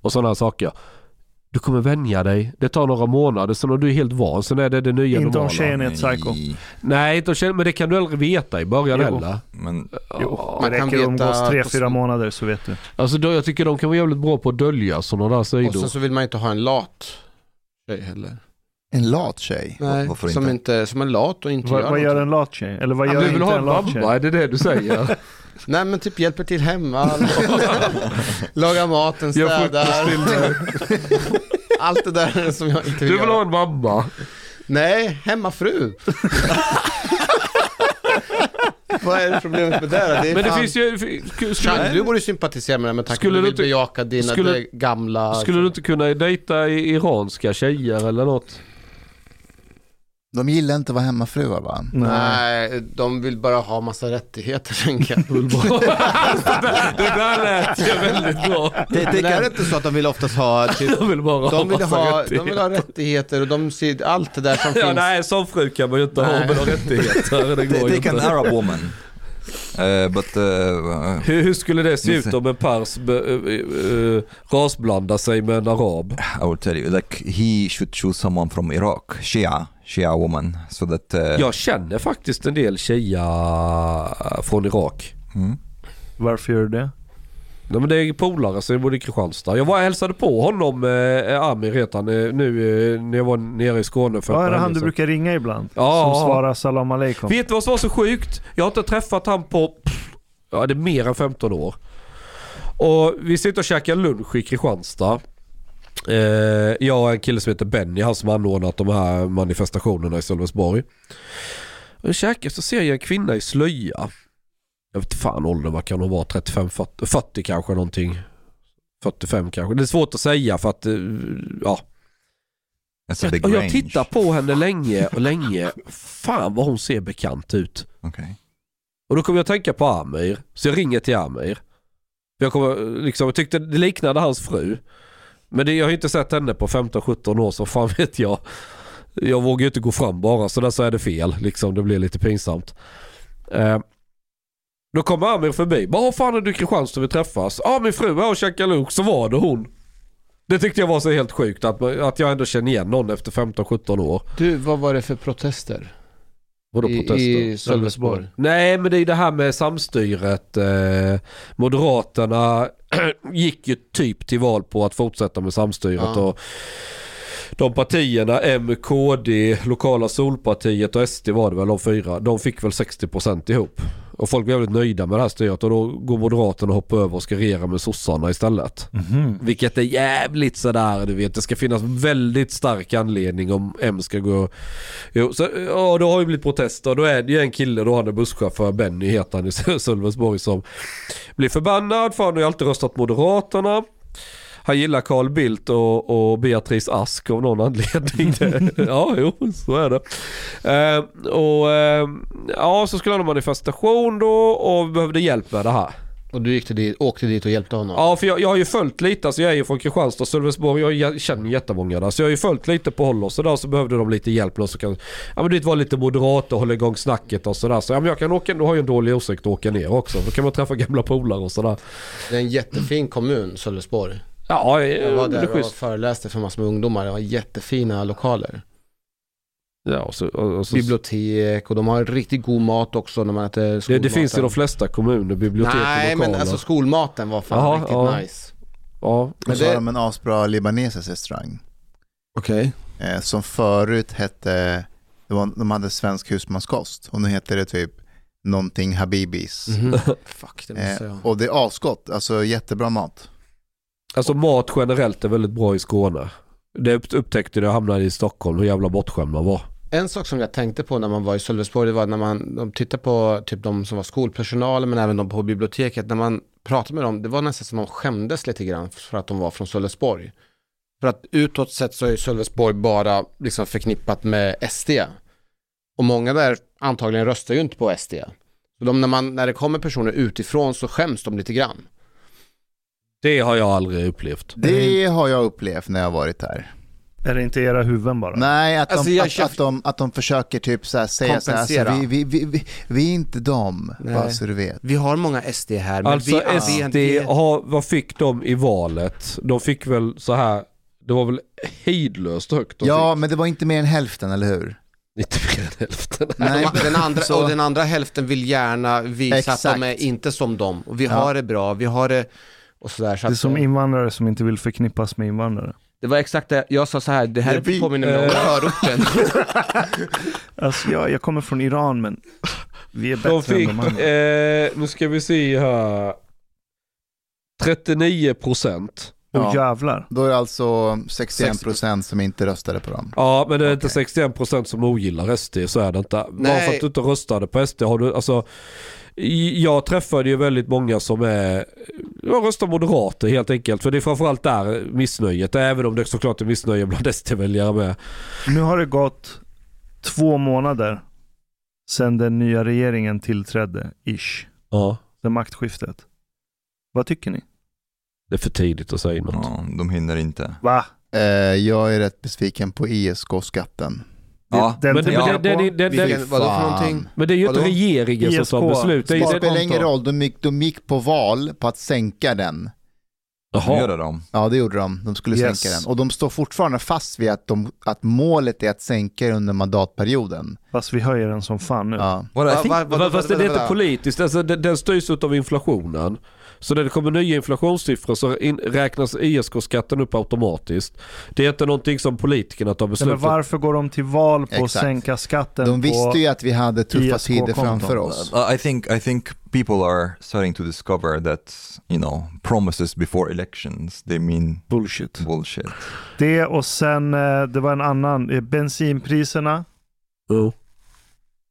och sådana här saker. Du kommer vänja dig. Det tar några månader, sen är du helt van. Sen är det det nya Inte om normala. tjejen är ett psycho. Nej, inte om tjejen, men det kan du aldrig veta i början Jo. heller. Men Jo, Man det kan räcker att umgås tre, fyra månader så vet du. Alltså då, jag tycker de kan vara jävligt bra på att dölja sådana där Och sidor. sen så vill man inte ha en lat tjej heller. En lat tjej? Nej, Varför som, inte? inte, som är lat och inte Vad, gör vad gör en lat tjej? Eller vad Ja, gör du inte vill ha en en lat tjej? är det det du säger? Nej men typ hjälper till hemma, lagar maten, städar. Allt det där som jag inte vill Du vill göra. ha en mamma? Nej, hemmafru. Vad är det problemet med det då? Det Men det fan- finns ju... Chang, Skulle, du borde sympatisera med det med tanke på att du du vill inte- bejaka dina skulle- gamla... skulle du inte kunna dejta i- iranska tjejer eller något? De gillar inte att vara hemmafruar va? Nej, de vill bara ha massa rättigheter tänker jag. Det där lät ju väldigt bra. Det, det är inte så att de vill oftast ha, typ, De vill bara ha de, vill massa ha, rättigheter. de vill ha rättigheter och de ser allt det där som Ja, finns. nej, som fru kan man ju inte ha med rättigheter. Det går ju take an. Arab woman. Uh, but uh, Hur, hur skulle det se ut om en pers be, eh, rasblandar sig med en arab? I will tell you, like he should choose someone from Iraq, Shia, Shia woman, so that. Uh, Jag känner faktiskt en del Shia från Irak. Mm. Varför gör du det? Nej, men det är polare så jag bodde i Kristianstad. Jag var och hälsade på honom, eh, Amir heter han, eh, nu eh, när jag var nere i Skåne för Ja, är det han du brukar ringa ibland? Ja. Som svarar salam aleikum. Vet du vad som var så sjukt? Jag har inte träffat han på, pff, ja det är mer än 15 år. Och vi sitter och käkar lunch i Kristianstad. Eh, jag och en kille som heter Benny, han som anordnat de här manifestationerna i Sölvesborg. Och käkar så ser jag en kvinna i slöja. Jag vet fan åldern, vad kan hon vara? 35, 40, 40 kanske någonting. 45 kanske. Det är svårt att säga för att, eh, ja. Big Och jag tittar på henne länge och länge. Fan vad hon ser bekant ut. Okay. Och då kommer jag att tänka på Amir. Så jag ringer till Amir. Jag, kommer, liksom, jag tyckte det liknade hans fru. Men det, jag har inte sett henne på 15-17 år så fan vet jag. Jag vågar ju inte gå fram bara så där så är det fel. Liksom, det blir lite pinsamt. Eh, då kommer Amir förbi. "Vad fan är du i Kristianstad vi träffas? Ja min fru är och käkar lunch. Så var det hon. Det tyckte jag var så helt sjukt att, att jag ändå känner igen någon efter 15-17 år. Du, vad var det för protester? Vadå protester? i Sölvesborg. Nej men det är det här med samstyret. Eh, Moderaterna gick ju typ till val på att fortsätta med samstyret. Ja. Och de partierna, M, KD, lokala Solpartiet och SD var det väl de fyra. De fick väl 60% ihop. Och folk blev väldigt nöjda med det här styret och då går Moderaterna och hoppar över och ska regera med sossarna istället. Mhm. Vilket är jävligt sådär du vet. Det ska finnas väldigt stark anledning om M ska gå... Jo, så, ja, då har ju blivit protester. Då är det ju en kille, då han är busschaufför, Benny heter han i Sölvesborg som blir förbannad för han har ju alltid röstat Moderaterna. Han gillar Carl Bildt och, och Beatrice Ask av någon anledning. ja, jo, så är det. Eh, och eh, ja, så skulle han ha manifestation då och behövde hjälp med det här. Och du gick till dit, åkte dit och hjälpte honom? Ja, för jag, jag har ju följt lite, alltså jag är ju från Kristianstad och Sölvesborg, jag känner jättemånga där. Så jag har ju följt lite på håll och sådär, så behövde de lite hjälp. Någon som kan, ja men du vet, vara lite moderat och hålla igång snacket och sådär. Så ja, men jag kan åka, då har jag en dålig ursäkt att åka ner också. Då kan man träffa gamla polare och sådär. Det är en jättefin kommun, Sölvesborg. Ja, Jag var det är där och schysst. föreläste för massor med ungdomar. Det var jättefina lokaler. Ja, och så, och, och så, Bibliotek och de har riktigt god mat också när man äter det, skolmaten. det finns i de flesta kommuner, bibliotek Nej, och men lokaler. alltså skolmaten var fan Jaha, riktigt ja. nice. Ja, Och Men så har det- de en asbra libanesisk restaurang. Okej. Eh, som förut hette, det var, de hade svensk husmanskost och nu heter det typ någonting Habibis. Mhm. Fuck, det. Eh, och det är asgott, alltså jättebra mat. Alltså mat generellt är väldigt bra i Skåne. Det upptäckte jag när jag hamnade i Stockholm, hur jävla bortskämd man var. En sak som jag tänkte på när man var i Sölvesborg, det var när man de tittade på typ de som var skolpersonal, men även de på biblioteket, när man pratade med dem, det var nästan som de skämdes lite grann för att de var från Sölvesborg. För att utåt sett så är Sölvesborg bara liksom förknippat med SD. Och många där antagligen röstar ju inte på SD. Så de, när, man, när det kommer personer utifrån så skäms de lite grann. Det har jag aldrig upplevt. Det har jag upplevt när jag har varit här. Är det inte era huvuden bara? Nej, att de, Alltså, att, känner- att, de, att de försöker typ så här säga så här, alltså, Kompensera. vi, vi, vi, vi, vi är inte dem, Nej. bara så du vet. Vi har många SD här, men Alltså vi, SD, vi, har, vad fick de i valet? De fick väl så här, det var väl hejdlöst högt de Ja, men det var inte mer än hälften, eller hur? fick. Inte mer än hälften. Nej, den andra, så- och den andra hälften vill gärna visa att Exakt. de är inte som dem. Och vi Ja. har det bra, vi har det och sådär. Så Det är som eh, invandrare som inte vill förknippas med invandrare. Det var exakt det, jag sa så här, det här Det påminner mig om Eh. förorten. Alltså jag, jag kommer från Iran men vi är bättre De fick, än de andra. eh, nu ska vi se här. 39 procent. Åh jävlar. Då är det alltså 61 procent som inte röstade på dem. Ja, men det är inte 61 procent som ogillar SD, så är det inte. Bara Nej. för att du inte röstade på SD har du, alltså. Jag träffade ju väldigt många som är, jag röstar moderater helt enkelt. För det är framförallt där missnöjet, även om det såklart är missnöje bland SD-väljare med. Nu har det gått två månader sedan den nya regeringen tillträdde, ish. Ja. Sen maktskiftet. Vad tycker ni? Det är för tidigt att säga något. Ja, de hinner inte. Va? Eh, jag är rätt besviken på ISK-skatten. Ja, Den men det- men det- det- det- det- Vilken vadå för någonting? Men det är ju inte regeringen som tar ISK. beslut. Det Det spelar ingen roll, de gick, de gick på val på att sänka den. Jaha. Gör de? Ja, det gjorde de. De skulle Yes. sänka den. Och de står fortfarande fast vid att, de, att målet är att sänka den under mandatperioden. Fast vi höjer den som fan nu. Ja. Va- think, va- vadå, Fast det är inte politiskt, alltså, den, den styrs av inflationen. Så när det kommer nya inflationssiffror så in, räknas ISK-skatten upp automatiskt. Det är inte någonting som politikerna tar beslut men om. varför går de till val på att Exakt. sänka skatten De visste ju att vi hade tuffa tider framför oss. I think I think people are starting to discover that you know promises before elections they mean Bullshit. bullshit. Det och sen, eh, det var en annan, eh, bensinpriserna Jo.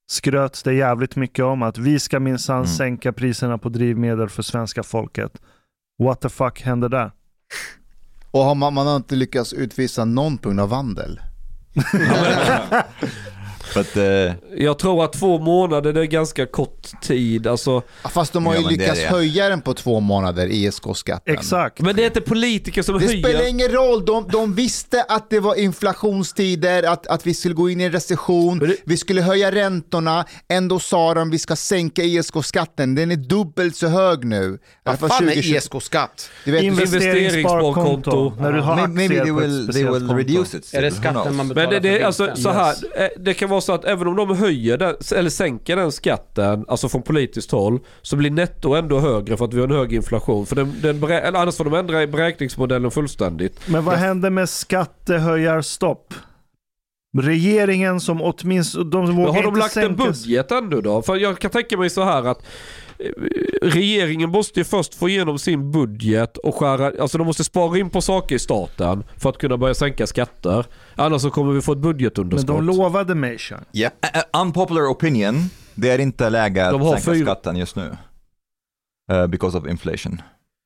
Skröts det jävligt mycket om att vi ska minsann Mm. sänka priserna på drivmedel för svenska folket. What the fuck hände där? Och har man, man har inte lyckats utvisa någon punkt av vandel. But uh, Jag tror att två månader det är ganska kort tid. Alltså, Fast de har Ja, ju det är lyckats det. höja den på två månader, ISK-skatten. Exakt. men det är inte politiker som Det höjer. spelar ingen roll, de, de visste att det var inflationstider, att, att vi skulle gå in i en recession, det- vi skulle höja räntorna, ändå sa de vi ska sänka ISK-skatten, den är dubbelt så hög nu. Vad För fan är 2020 ISK-skatt? Du vet, Investeringssparkonto. När du har maybe, maybe aktier they will they will reduce it. Är det skatten man betalar Men det, det, för alltså, så här, eh, det kan vara så att även om de höjer den, eller sänker den skatten, alltså från politiskt håll, så blir netto ändå högre för att vi har en hög inflation. För den, den eller annars får de ändra i beräkningsmodellen fullständigt. Men vad hände med skattehöjarstopp? Regeringen som åtminstone, de vågar har de inte lagt en sänka... budget ännu då? För jag kan tänka mig så här att regeringen måste ju först få igenom sin budget och skära, alltså de måste spara in på saker i staten för att kunna börja sänka skatter. Annars så kommer vi få ett Men budgetunderskott. de lovade mig, Sean. Uh, unpopular opinion, det är inte läge att sänka fyra- skatten just nu. Uh, because of inflation.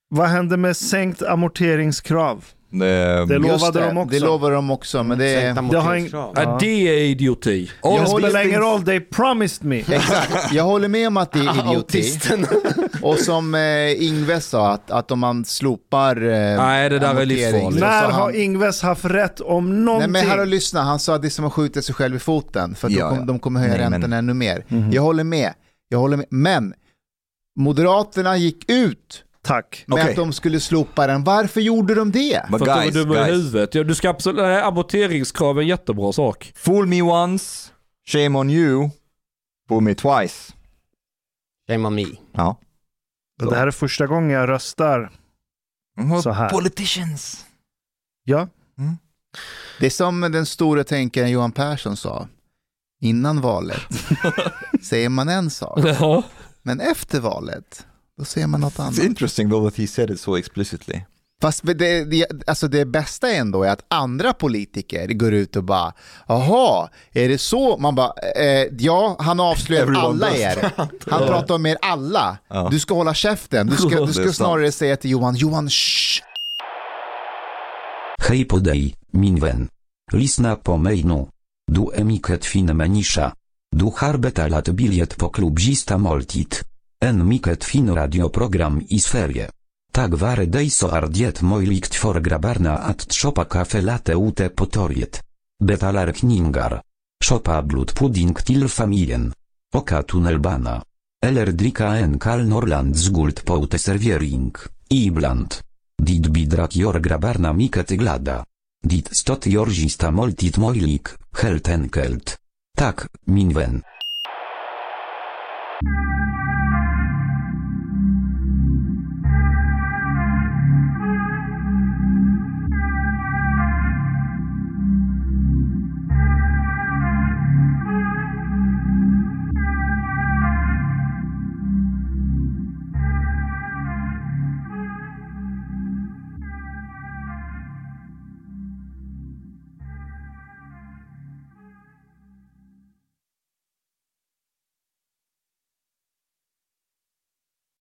Vad hände med sänkt amorteringskrav? Det, Det lovade det, de också. Det lovade de också, men det är... Det har amorteringskrav. Ja, det är idioti. All Det spelar ingen roll, they promised me. Exakt, jag håller med om att det är idioti. Och som eh, Ingve sa, att, att om man slopar eh, Nej, det där är livsfarligt. När har han, Ingves haft rätt om Nej någonting? men här och lyssna, han sa att det är som att skjuta sig själv i foten för att Ja, de, kom, ja. de kommer höja Nej, men- räntorna ännu mer. Mhm. Jag håller med, jag håller med. Men Moderaterna gick ut Tack. med Okej. att de skulle slopa den. Varför gjorde de det? But För att guys, de är dumma i huvudet. Ja, du ska absolut, nej, amorteringskrav är en jättebra sak. fool me once, shame on you, fool me twice. Shame on me. Ja. Det här är första gången jag röstar. Så här. Politicians. Ja, Det är som den stora tänkaren Johan Persson sa. Innan valet säger man en sak, Ja. men efter valet då säger man något annat. It's interesting though that he said it so explicitly. Fast det, det, alltså det bästa ändå är att andra politiker går ut och bara Jaha, är det så? Man bara, eh, ja, han avslöjar Everyone alla er. Han pratar om er alla. Ja. Du ska hålla käften. Du ska, du är ska sant. snarare säga till Johan, Johan, shh. Hej podej, min vän. Lisna po mejnu. Du emiket fin menisza. Du harbeta lat biliet po klubzista moltit. En miket fin radioprogram i sferie. Tak ware dejso ardiet mojlikt for grabarna at tropa kafe late ute potoriet. Betalar kningar. Szopa blut pudding til familien. Oka tunnelbana. Eller drika en kal norland z guld poute serviering. Ibland. Dit bidrak jor grabarna miket glada. Dit stot jorzista moltit mojlik, helt enkelt. Tak, minwen.